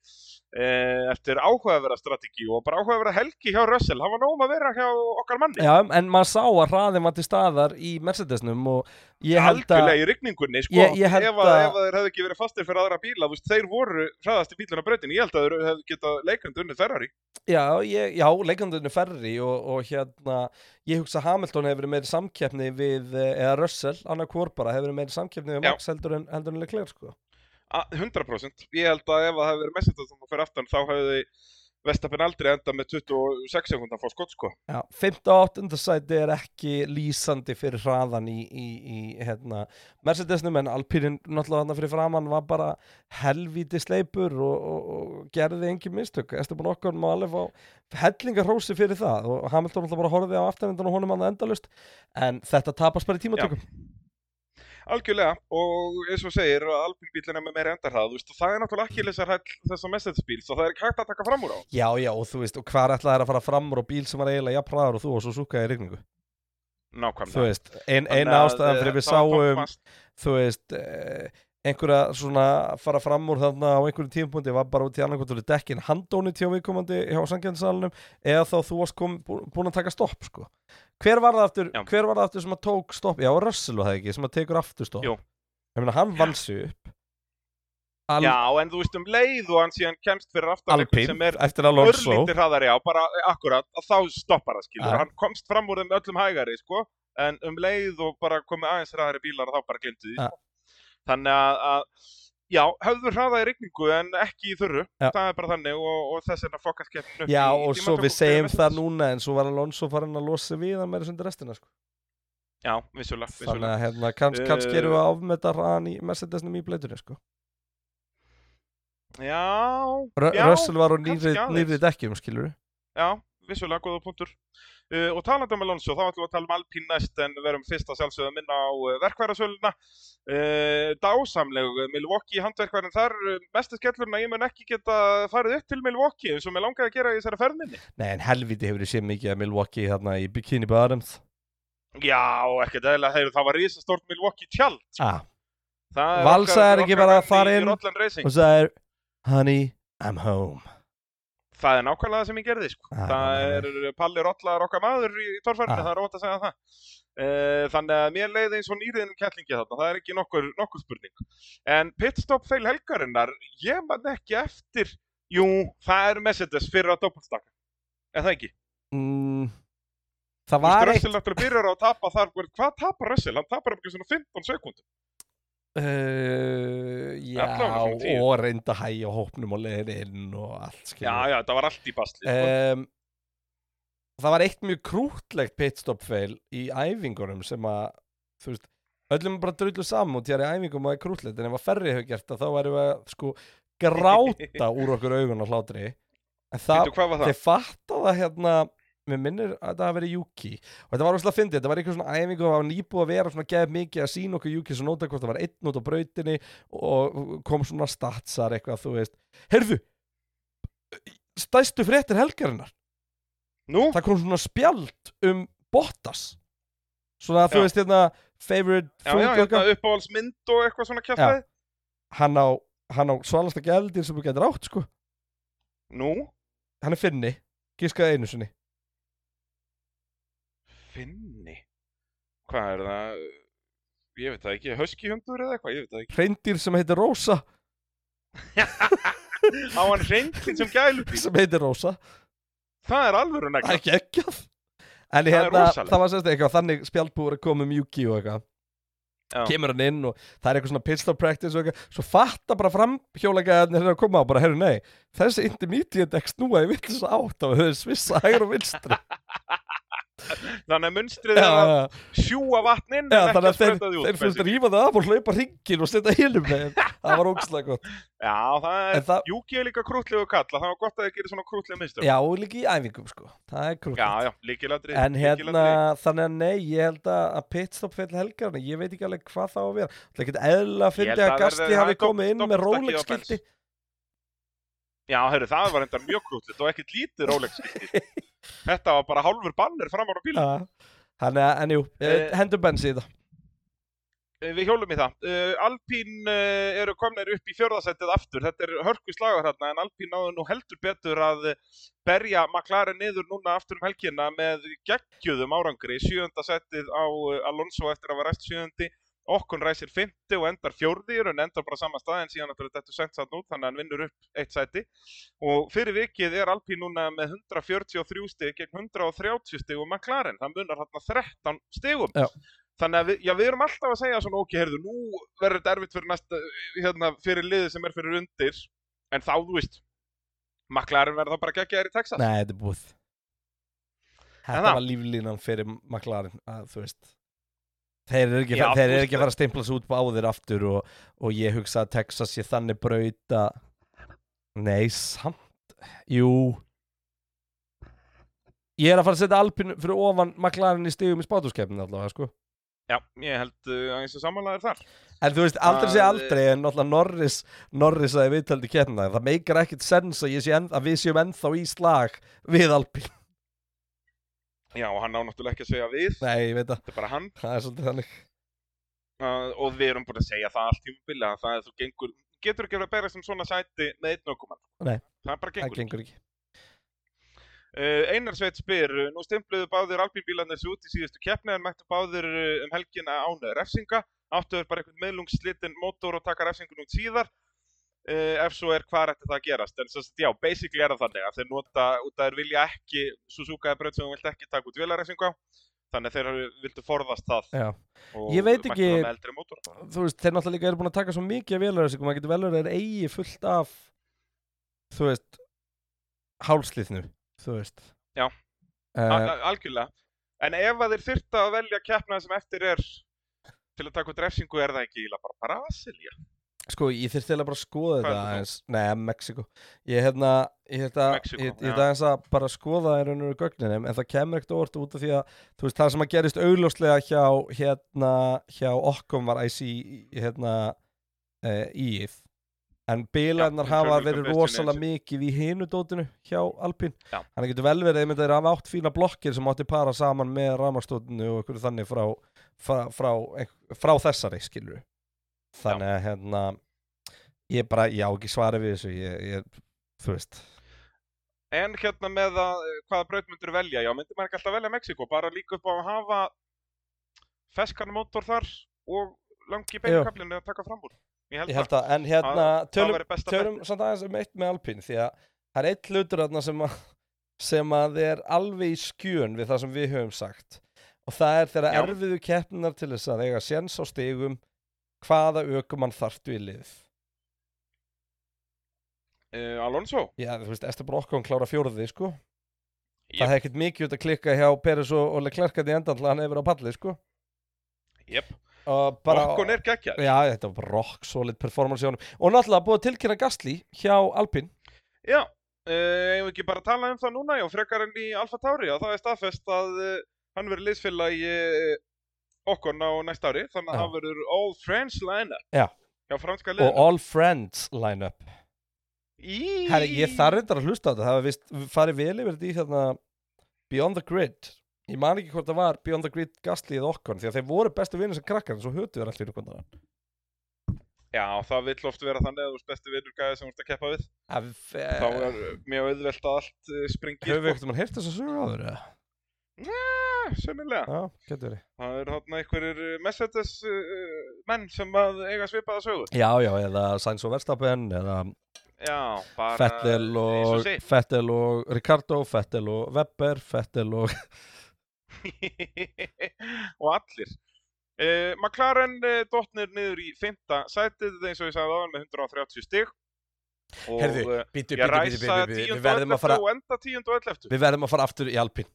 eftir áhugaverða strategi og bara áhugaverða helgi hjá Russell. Hann var nógum að vera hjá okkar manni. Já, en maður sá að hraðin var til staðar í Mercedesnum og ég held að Algjörlega í rigningunni, sko. Ég, ég ef, að, ef þeir hefðu ekki verið fastir fyrir aðra bíla veist, þeir voru hraðast í bíluna breytin ég held að þeir hefðu getað leikandi unni Ferrari. Já, ég, já leikandi unni Ferrari og, og hérna ég hugsa Hamilton hefur verið meiri samkeppni við, eh, eða Russell, Anna Kvorbara hefur verið meiri samkeppni við Max heldur en, heldur en Leclerc sko 100% ég held að ef það hefði verið Mercedes fyrir aftan þá hefði Vestafinn aldrei enda með 26 sekundar fór skott sko. Já, 58. sæti er ekki lýsandi fyrir hraðan í, í, í hérna, Mercedesnum en Alpínin náttúrulega þarna fyrir framann var bara helvíti sleipur og, og, og gerði engi mistök. Esteban Okkon má alveg fá hellingarhósi fyrir það og Hamilton náttúrulega bara horfið á aftanendan og honum hann endalust en þetta tapast bara í tímatökum. Já Algjörlega og eins og segir alpinbílina með meira endarhað það er náttúrulega ekki þess að mestaðsbíl svo það er ekki hægt að taka fram úr á. Já, já og þú veist og hvað ætlaði það að fara fram úr á bíl sem var eiginlega jafnræður og þú og svo súkaði í regningu Nákvæmlega. Þú veist, einn ein ástæðan fyrir við sáum þú veist, eh, einhverja svona fara fram úr þarna á einhverju tímpundi var bara út í annarkvöldur dekkin handóni tjá viðkomandi hjá sangjarnsalunum eða þá þú varst kom, búin að taka stopp sko. hver var það aftur, hver var það aftur sem að tók stopp, já Russell var það ekki sem að tekur aftur stopp Jú. ég meina hann vann sig upp Al já en þú veist um leið og hann síðan kemst fyrir aftur Alpín, sem er örlítir hraðari á bara akkurat að þá stoppar það skilur ja. hann komst fram úr þeim öllum hægari sko en um leið og bara komið aðeins hraðari bílar og þá bara glindu því ja. Þannig að, að já, höfður hraða í regningu en ekki í þurru já. það er bara þannig og, og þess vegna fokkast keppin upp Já í, og svo við segjum það núna en svo var Alonso farin að losa við að meira sundir restina sko. Já, vissulega, vissulega Þannig að hérna, kanns, uh, kannski erum við afmeta hraðan í Mercedesnum í bleitunni sko. Já, R já Russell var á nýrið dekkjum, skilur við Já, vissulega, góða punktur Uh, og talandi um Alonso, þá ætlum við að tala um Alpín næst en verum fyrst að sjálfsögða minna á uh, verkværasöluna. Uh, dásamleg Milwaukee handverkværin þar, mestu skellurna ég mun ekki geta farið upp til Milwaukee eins og mér langaði að gera í þessari ferðminni. Nei en helviti hefur þið séð mikið að Milwaukee hérna í Bikini Bottoms. Já, ekkert eðla, það var risastort Milwaukee tjald. Ah. Valsa er ekki bara að fara inn og sagir, honey, I'm home það er nákvæmlega það sem ég gerði sko. ah, það er Palli Rottlar okkar maður í tórfærinu, ah. það er ótt að segja það uh, þannig að mér leiði eins og nýriðin kettlingi þarna, það er ekki nokkur, nokkur spurning en pitstop feil helgarinnar ég man ekki eftir jú, það er Mercedes fyrir að doppelstaka er það ekki? Mm, það var eitt Russell náttúrulega byrjar á að tapa þar, hvað tapar Russell? Hann tapar um ekki svona 15 sekúndum. Uh, já, og reynda að hægja hópnum og leiðin inn og allt Já, skilur já, það var allt í basli. um, það var eitt mjög krútlegt pitstop fail í æfingunum sem að þú veist, öllum bara drullu saman og þér í æfingum að það er krútlegt en ef að ferri hefur gert það þá væri við að sko gráta úr okkur augun á hlátri en það? þeir fatta það hérna mér minnir að það hafi verið Juki og þetta var rosalega fyndið, þetta var eitthvað svona æfingu og það var nýbúið að vera svona geð mikið að sína okkur Juki svo nota hvort það var einn út á brautinni og kom svona statsar eitthvað þú veist, heyrðu stæstu fréttir helgarinnar Nú? það kom svona spjald um Bottas svona þú Já. veist hérna favorite Já, food já, eitthvað. hérna uppáhaldsmynd og eitthvað svona kjæftæði. hann á, hann á svalasta gældir sem þú getur átt sko Nú? hann er finni, gískaði einu sinni Finni. Hvað er það? Ég veit það ekki, höskihundur eða eitthvað, ég veit það ekki. hreindir sem heitir Rósa Á hann reyndin sem gælubíl. sem heitir Rósa Það er alvöru er ekki ekkjað en Það hérna, það var sérst eitthvað þannig spjaldbúur að koma um Juki og eitthvað Já. kemur hann inn og það er eitthvað svona pitstop practice og eitthvað svo fatta bara framhjólega að koma og bara, herru nei, þessi intermediate dekk snúa í villis átt og þau svissa hægur og vinstri Þannig að munstrið er að sjúa vatn inn já, þannig að þeir, þeir fyrst rífa það af og hlaupa hringin og setja hinum með það var ógslag gott það það- Júki er líka krútlegu kalla, það var gott að þið gerir svona krútlega mistur. já, líka í æfingum sko, það er já, já líkilatri. En hérna, þannig að nei, ég held að pitstop fyrir helgarna, ég veit ekki alveg hvað það á að vera. Það er ekkert eðla að fyndi að Gasti hafi það komið inn með skilti. Já, heyrðu, það var enda mjög krútlegt og ekkert lítið Rolex skilti. Þetta var bara hálfur bannir fram á bílum. Ja. Þannig að, en jú, Eh, eh, hendur bensi í það. Eh, Við hjólum í það. Uh, Alpín eru komnir upp í fjörðasettið aftur. Þetta er hörku slagur hérna en Alpín náðu nú heldur betur að berja McLaren niður núna aftur um helgina með geggjöðum árangri. Sjöunda settið á Alonso eftir að var rest sjöundi. Okkon ræsir fymti og endar fjórði en endar bara sama stað en síðan aftur þetta sent satt nút þannig að hann vinnur upp eitt sæti. Og fyrir vikið er Alpín núna með 143 stig gegn 130 stig og McLaren. Það munar hérna 13 stigum. Já. Þannig að við, já, við erum alltaf að segja svona, ok, heyrðu, nú verður þetta erfitt fyrir næsta, hérna, fyrir liðið sem er fyrir undir, en þá, þú veist, McLaren verður þá bara geggjaðir í Texas. Nei, þetta er búið. Þetta var líflínan fyrir McLaren, að þú veist. Þeir eru ekki, veist ekki að fara að stimpla sig út báðir aftur og, og ég hugsa að Texas sé þannig braut að... Nei, samt, jú... Ég er að fara að setja Alpin fyrir ofan McLaren í stigum í spátuskeppninu allavega, sko. Já, ég held uh, að eins og samanlæðir þar. En þú veist, aldrei sé aldrei en náttúrulega Norris, Norris að við töldi keppna það meikar ekkert sens að, sé að við séum ennþá í slag við Alpín Já, og hann á náttúrulega ekki að segja við, Nei, ég veit það, þetta er bara hann, það er svolítið þannig uh, og við erum búin að segja það allt tímabili, að það er þú gengur, getur ekki að bera sem svona sæti með einn ökumann. Nei. Það bara Það gengur. gengur ekki Uh, Einar Sveit spyr, uh, nú stimpluðu báðir albínbílarnir sig út í síðustu keppni en mættu báðir uh, um helgina án refsinga. Áttu er bara einhvern meðlungsslitinn mótor og taka refsingun út síðar. Uh, ef svo er hvað ætti það að gerast. En svo, sagt, já, basically er það þannig að þeir nota út að þeir vilja ekki, Suzuka er braut sem þú vilt ekki taka út vélarefsingu á. Þannig að þeir vildu forðast það Já. Ég veit ekki- það veist, þeir náttúrulega líka eru búin að taka svo mikið af vélaröðsingum maður getur vel verið að þeir eigi fullt af þú veist hálslýðnu, þú veist Já. uh, Al- Algjörlega. En ef að þeir þyrta að velja keppna sem eftir er til að taka út refsingu er það ekki Brasilia. Sko, ég þurfti eiginlega bara að skoða þetta er það aðeins. Nei, Mexiko Ég hérna, ég hérna Mexíkó, Ég, þetta aðeins að bara skoða í raun og veru gögninum En það kemur ekkert óvart út af því að Þú veist, það sem að gerist augljóslega hjá Hérna, hjá okkom var IC Hérna, uh, íð En bílarnar Já, hafa verið rosalega mikið í hinu dótinu hjá Alpín. Þannig getur vel verið að þeir hafa átt fína blokkir sem átti para saman með ramastótinu og einhverju þannig frá, frá, frá, frá þessari skilur Þannig að hérna ég bara, ég á ekki svari við þessu ég, ég, þú veist. En hérna með að eh, hvaða braut myndur velja, já, myndir maður ekki alltaf velja Mexiko, bara líka upp á að hafa feskan mótor þar og langi beinkablinu að taka fram úr. Ég held, ég held að, en hérna það tölum, tölum samt aðeins um eitt með Alpín því að það er eitt hlutur þarna sem að sem að er alveg í skjön við það sem við höfum sagt. Og það er þegar Já. erfiðu keppninar til þess að eiga séns á stigum hvaða ökumann þarftu í lið? Uh, Alonso? Já, þú veist, Esteban Okkon klára fjóruði, sko. Jep. Það hefði ekkert mikið út að klikka hjá Peres og, og Leclerc í endan til hann hefur verið á palli, sko. Jep. og bara, Okkon er geggjar Já, þetta var bara rock solid performance hjá honum. Og náttúrulega búið tilkynna Gastli hjá Alpine. Já, uh, eigum við ekki bara að tala um það núna? Já, frekar enn í Alfa Tauri og það er staðfest að uh, hann verður liðsfélag í uh, Okkon á næsta ári þannig að Já. það verður All Friends line-up. Já. franska og All Friends line-up. Í... Herri, ég þarf reyndar að hlusta á þetta. Það hefur vist farið vel yfir þetta í hérna Beyond the Grid. Ég man ekki hvort það var Beyond the Grid Gastli eða Okkon því að þeir voru bestu vinnir sem krakkar en svo hötu þér allir kondan Já, það vill oft vera þannig að þú ert besti vinnur gæði sem þú ert að keppa við. Þá Höfum er uh, mjög auðvelt að allt uh, springi við ekkert um að heyrta þess að sögu áður eða? Ah, Sennilega. Já, getur verið. Það eru þarna einhverjir uh, Mercedes uh, menn sem að eiga svipaða sögu. Já, já, eða Sainz og Verstappen eða Já, bara Fettel og. Fettel og Ricardo, Fettel og Webber, Fettel og og allir. Uh, McLaren uh, dottnir niður í fymta sætið eins og ég sagði aðan með 130 stig. Og Heyrðu, uh, bítu, bítu, ræsa bítu, bítu, tíund við verðum að fara við verðum að fara aftur í Alpín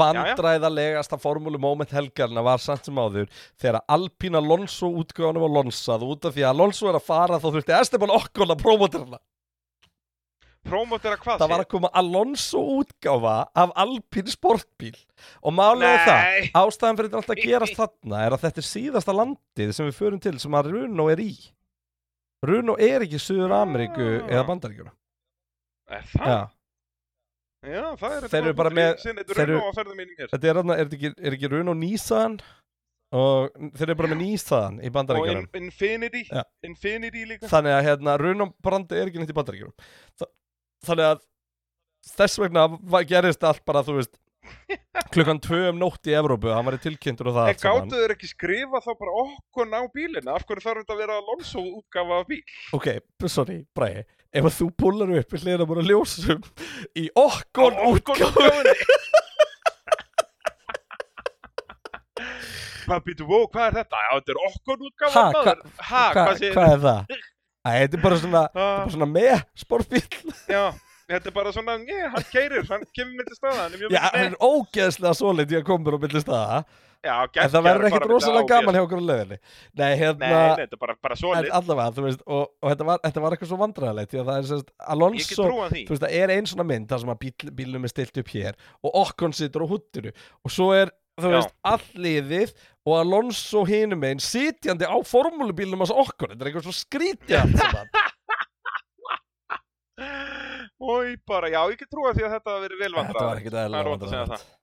vandræðalegasta formúlumóment helgarna var samt sem áður þegar Alpín Alonso útgáðanum var lonsað út af því að Alonso er að fara þá þurfti Esteban Okkon að prófóta hana Prómótera hvað það var að koma Alonso útgáfa af Alpín sportbíl og málega það ástæðan fyrir þetta alltaf að gerast þarna er að þetta er síðasta landið sem við förum til sem að Runo er í Runo er ekki Suður Ameríku Ah. eða Bandaríkjuna er það? Já. Já, það er Þeir eru bara með- þetta er raun á ferðum mínum hér. Þetta er, þetta ekki, er ekki Runo Nissan? Og þeir eru bara með Nissan í Og Bandaríkjunum. In, Infinity Já. Infinity líka. Þannig að hérna, Runo brandi er ekki neitt í Bandaríkjunum. Þa, þannig að þess vegna gerist allt bara þú veist klukkan tvö um nótt í Evrópu hann var í tilkynntur og það En gáttu þeir ekki skrifa þá bara okkur á bílina? Af hverju þarf þetta að vera Alonso útgafa af bíl? ok, sorry, bræði ef þú púlar upp við hliðina bara ljósum í okkon Okkon útgáfunni Hvað býtu, wow, hvað er þetta? Já, þetta er okkur útgafa Ha, Ha, Hva, hvað er það? Æ, þetta er bara svona, Ah, svona með sportbíl Já, þetta er bara svona, ég, hann keirir, hann kemur til staða hann er mjög já, hann er ógeðslega svolít í að koma á milli staða. Já, en það verður ekkert rosalega gaman hjá okkur á leiðinni. Nei, Nei, hérna nei, þetta er bara, bara solid. Allavega, þú veist, og, og þetta, var, þetta var eitthvað svo vandræðilegt því að það er sérst, Alonso þú veist, það er ein svona mynd þar sem að bíl, bílnum er stilt upp hér og okkon situr á huttinu og svo er, þú veist, alliðið og Alonso hinum einn sitjandi á formúlubílnum hans okkon þetta er eitthvað svo skrítið allt saman Ói, bara, já, ég get trúa því að þetta hafi verið vel þetta var ekkert Það er eðlilega rót að segja vandræðilegt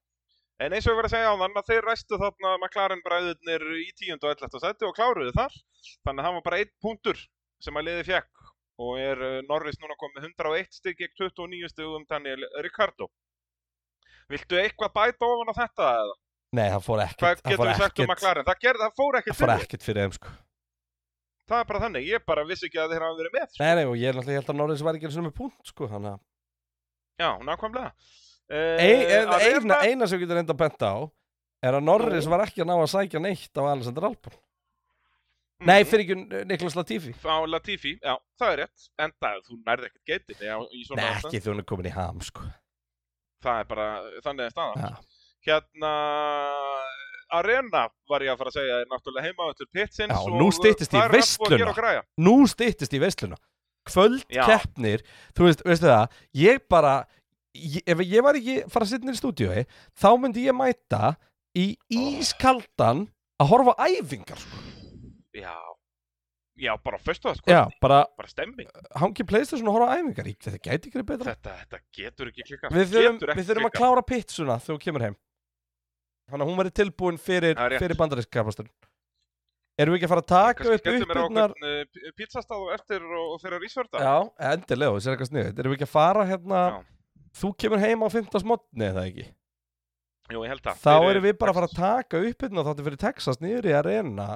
En eins og ég var að segja á þann að þeir ræstu þarna McLaren bræðurnir í 10. og 11. seti og kláruðu þar. Þannig að hann var bara einn punktur sem að liði fjekk og er uh, Norris núna komið 101 stig gegn 29 stig um Daniel Ricardo. Viltu eitthvað bæta ofan á þetta eða? nei, það fór ekkert Hvað það getur við sagt um McLaren? Það, gerð, það fór ekkert það fyrir. ekkert fyrir þeim sko Það er bara þannig. Ég bara vissi ekki að þeir hafa verið með. nei, nei, og ég er náttúrulega held að Norris var ekki einu sinni með punkt sko þannig að Já, nákvæmlega. Uh, Ein, eina, eina sem við getum reynda að benda á er að Norris Nú. var ekki að ná að sækja neitt á Alexander Albon Mhm. Nei, fyrir ekki Niklas Latifi á Latifi, já, það er rétt en það, þú nærði ekkert svona Nei, ekki þegar hún er komin í ham sko. það er bara, þannig er staðan hérna Arena var ég að fara að segja er náttúrulega heima öllur pitsins Já, og nú styttist í að græja. Nú styttist í veisluna. Já. Kvöldkeppnir Þú veist, veistu það Ég bara ég, Ef ég var ekki fara að sitja niður í stúdíói Þá myndi ég mæta í ískaldan að horfa á æfingar sko. já, já, bara fyrstu það sko. Já, bara bara stemming, hangi playstation og horfa á æfingar. Þetta gæti ekki betra. Þetta, þetta getur ekki klikað Við þurfum, við þurfum að klára pitsuna þegar þú kemur heim Þannig að hún verið tilbúin fyrir, Það fyrir bandarískapastur Erum við ekki að fara að taka upp uppbyrnar pizzastað og eftir og, fyrir að rísverda Já, endilega, þessi er eitthvað sniðut Erum við ekki að fara hérna Já. Þú kemur heim á 15. mótni eða ekki? Jú, ég held það. Þá erum við bara að fara að taka uppbyrna Þáttu fyrir Texas niður í arena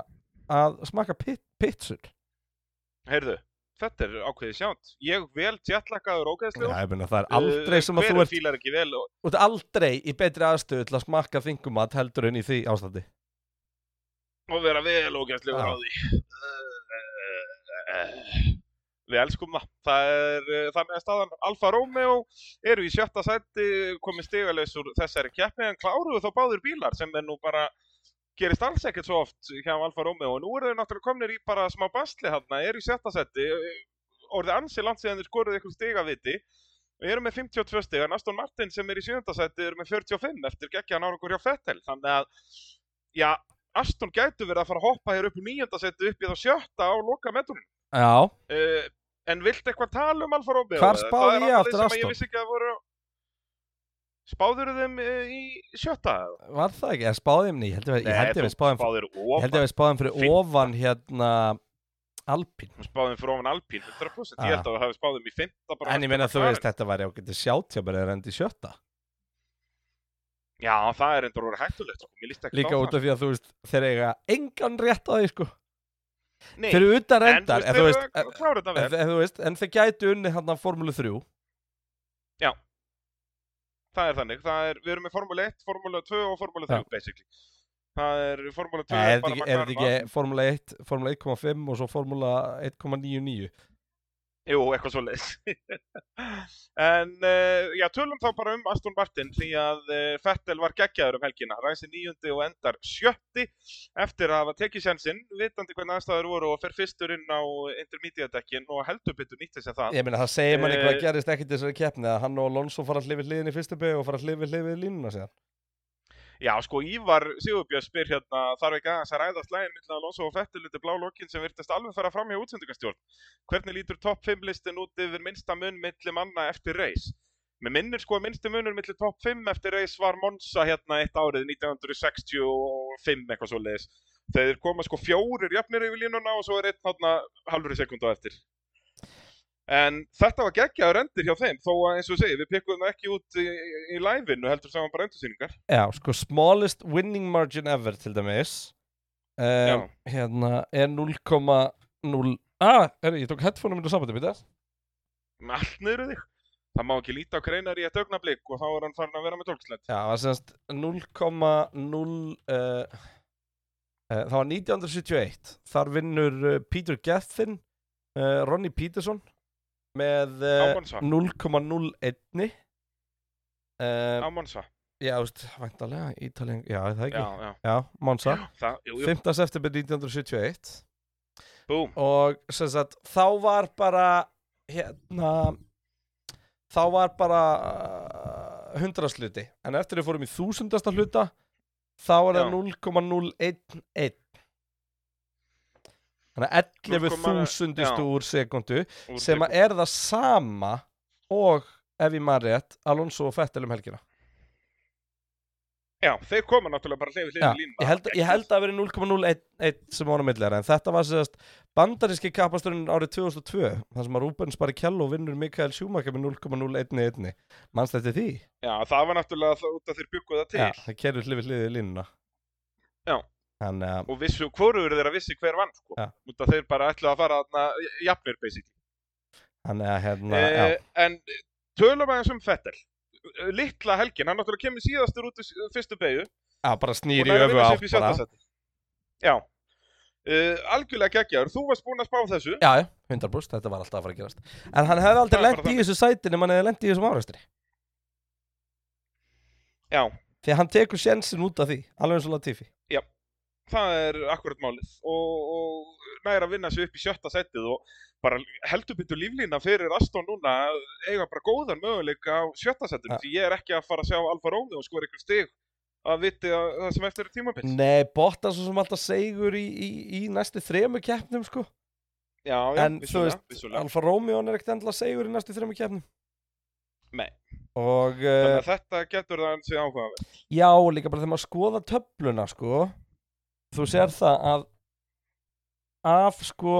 Að smaka pit, pitsur Heyrðu, þetta er ákveðið sjánt. Ég vel ógeðslegur. ég meina, það er aldrei sem að þú ert, og, ert aldrei í betri aðstöðu til að smakka þingumat heldur en í því ástandi. og vera vel ógeðslegur Já. á því. Við elskum það. Það er uh, þannig að staðan Alfa Romeo eru í sjötta sætti komið stigalegs úr þessari keppni en kláruðu þá báðir bílar sem er nú bara gerist alls ekkert svo oft hjá Alfa Romeo og nú eru þau náttúrulega komnir í bara smá basli hann, eru í sjötta sætti orðið ansi langt síðan þeir skoruðu ykkur stigaviti Við erum með 52 stig, en Aston Martin sem er í sjöndasætti eru með 45 eftir geggja nárugur hjá Fettel. Þannig að, já, Aston gætu verið að fara að hoppa hér upp úr níundasætti upp í þá sjötta á loka metrunum. Já, Uh, en viltu eitthvað tala um Alfa Romeo? Hvar eða? spáði ég að Aston? Ég vissi ekki að voru... Spáður þeim uh, í sjötta? var það ekki? Ég spáði um ný, ég held þú við spáðum, við spáðum fyrir Fimmta. ofan hérna Alpín. Spáðum fyrir ofan Alpín, 100%. Ah. Ég held að þú hafi spáðum í fymta. En ég meina þú veist, þetta væri ágætið sjátt hjá bara eða endi sjötta. Já, það er endur orðið hættulegt, sko. Ekki Líka út af því að þú veist, þeir eiga engan rétt á því sko. Nei, Þeir eru utan en reyndar, en þú veist, að en, en, en þeir gætu unni hann að Formúlu 3. Það er þannig, það er, við erum með Formule 1, Formule 2 og Formule 3 Já. basically. Það er Formule 2 Nei, er þetta ekki, er ekki Formúla 1, Formúla 1,5 og svo Formúla 1,99? Jú, eitthvað svo leis. en uh, já, tölum þá bara um Aston Martin því að uh, Fettel var geggjaður um helgina. Ræsi níundi og endar sjötti eftir að hafa tekið sjansinn, vitandi hvernig aðstæður voru og fer fyrstur inn á intermediate-dekkin og heldur betur nýtti sér það. Ég meina, það segir manni Eh, hvað gerist ekkert í þessari keppni að hann og Alonso fara að hlifið hliðin í fyrstu bygg og fara að hlifið hliðið línuna sér. Já, sko, Ívar Sigurbjörn spyr hérna, þarf ekki aðeins að ræða slægin millir Alonso og Fettel undir blá lokkin sem virtist alveg fara fram hjá útsendingastjórn. Hvernig lítur topp 5 listin út yfir minnsta mun millir manna eftir reis? Með minnir sko að minnsti munur millir topp 5 eftir reis var Monza hérna eitt árið 1965 eitthvað svo leiðis. Þeir koma sko fjórir jafnir yfir línuna og svo er einn hérna halvri sekund á eftir. En þetta var geggjaður endir hjá þeim, þó að eins og segi, við pikkuðum það ekki út í, í live-inu, heldur saman bara endursýningar. Já, sko, smallest winning margin ever til dæmis. Um, hérna er 0,0 Ah, er, ég tók headphone-um minna saman til þetta. með allt niður þig. Það má ekki líta á kreinar í eitt augnablík og þá er hann farin að vera með tólkslend. Já, það var semst 0,0 uh, uh, Það var 1971 Þar vinnur uh, Peter Gethin uh, Ronnie Peterson með Á uh, Monza. 0,01 Á uh, Monza. Já, veist, væntalega Ítalien, já, er það ekki Já, já. Já, Monza Það, jú, jú. 5. september 1971 Búm. og sem sagt, þá var bara hérna þá var bara uh, hundrasluti en eftir við fórum í þúsundasta hluta þá er það Já. 0,011 þannig að 11 0,- þúsundistu úr sekundu sem að er það sama og ef ég maður rétt Alonso og Fettel um helgina Já, þeir koma náttúrulega bara hlifið hlifið línuna. ég held, ég held að það veri 0,01 sem var á millera en þetta var sérst bandaríski kapasturinn árið 2002 þar sem að Rubens Barrichello vinnur Mikael Schumacher með 0,011 mannst þetta því? Já, það var náttúrulega það út að þeir byggu það til. Já, það kerur hlifið hliðið línuna Já. Þannig að, Og vissu, hvoruður þeirra vissi hver vann, sko. Já. Út að þeir bara ætlu að fara jafnir, basically. þannig að hérna, Eh, já, en tölum aðeins um Fettel. Littla helgin, hann náttúrulega kemur síðastur út í fyrstu beigju. já, bara og snýr í nær að öfu átt. Já. Uh, algjörlega geggjaður, þú varst búinn að spá þessu. Já, já, 100% þetta var alltaf að fara að gerast En hann hefði aldrei bara í þessu sæti nema hann hefði lent í þessum áreistri Já, Því að hann tekur sjensin út af því, alveg eins og Latifi það er akkurat málið. Og, og næra að vinna sig upp í sjötta setið og bara heldur byttu líflína fyrir Aston núna eiga bara góðan möguleika á sjötta setið Ja. því ég er ekki að fara að sjá Alfa Romeo og skora ykkur stig að viti að það sem eftir er tímabill Nei, Bottas svo sem alltaf segur í, í, í næstu þremu keppnum sko. Já, já, En þú vissulega, veist, vissulega. Alfa Romeo er ekkert endla segur í næstu þremu keppnum. Nei, Og þannig að þetta getur það ansið áhugaverð já, líka bara þegar maður skoða töfluna sko Þú sér það að af sko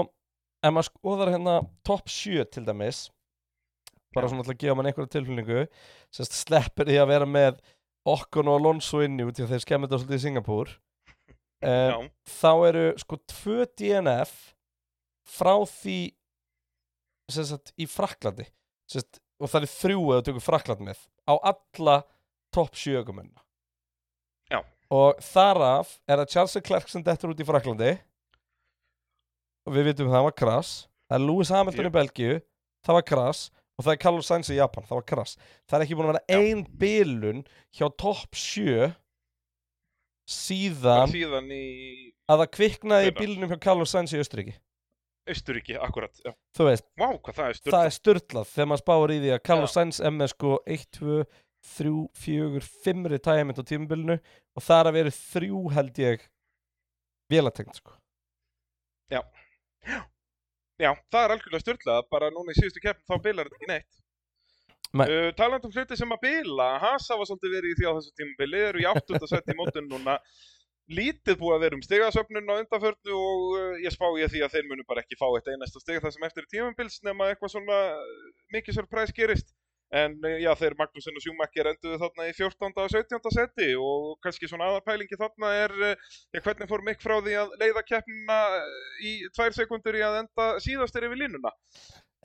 ef maður skoðar hérna top 7 til dæmis bara svona til að gefa mann einhverja tilfylningu sérst sleppir því að vera með Okkon og Alonso inni út í að þeir skemmir þetta svolítið í Singapúr Já, þá eru sko tvö DNF frá því sem sagt, í Fraklandi sem og það er þrjú eða tökur Frakland með á alla topp sjögumunna Já. Og þaraf er það Charles Leclerc sem dettur út í Fraklandi og við vitum það var krass það er Lewis Hamilton Jú. í Belgíu það var krass og það er Carlos Sainz í Japan það var krass það er ekki búin að vera Já. ein bilun hjá sjö Bara síðan síðan í að það kviknaði í bílunum hjá Carlos Sainz í Östuríki Austuríki, akkurat. Já. þú veist, Vá, hvað það er styrlað þegar maður spáir í því að Carlos Já. Sainz er með sko 1, 2, 3, 4, 5 retirement á tímabilinu og það er að vera þrjú held ég vélatengt sko Já. Já, það er algjörlega störtlað, bara núna í síðustu keppn þá bilar þetta ekki neitt. Nei. Uh, talandi um hluti sem að bila, Hasa var svolítið verið í því á þessu tímabili, eru í áttunda sett í mótun núna. Lítið búið að vera um stigasöfnun á undanförnu og uh, ég spá ég því að þeir munu bara ekki fá eitt einasta stig það sem eftir tímabils nema eitthvað svona mikið surprise gerist. En uh, já, þeir Magnúsin og Sjúmakkir enduðu þarna í 14. og 17. seti og kannski svona aðapælingi þarna er uh, Já, hvernig fór mikk frá því að leiða keppnina í tvær sekundur í að enda síðastir yfir línuna?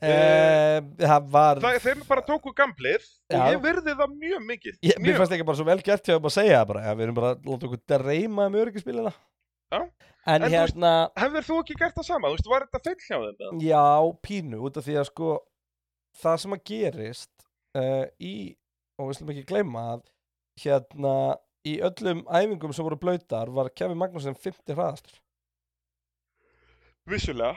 Eh, það var Það, þeir bara tóku gamblið Já. og ég virði það mjög mikið. ég, mér mjög. fannst ekki bara svo vel gert hjá þeim að segja það bara, ja, við erum bara að láta okkur dreyma um öryggispilina Já. en, En hérna Hefur þú ekki gert það sama? Þú veist, var þetta feill hjá þeim? eða? já, pínu, út af því að sko það sem að gerist uh, í, og við slum ekki gleyma að hérna í öllum æfingum sem voru blöytar var Kevin Magnússon 50 hraðastur Vissulega.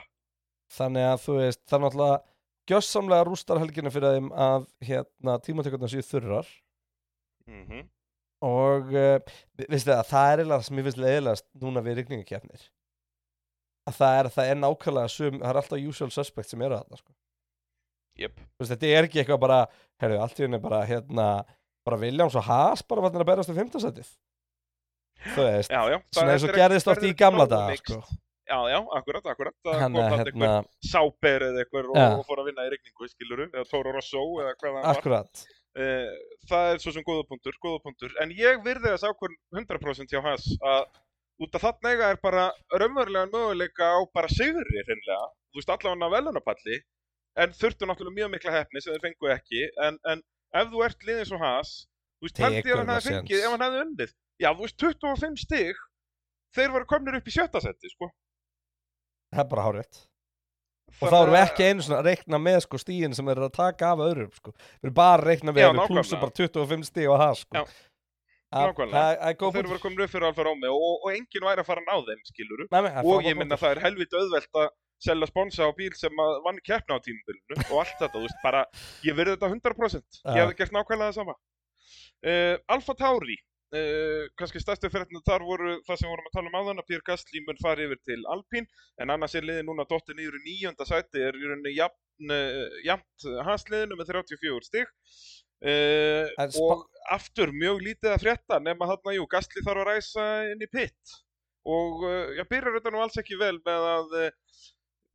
þannig að þú veist, það er náttúrulega gjössamlega rústar helgina fyrir þeim að hérna, tímatökurnar séu þurrar Mm og uh, veistu það, það er eiginlega það sem ég finnst leiðilegast núna við rigningakefnir að það er, það er nákvæmlega sum, það er alltaf usual suspect sem eru þarna sko. Þú veist, þetta er ekki eitthvað bara, herru, allt í henni bara hérna, bara Williams og Haas bara vatnir að berast um fimmtasætið þú veist, Já, já. svona eins og þetta er gerðist oft í gamla daga sko. Já, já, akkurat, akkurat. Það kom þarna hérna, einhver sáber eða einhver og, og fór að vinna í regningu, skiluru, eða Toro Rosso eða hvað það var. akkurat Eh, það er svo sem góða punktur, góða punktur. En ég virði þess ákvörn 100% hjá hans að út af þarna eiga er bara raunverulega möguleika á bara sigri hreinlega. Þú veist allavega velunapalli, en þurftu náttúrulega mjög mikla hefni sem þeir fengu ekki. En, en ef þú ert liðið svo hans, þú veist, Tekur að hann hefði fengið ef hann hefði unnið. Já, þú veist, 25 stig, þeir voru komnir upp í sjötta seti, sko. það er bara hárétt og þá erum við ekki einu svona að reikna með sko stíðin sem þeir eru að taka af öðrum sko. við erum bara að reikna með Já, við nákvæmlega. bara 25 stíð á Haas sko. Já, nákvæmlega. góð Þeir voru komin upp fyrir Alfa Romeo og, og enginn væri að fara að ná þeim, skiluru. Og ég minna það er helviti auðvelt að selja sponsa á bíl sem vann keppna á tímubilinu og allt þetta, þú veist, bara ég verði þetta 100% ég Já. hefði gert nákvæmlega það sama. Uh, Alfa Tauri uh, kannski stærstu fyrirtna þar voru það sem vorum að tala um áðan að Pierre Gasly mun fara yfir til Alpine en annars er liðið núna dottir niður í nýjönda sæti er í rauninni jafn, uh, jafnt hansliðinu með 34 stig. Uh, og aftur mjög lítið að frétta nema þarna, jú, Gastli þarf að ræsa inn í pitt og uh, já, byrjar þetta nú alls ekki vel með að uh,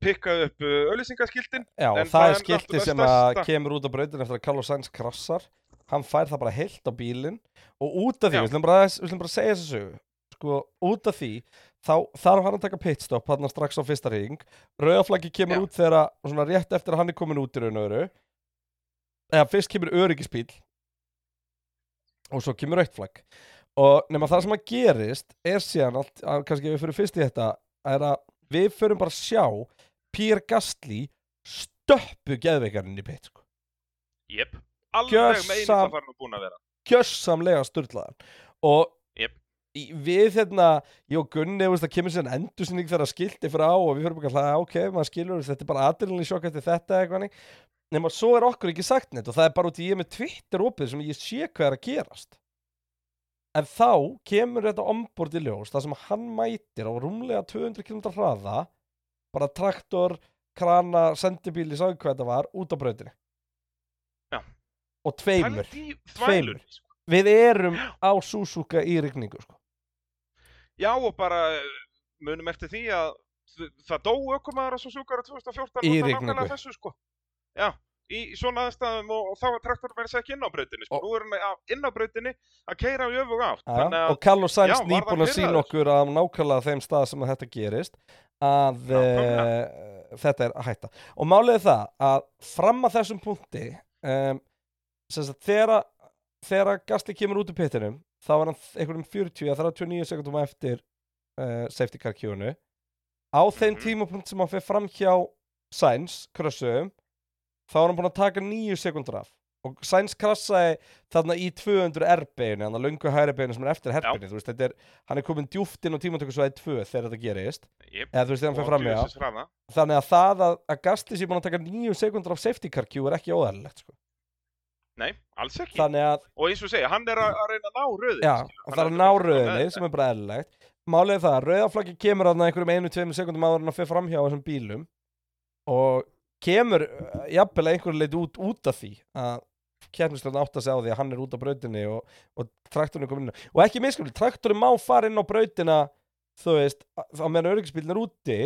pikka upp uh, öllisingaskiltin Já, en og það það er skilti sem að kemur út á brautin eftir að Carlos Sainz krassar. Hann fær það bara heilt á bílinn. Og út af því, Já. við ætlum bara, bara segja þessu sko, út af því þá þarf hann að taka pitstop hann strax á fyrsta ring rauðaflaggi kemur Já. út þegar svona rétt eftir að hann er komin út í raun og öru eða fyrst kemur öryggispíl og svo kemur rautt flagg. Og nema það sem að gerist er síðan allt, kannski við fyrir fyrst í þetta er að við förum bara að sjá Pierre Gasly stöppu geðveikarinn í pitt sko. Jep. alveg með einu það fara nú búin að vera gjössamlega sturlaðan og Jep. í, við hérna ég og Gunni, veist, það kemur sér endursynning þegar skilti fyrir á og við fyrir bara að hlæða ok, maður skilur, þetta er bara adrenalin sjokk eftir þetta eitthvað nema svo er okkur ekki sagt neitt og það er bara út í ég með Twitter opið sem ég sé hvað er að gerast en þá kemur þetta ombord í ljós það sem hann mætir á rúmlega 200 km hraða bara traktor, krana, sendibíl í sagði hvað þetta var, út á brautinni Já. og tveimur Tveimur. sko. við erum á Suzuka í rigningu sko. já og bara uh, munum eftir því að það dó ökumæður að Suzuka ára 2014 Í þessu sko já í svona aðstæðum og, og þá var traktorinn verið ekki inn á brautinni sko. Og- nú er hann á- inn á brautinni að keira á jöfug átt að- og Carlos Sainz nýbúin að sína okkur á nákvæmlega þeim stað sem að þetta gerist að Nákvæmlega. uh, þetta er að hætta og málið er það að fram að þessum punkti um, þegar þegar Gastli kemur út úr pittinum þá var hann einhverjum 40 að 39 sekundum á eftir uh, safety car kjónu á þeim Mhm. tímapunkt sem hann fyrir fram hjá Sainz krössuðum þá var hann búinn að taka 9 sekundur af og Sainz krassaði þarna í 200 R-beinu, hann að löngu hæri beinu sem er eftir herbeinu, þú veist, þetta er hann er komin djúft inn á tímatökusvæði 2 þegar þetta gerist Jep. eða þú veist, þegar hann fyrir fram djöfisins hraða. þannig að það að, að Gastli sé búin að taka 9 sekundur af safety car queue er ekki óæðilegt sko. Nei, alls ekki. þannig að, Og eins og segja, hann er að, að reyna að ná röðin. já, það er að ná rauðinni sem er bara eðlilegt málið er það, að rauðaflaggi kemur að einhverjum einu, tveimur sekundum áður kemur uh, jafnvel einhverju leit út, út af því að kemnislega átt að segja á því að hann er út á brautinni og, og traktorinn komin inn. Og ekki minnskaplega, traktorinn má fara inn á brautina þú veist, á meðan öryggisbílinn er úti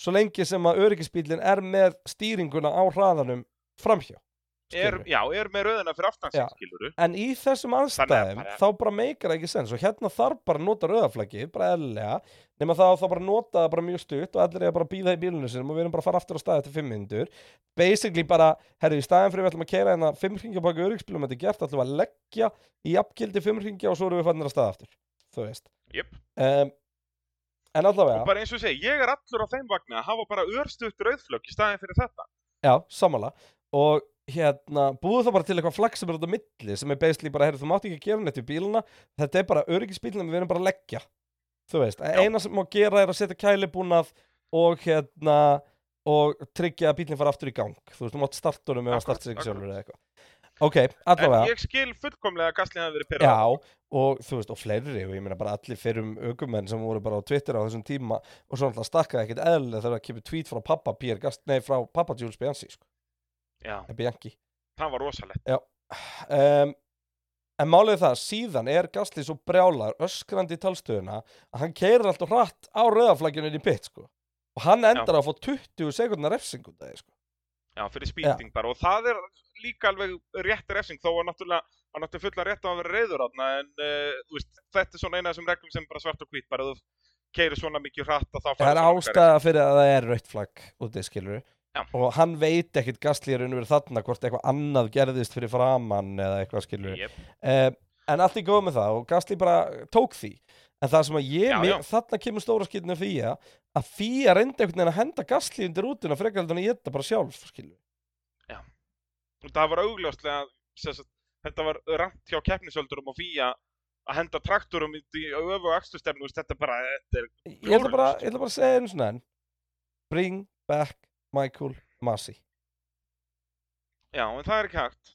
svo lengi sem að öryggisbílinn er með stýringuna á hraðanum framhjá Er, já, er með röðina fyrir aftan Já. sig, skiluru. En í þessum aðstæðum bara- þá bara meikar það ekki sens og hérna þarf bara að nota rauðaflaggi, bara eðlilega nema þá þá bara nota það bara mjög stutt og allir er bara að býða í bílunum sinum og við erum bara að fara aftur á staði eftir 5 minnur basically bara, herru, í staðin fyrir við ætlum að keira hérna 5 ringja baka öryggsbílum þetta er gert, ætlum að leggja í jafngildi 5 ringja og svo erum við fannir að staða aftur þú veist Jep. um, En allavega, bara eins og segja, ég er allur á þeim vagni að hafa bara örstutt rauðflögg í staðin fyrir þetta. já, sammála og hérna, búðu það bara til eitthvað flagg sem er út á milli sem er basically bara, herru, þú mátt ekki gera neitt við bíluna þetta er bara öryggisbíluna, við erum bara að leggja. Þú veist, eina sem má gera er að setja kælibúnað og hérna og tryggja að bílinn fara aftur í gang. Þú veist, þú mátt starta honum eða starta sig sjálfur eða eitthvað. Ok, En allavega ég skil fullkomlega að Gasly hafi verið pyrrað. Já, og þú veist, og fleiri og ég meina bara allir fyrrum aukumenn sem voru bara á Twitter á þessum tíma og svo alltaf stakkaði ekkert eðlilega þegar það kemur tweet frá pappa Pierre Gast, nei, frá pappa Jules Bianchi, sko, Já, Bianchi það var rosalegt. um, En málið það, síðan er Gastli svo brjálar, öskrandi í talstöðuna að hann keirir alltaf hratt á rauðaflækjunni í pitt, sko. Og hann endar að fá 20 sekundar refsingum það, sko. Já, fyrir spýting bara. Og það er líka alveg rétt refsing, þó að náttúrulega, hann átti fulla rétt á að vera reyður átna, en uh, veist, þetta er svona eina af þessum reglum sem bara svart og hvít, bara þú keirir svona mikið hratt Það er ástæða fyrir að það er rautt flagg úti, skilur Já. og hann veit ekkit Gastli er unnur þarna hvort eitthvað annað gerðist fyrir framann eða eitthvað, skilur refsing. Jep. um, en allt í góð með það og Gastli bara tók því en það sem að ég, Já, mér, já. þarna kemur stóra skilinu fýja að fýja reyndi einhvern veginn að henda Gastli undir útuna frekar heldur en að geta bara sjálf skilur. Og það var augljóslega, sagt, þetta var rant hjá keppnisöldurum og fíja að henda traktorum í öfu og axturstefnu, þetta er bara, þetta er, ég ætla bara, ég bara að segja einu svona enn bring back Michael Masi já, en það er ekki hægt.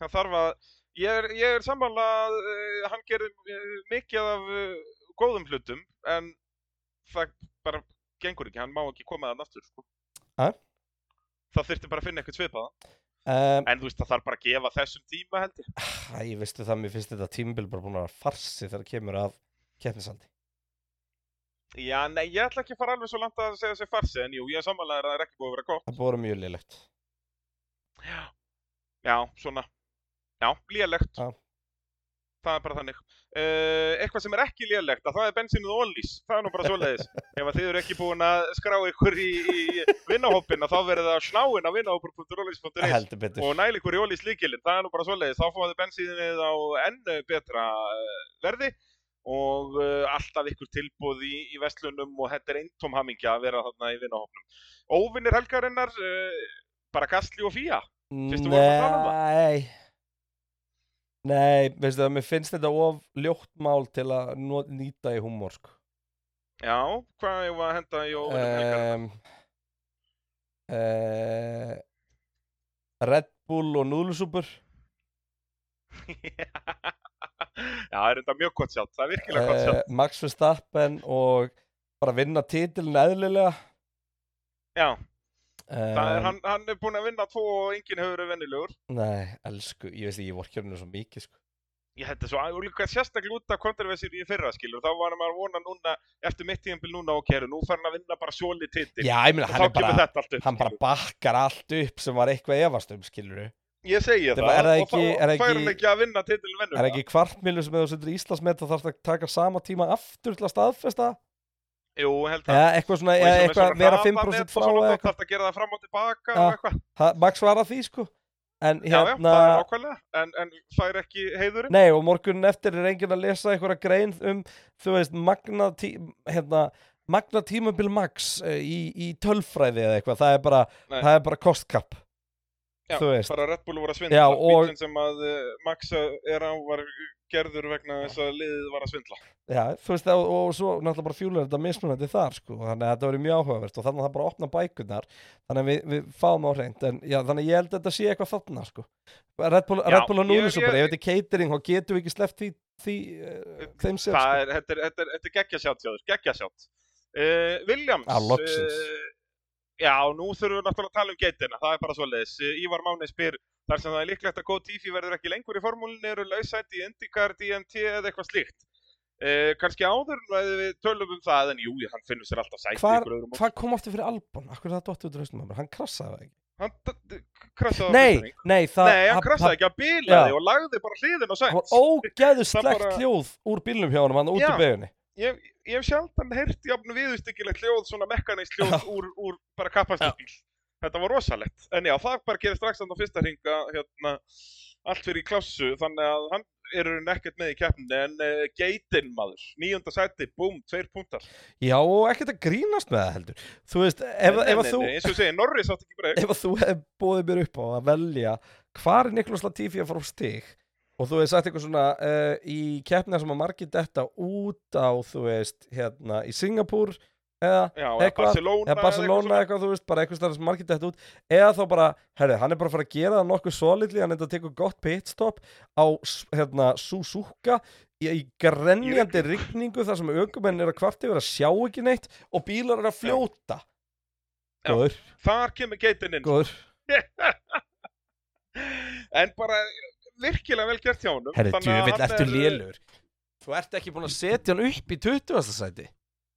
Það þarf að, ég er, ég er sammála að uh, hann gerir uh, mikið af uh, góðum hlutum, en það bara gengur ekki, hann má ekki koma þann aftur, sko. Hæ? Það þurfti bara að finna eitthvað svipaða. um, En þú veist, það þarf bara að gefa þessum tíma, held ég. Æ, ég veistu það, mér finnst þetta tímbil bara búin að farsi þegar kemur að keppnisaldi Já, nei, ég ætla ekki að fara alveg svo langt að segja sér farsi, en jú, ég er sammálaður að það er ekki búið að vera gott. það búið mjög lélegt Já, já, svona, já, lélegt. Já. Það er bara þannig. Uh, eitthvað sem er ekki lélegt, að það er bensinuð ólís. Það er nú bara svoleiðis. Ef að þið eru ekki búin að skrá ykkur í, í vinnahópin, þá verður það á snáin á betur og næl ykkur í ólís líkilinn. Það er nú bara svoleiðis. Þá fáið þið bensinuð á enn betra uh, verði og uh, alltaf ykkur tilbúð í, í vestlunum og þetta er eintóm hamingja að vera þarna í vinnahópnum. Óvinnir helgarinnar, uh, bara Gastli og Fía. Fyrst við vorum að tala um það. Nei Nei, veistu það, mér finnst þetta of ljótt mál til að nýta í húmor sko. Já, hvað ég var að henda í óvinnum helgarinnar? um, uh, Red Bull og núðlusúpur Já, það er enda mjög gott sjátt, það er virkilega gott sjátt. Max Verstappen og bara vinna titilin eðlilega Já, það er, hann, hann er búinn að vinna tvo og enginn hefur verið vennilegur. Nei, elsku, ég veist ekki, ég vorkjörnum svo mikið sko. Ég hætti svo, og líka sérstaklega út af kontroversir í fyrra, skilur, þá var maður að vona núna, eftir mitt tíðanbíl núna og keru, nú fær hann að vinna bara sjóli titil. Já, ég meina, hann hann bara bakkar allt upp sem var eitthvað efast um, skilur Ég segi Þetta það, það og ekki- þá er fær hann ekki að vinna titilin vennum. Er ekki kvartmilu sem þú setur Íslandsmet þá þarf að taka sama tíma aftur til að staðfesta? Jú, held það. eða eitthvað svona, Og eða og eitthvað vera hraðanet 5% og frá eða þá eitthvað þarftu að gera það fram og tilbaka Já. og eitthvað. Það- Max var að því sko en Já, já, hérna það er ákvæmlega, en, en það er ekki heiðurinn. Nei, og morgunin eftir er enginn að lesa einhverja grein um, þú veist, magna, tí, hérna, magna tímabil max eh, í, í tölfræði eða eitthvað, það er bara, það er bara kostkap, Já, bara Red Bull voru að svindla. Já, og- Bíllinn sem að uh, Max er á var gerður vegna þess að liðið var að svindla. Já, þú veist, og, og svo náttúrulega bara fjúlar þetta mismunandi þar, sko, þannig að þetta verið mjög áhugavert og þannig að það bara opna bækurnar, þannig að við, við fáum á hreint, en já, þannig að ég held að þetta sé eitthvað þarna, sko. Red Bull, Red Bull og svo ég- þetta er catering, þá getum við ekki sleppt því, því uh, þeim sér, Það sko. þetta er, þetta er, geggjasjátt hjá þér, geggjasjátt. Uh, Williams. Eh, já, nú þurfum við náttúrulega að tala um geitina, það er bara svoleiðis. Uh, Ívar Máni spyr, þar sem það er líklegt að góð tífi verður ekki lengur í formúlinni, eru lausætti í IndyCar, DMT eða eitthvað slíkt. Uh, kannski áður en við tölum um það, en jú, hann finnur sér alltaf sætti Hvar, ykkur öðrum. hvað kom aftur fyrir Albon? Akkur það dottir út úr haustum á mér? Hann krassaði ekki. Hann krassaði á Nei, fyrsta hring. nei, það Nei, hann krassaði ekki, hann bilaði Já. og lagði bara hliðin á Það var sætt. ógeðuslegt bara- hljóð úr bílnum hjá honum, hann út í beginni. Ég, ég hef sjaldan heyrt jafn viðustyggilegt hljóð, svona mekkanist hljóð úr, úr bara kapastisbíl. Þetta var rosalegt. En já, það bara gerir strax þannig á fyrsta hringa, hérna, allt fyrir í klássu, þannig að hann er í rauninni ekkert með í keppninni, en uh, geitin maður, nýjunda sæti, búm, tveir púntar. Já, og ekkert að grínast með það heldur. Þú veist, ef, Nei, ef, að þú, nei, eins og ég segi, Norris átti ekki breyk. ef þú hef bóðið mér upp á að velja hvar er Niklas Latifi að fara á stig og þú hefði sagt eitthvað svona uh, í keppnina sem að margir detta út á, þú veist, hérna, í Singapúr eða Já, eitthvað, Barcelona. eða Barcelona svona. eitthvað, þú veist, bara eitthvað sem margir detta út eða þá bara, herri, hann er bara að fara að gera það nokkuð solidly, hann er að teka gott pitstop á, hérna, Suzuka í, í grenjandi rigningu þar sem aukumenn er að kvarti verið að sjá ekki neitt og bílar er að fljóta Já. góður, Þar kemur geitin inn. góður En bara virkilega vel gert hjá honum. herri, hann ertu er- lélur þú ert ekki búin að setja hann upp í 20. sæti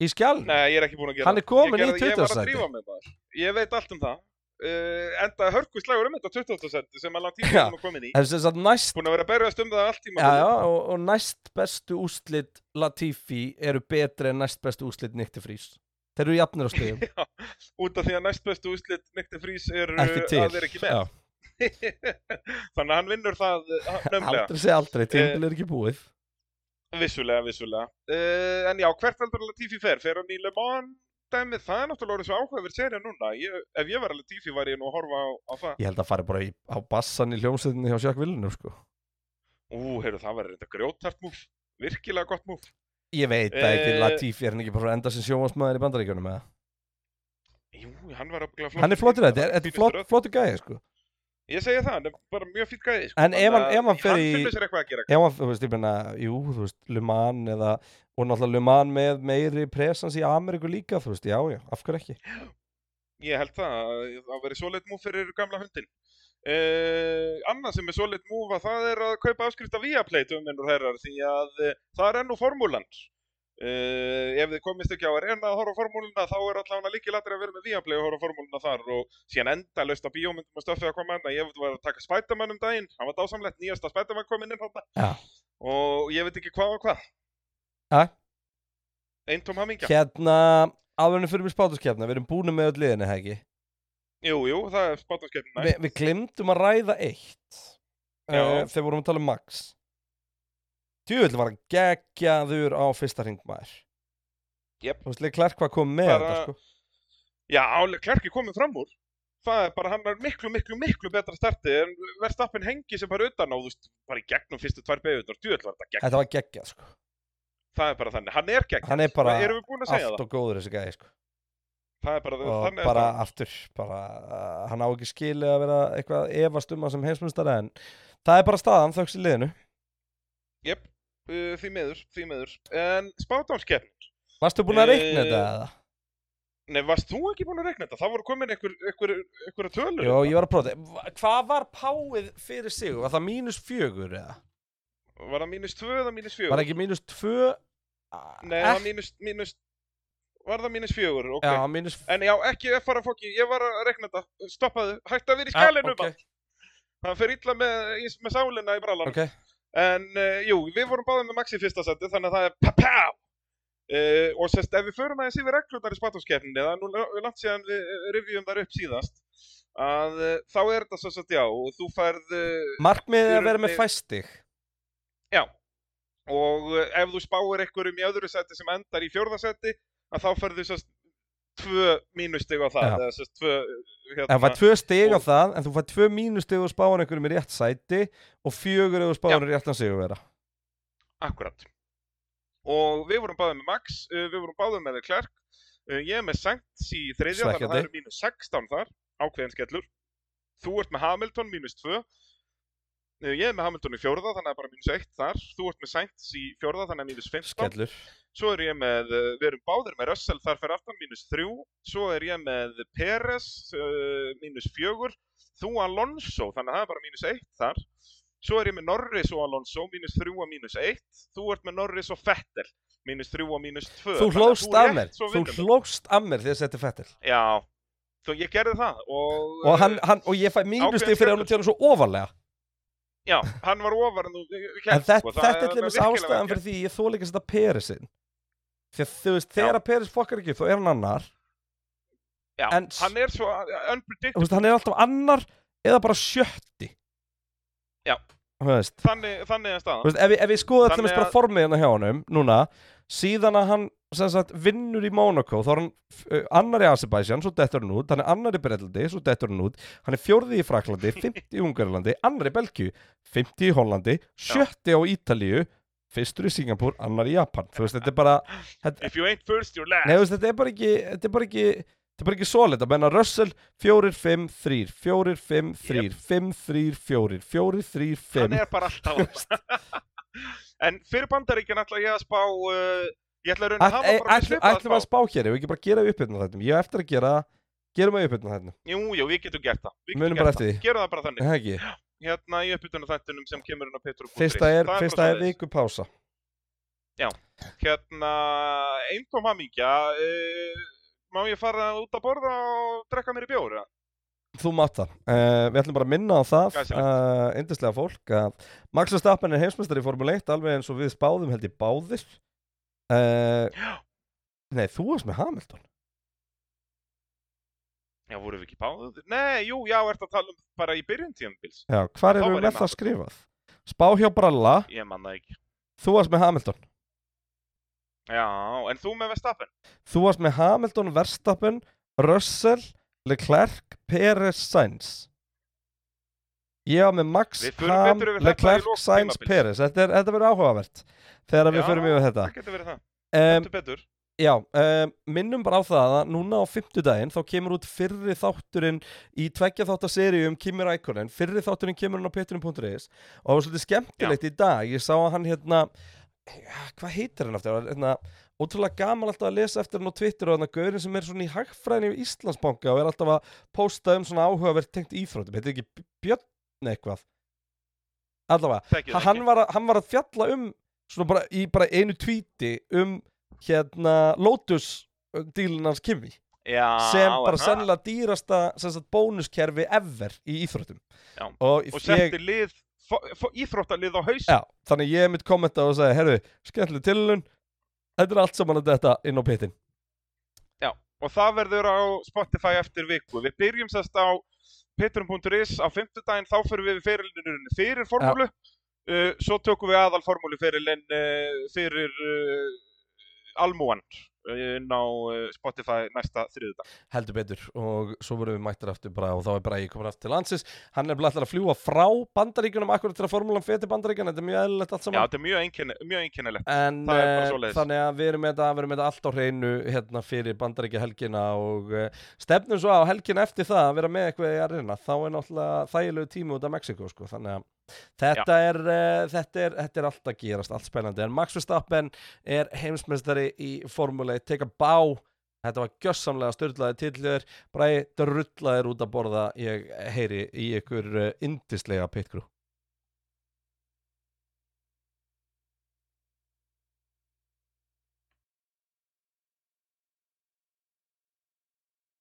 í skjáln Nei, ég er ekki búin að gera Hann er í gerði- Ég var 20. að drífa með það Ég veit allt um það uh, Enda hörku slagur um þetta 20. seti sem að Latifi Já. er nú komin í næst Búin að vera berjast um það allt tíma Já, já, og, og næst bestu úslit Latifi eru betri en næst bestu úslit de Vries. Þeir eru jafnir á stegum. Út af því að næst bestu úslit Nikti Frís er Ekki til. að vera ekki með Já, Þannig að hann vinnur það uh, nömmlega aldrei segja aldrei, tímbil er ekki búið. Vissulega, vissulega uh, En já, hvert veldur Latifi fer? Fer hann í Le Mans dæmið? Það er náttúrulega orðið svo áhugaverð serið núna ég, Ef ég var Latifi var ég nú að horfa á, á það Ég held að fara bara í, á bassan í hljómsveitinni hjá Sjakk Villinum, sko. Ú, heyrðu, það verður þetta grjótart múf Virkilega gott múf Ég veit það ekki, Eh, Latifi er hann ekki bara enda sem sjómasmaður í bandaríkjunum eða? Jú, hann var að Hann er flottur þetta, þetta er flott, flottur gæði, sko. Ég segi það, er bara mjög fýtt gæði sko. En ef hann- hann fer í- Hann sér eitthvað að gera Ef hann, þú veist, ég meina, jú, þú veist, Le Mans eða, og náttúrulega Le Mans með meiri presens í Ameríku líka, þú veist, já, já, af hverju ekki? Ég held það, að það verið solid múf fyrir gamla hundin uh, Annað sem er solid múf að það er að kaupa afskrift af Viaplay döminn og herrar því að uh, það er enn úr formúlan Uh, ef þið komist ekki á að reyna að horfa á formúluna þá er allavega líki latri að vera með Viaplay og horfa á formúluna þar og síðan enda löst að bíómyndum og stöfið að koma enna ég var að taka Spiderman um daginn, hann var dásamlegt nýjasta Spiderman kominn inn þarna Já. og ég veit ekki hvað og hvað. Ja. Eintóm hamingja. Hérna, áðurinn fyrir mig spátuskefna, við erum búin með öll liðinni, hegi? Jú, jú, það er spátumskeppnin Vi, við glimtum að ræða eitt. Uh, þegar vorum að tala um Max Tjúvill var hann geggjaður á fyrsta ringmaður Jep. Þú veist, Leclerc hvað kom með Bara- þetta, sko. Já, Klerki komið fram úr. Það er bara, hann er miklu, miklu, miklu betra starti en Verstappen hengi sem bara utan á, þú veist, bara í gegnum fyrstu tvær beigundar, djúvel var þetta gegn. Þetta var geggjað, sko. Það er bara þannig, hann er gegn. Hann er bara að segja allt og góður þessi gæði, sko. Það er bara, og þannig bara er það. aftur bara, uh, hann á ekki skilið að vera eitthvað efast um hann sem heimsmyndstar en það er bara staðan þauks í liðinu. Jep, uh, því miður, því miður. En spátámskeppnin, Varstu búin að Eh, reikna þetta eða? nei, varst þú ekki búin að regna þetta? Það voru komin einhver, einhver, einhver tölur. Jó, ég var að prófa þetta Hvað var páið fyrir sig? Var það mínus fjögur eða? Var það mínus tvö eða mínus fjögur? Var ekki mínus tvö? Nei, það var mínus, mínus, var það mínus fjögur, ok. Já, mínus En já, ekki fara fokki, ég var að regna þetta, stoppaðu, hægt að vera í Já, skælinu ok. okay. Það fer illa með, með sálina í brallan. Ok, En uh, jú, við vorum báðið með Maxi í fyrsta seti, þannig að það er pa-pá! Uh, og sérst, ef við förum aðeins yfir reglurnar í spátumskeppninni, það er nú langt síðan við revjum þar upp síðast, að uh, þá er þetta svo að já, og þú færð... Markmiðið að vera með fæstig. Já, og ef þú spáir einhverjum í öðru seti sem endar í fjórðasetti, að þá færðu sérst tvö mínustig á það, eða sérst tvö, En þú fær tvö stig á og- það, en þú fær tvö mínustig og spáin einhverjum í rétt sæti og fjögur þú spáin í réttan sig að vera. Akkurat. Og við vorum báðið með Max, uh, við vorum báðið með Klerk, uh, ég er með Sainz í þriðja, þannig að það eru mínus 16 þar, ákveðin skellur. Þú ert með Hamilton mínus 2, uh, ég er með Hamilton í fjórða, þannig að bara mínus 1 þar. Þú ert með Sainz í fjórða, þannig að mínus 15. Skellur. Svo er ég með, uh, við erum báðir með Russell þar fyrir aftan mínus 3. Svo er ég með Peres uh, mínus 4. Þú Alonso, þannig að það er bara mínus 1 þar. Svo er ég með Norris og Alonso, mínus 3 og mínus 1. Þú ert með Norris og Vettel, mínus 3 og mínus 2. Þú hlóst af mér, þú hlóst. af mér þegar þetta er fettil. Já, þú, ég gerði það. Og, Og, hann, uh, hann, og ég fæ mínustig fyrir hann skellur. til hann svo ofarlega. Já, hann var ofar en þú En hélt, þetta, sko, það þetta er til dæmis ástæðan fyrir því ég þól ekki að setja Perisinn. Því að þú veist, þegar að Peris fokkar ekki, þá er hann annar. Já, En- hann er svo unpredictable. veist, hann er alltaf annar eða bara sjötti. Já. Þannig, þannig er staðan. ef, við- ef við skoðum til dæmis bara formið hérna hjá honum, núna, síðan að hann sagt, vinnur í Monaco, þá er hann uh, annar í Azerbaijan, svo dettur hann út, hann er annar í Bretlandi, svo dettur hann út, hann er fjórði í Fraklandi, fymti í Ungarlandi, annar í Belgíu, fymti í Hollandi, sjötti á Ítalíu, fyrstur í Singapúr, annar í Japan. Þú veist, þetta er bara, þetta, If you ain't first, you're last. Nei, veist, þetta er bara ekki Þetta er bara ekki Þetta er bara ekki solid að menna Russell 4, 5, 3 4, 5, 3 5, 3, 4 4, 3, 5 hann er bara alltaf en fyrir bandaríkjan ætla ég að spá uh, ég ætla að raun að hafa bara með svipað Ætlum að spá hér, ef við ekki bara gera upp hérna þetta Ég hef eftir að gera, gerum við upp hérna þetta jú, jú, við getum gert það. Við Munum bara eftir því. gerum það bara þannig. Það ekki, hérna í uppbytunum þættunum sem kemur inn á Petru fyrsta er, fyrsta er viku pása. Hérna eintóm hamingja uh, má ég fara út að borða og drekka mér í bjóri Þú mátt það uh, Við ætlum bara að minna á það Glæsilegt. uh, Indislega fólk að Max Verstappen er heimsmeistari í Formule 1 alveg eins og við spáðum held ég báðir uh. Nei, þú varst með Hamilton já, voru við ekki báðið? nei, jú, já, ert að tala um bara í byrjun tíðanbils Já, hvar Þá erum við með það skrifað? Spá hjá Bralla, ég man það ekki þú varst með Hamilton já, en þú með Vestapen Þú varst með Hamilton, Verstappen, Russell, Leclerc, Perez, Sainz. Ég var með Max, Við Ham, þetta Leclerc, Sainz. Perez Þetta, þetta verður áhugavert þegar við Já, förum yfir þetta. getur verið það, um, um, betur. Já, um, minnum bara á það að núna á fimmtudaginn þá kemur út fyrri þátturinn í tveggja þáttaseríu um Kimi Rækonen fyrri þátturinn kemur hann á petunum.is og það var svolítið skemmtilegt í dag. Ég sá að hann hérna hvað heitir hann aftur? Hérna, ótrúlega gaman alltaf að lesa eftir hann á Twitter og hann að gaurin sem er svona í hagfræðinu í Íslandsbanka og er alltaf að posta um svona áhugavert tengt íþróttum. Heitir ekki Björn eitthvað? Allavega hann var, að, hann var að fjalla um svona bara í bara einu tvíti um hérna Lotus dílinn hans Kimi Já, sem bara sennilega dýrasta bónuskerfi ever í íþróttum. Já. og, Og setti lið, íþróttalið á haus þannig ég mitt kommenta og segja herru, skemmtileg tilhörun þetta er allt saman að þetta inn á pitin Og það verður á Spotify eftir viku. Við byrjum sérst á petrum.is á fimmtudaginn, þá fyrir við fyrirlinurinn fyrir formúlu. Uh, Svo tökum við aðal formúlu fyrirlin uh, fyrir uh, almúan inn á uh, Spotify næsta þriðudag heldur betur og svo vorum við mættir aftur bara og þá er ég komin aftur til landsins. Hann er bara ætlar að fljúa frá bandaríkunum akkurat til að formúlan fyrir bandaríkun þetta er mjög eðlilegt allt Já, saman þetta er mjög, einkenni, mjög einkennilegt. En Það er bara eh, svoleiðis. þannig að við erum með þetta, við erum með þetta allt á hreinu hérna fyrir bandaríkja helgina og uh, stefnum svo á helgina eftir það að vera með eitthvað í arena, þá er náttúrulega þægilegu tími út af Mexiko sko, þannig að þetta er, uh, þetta er, þetta er allt að gerast, allt spennandi, en Max Verstappen er heimsmeistari í formule, teka bá, þetta var gjössamlega styrlaði tillur, bræði drullaðir út að borða, ég heyri í ykkur indislega pitgrú.